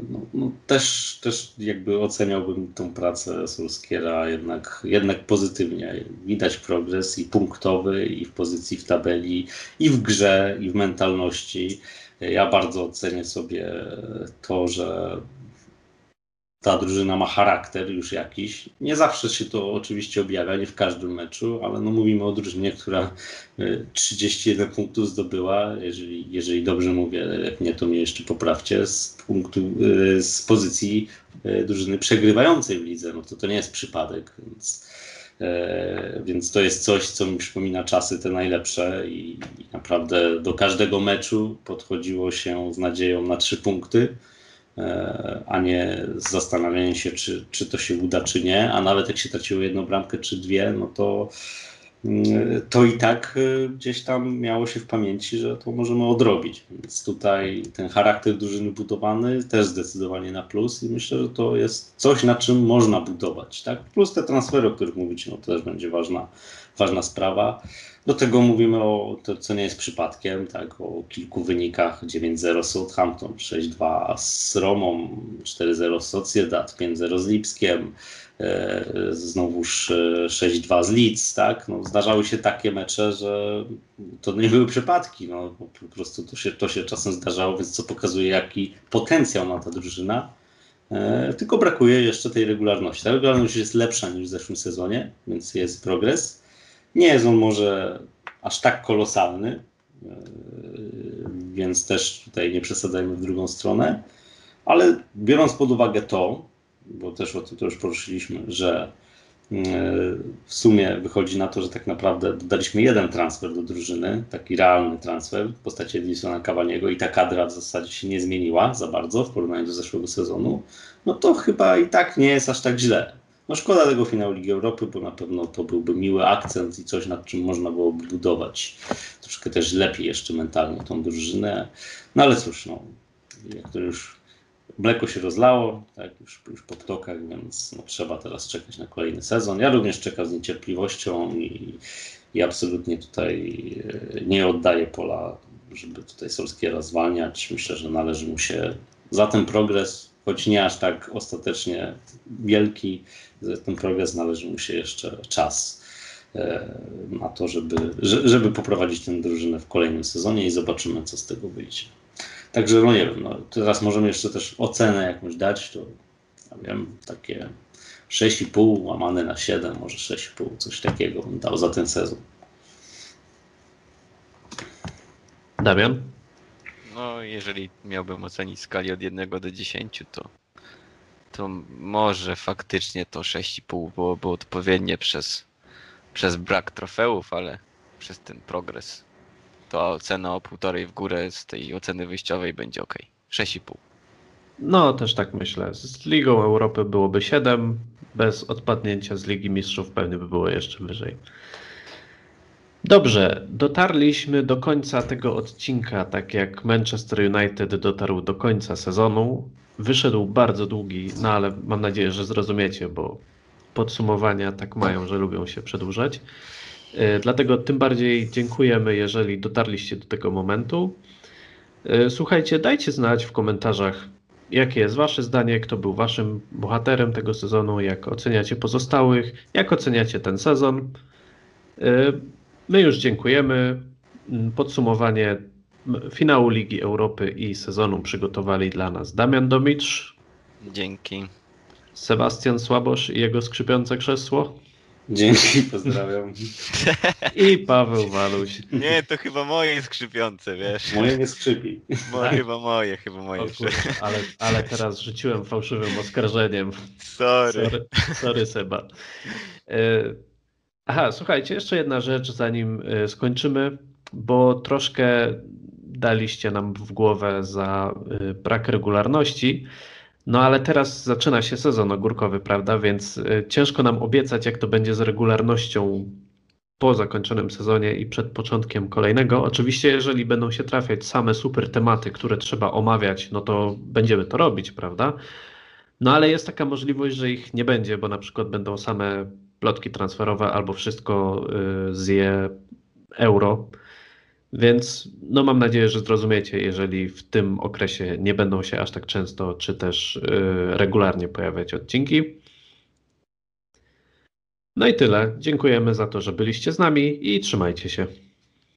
no, no, też, też jakby oceniałbym tą pracę Solskiera jednak, jednak pozytywnie. Widać progres i punktowy, i w pozycji w tabeli, i w grze, i w mentalności. Ja bardzo ocenię sobie to, że ta drużyna ma charakter już jakiś. Nie zawsze się to oczywiście objawia, nie w każdym meczu, ale no mówimy o drużynie, która 31 e, punktów zdobyła, jeżeli, jeżeli dobrze mówię, jak nie to mnie jeszcze poprawcie, z, punktu, e, z pozycji e, drużyny przegrywającej w lidze, no to to nie jest przypadek, więc, więc to jest coś, co mi przypomina czasy te najlepsze i, naprawdę do każdego meczu podchodziło się z nadzieją na trzy punkty a nie z zastanawianiem się, czy, czy to się uda, czy nie. A nawet jak się traciło jedną bramkę czy dwie, no to, mm, to i tak e, gdzieś tam miało się w pamięci, że to możemy odrobić. Więc tutaj ten charakter drużyny budowany też zdecydowanie na plus i myślę, że to jest coś, na czym można budować. Tak? Plus te transfery, o których mówicie, no to też będzie ważna, ważna sprawa. Do tego mówimy o to, co nie jest przypadkiem, tak, o kilku wynikach 9-0 Southampton, 6-2 z Romą, 4-0 Sociedad, 5-0 z Lipskiem, e, znowuż 6-2 z Leeds, tak, no, zdarzały się takie mecze, że to nie były przypadki, no, po prostu to się, to się czasem zdarzało, więc co pokazuje, jaki potencjał ma ta drużyna, e, tylko brakuje jeszcze tej regularności. Ta regularność jest lepsza niż w zeszłym sezonie, więc jest progres, nie jest on może aż tak kolosalny, e, więc też tutaj nie przesadzajmy w drugą stronę, ale biorąc pod uwagę to, bo też o tym to już poruszyliśmy, że e, w sumie wychodzi na to, że tak naprawdę dodaliśmy jeden transfer do drużyny, taki realny transfer w postaci Edisona Cavaniego i ta kadra w zasadzie się nie zmieniła za bardzo w porównaniu do zeszłego sezonu, no to chyba i tak nie jest aż tak źle. No szkoda tego finału Ligi Europy, bo na pewno to byłby miły akcent i coś, nad czym można byłoby budować troszkę też lepiej jeszcze mentalnie tą drużynę. No ale cóż, no, jak to już mleko się rozlało, tak, już, już po ptokach, więc no, trzeba teraz czekać na kolejny sezon. Ja również czekam z niecierpliwością i, i absolutnie tutaj e, nie oddaję pola, żeby tutaj Solskiera zwalniać. Myślę, że należy mu się za ten progres, choć nie aż tak ostatecznie wielki, ten progres należy mu się jeszcze czas e, na to, żeby, żeby poprowadzić tę drużynę w kolejnym sezonie i zobaczymy, co z tego wyjdzie. Także no nie wiem, no, teraz możemy jeszcze też ocenę jakąś dać, to ja wiem, takie 6,5 łamane na 7, może 6,5, coś takiego bym dał za ten sezon. Damian? No, jeżeli miałbym ocenić skali od 1 do 10, to to może faktycznie to 6,5 byłoby odpowiednie przez, przez brak trofeów, ale przez ten progres to ocena o półtorej w górę z tej oceny wyjściowej będzie ok. 6,5. No, też tak myślę. Z Ligą Europy byłoby 7, bez odpadnięcia z Ligi Mistrzów pewnie by było jeszcze wyżej. Dobrze, dotarliśmy do końca tego odcinka, tak jak Manchester United dotarł do końca sezonu. Wyszedł bardzo długi, no ale mam nadzieję, że zrozumiecie, bo podsumowania tak mają, że lubią się przedłużać. E, dlatego tym bardziej dziękujemy, jeżeli dotarliście do tego momentu. E, słuchajcie, dajcie znać w komentarzach, jakie jest Wasze zdanie, kto był Waszym bohaterem tego sezonu, jak oceniacie pozostałych, jak oceniacie ten sezon. E, my już dziękujemy. Podsumowanie finału Ligi Europy i sezonu przygotowali dla nas Damian Domicz. Dzięki. Sebastian Słabosz i jego skrzypiące krzesło. Dzięki, pozdrawiam. I Paweł Waluś. Nie, to chyba moje skrzypiące, wiesz. Moje nie skrzypi. Moje, tak? Chyba moje, chyba moje. ale, ale teraz rzuciłem fałszywym oskarżeniem. Sorry. Sorry, sorry Seba. E, aha, słuchajcie, jeszcze jedna rzecz, zanim e, skończymy, bo troszkę daliście nam w głowę za y, brak regularności. No ale teraz zaczyna się sezon ogórkowy, prawda? Więc y, ciężko nam obiecać, jak to będzie z regularnością po zakończonym sezonie i przed początkiem kolejnego. Oczywiście, jeżeli będą się trafiać same super tematy, które trzeba omawiać, no to będziemy to robić, prawda? No ale jest taka możliwość, że ich nie będzie, bo na przykład będą same plotki transferowe albo wszystko y, zje euro. Więc no mam nadzieję, że zrozumiecie, jeżeli w tym okresie nie będą się aż tak często czy też y, regularnie pojawiać odcinki. No i tyle. Dziękujemy za to, że byliście z nami i trzymajcie się.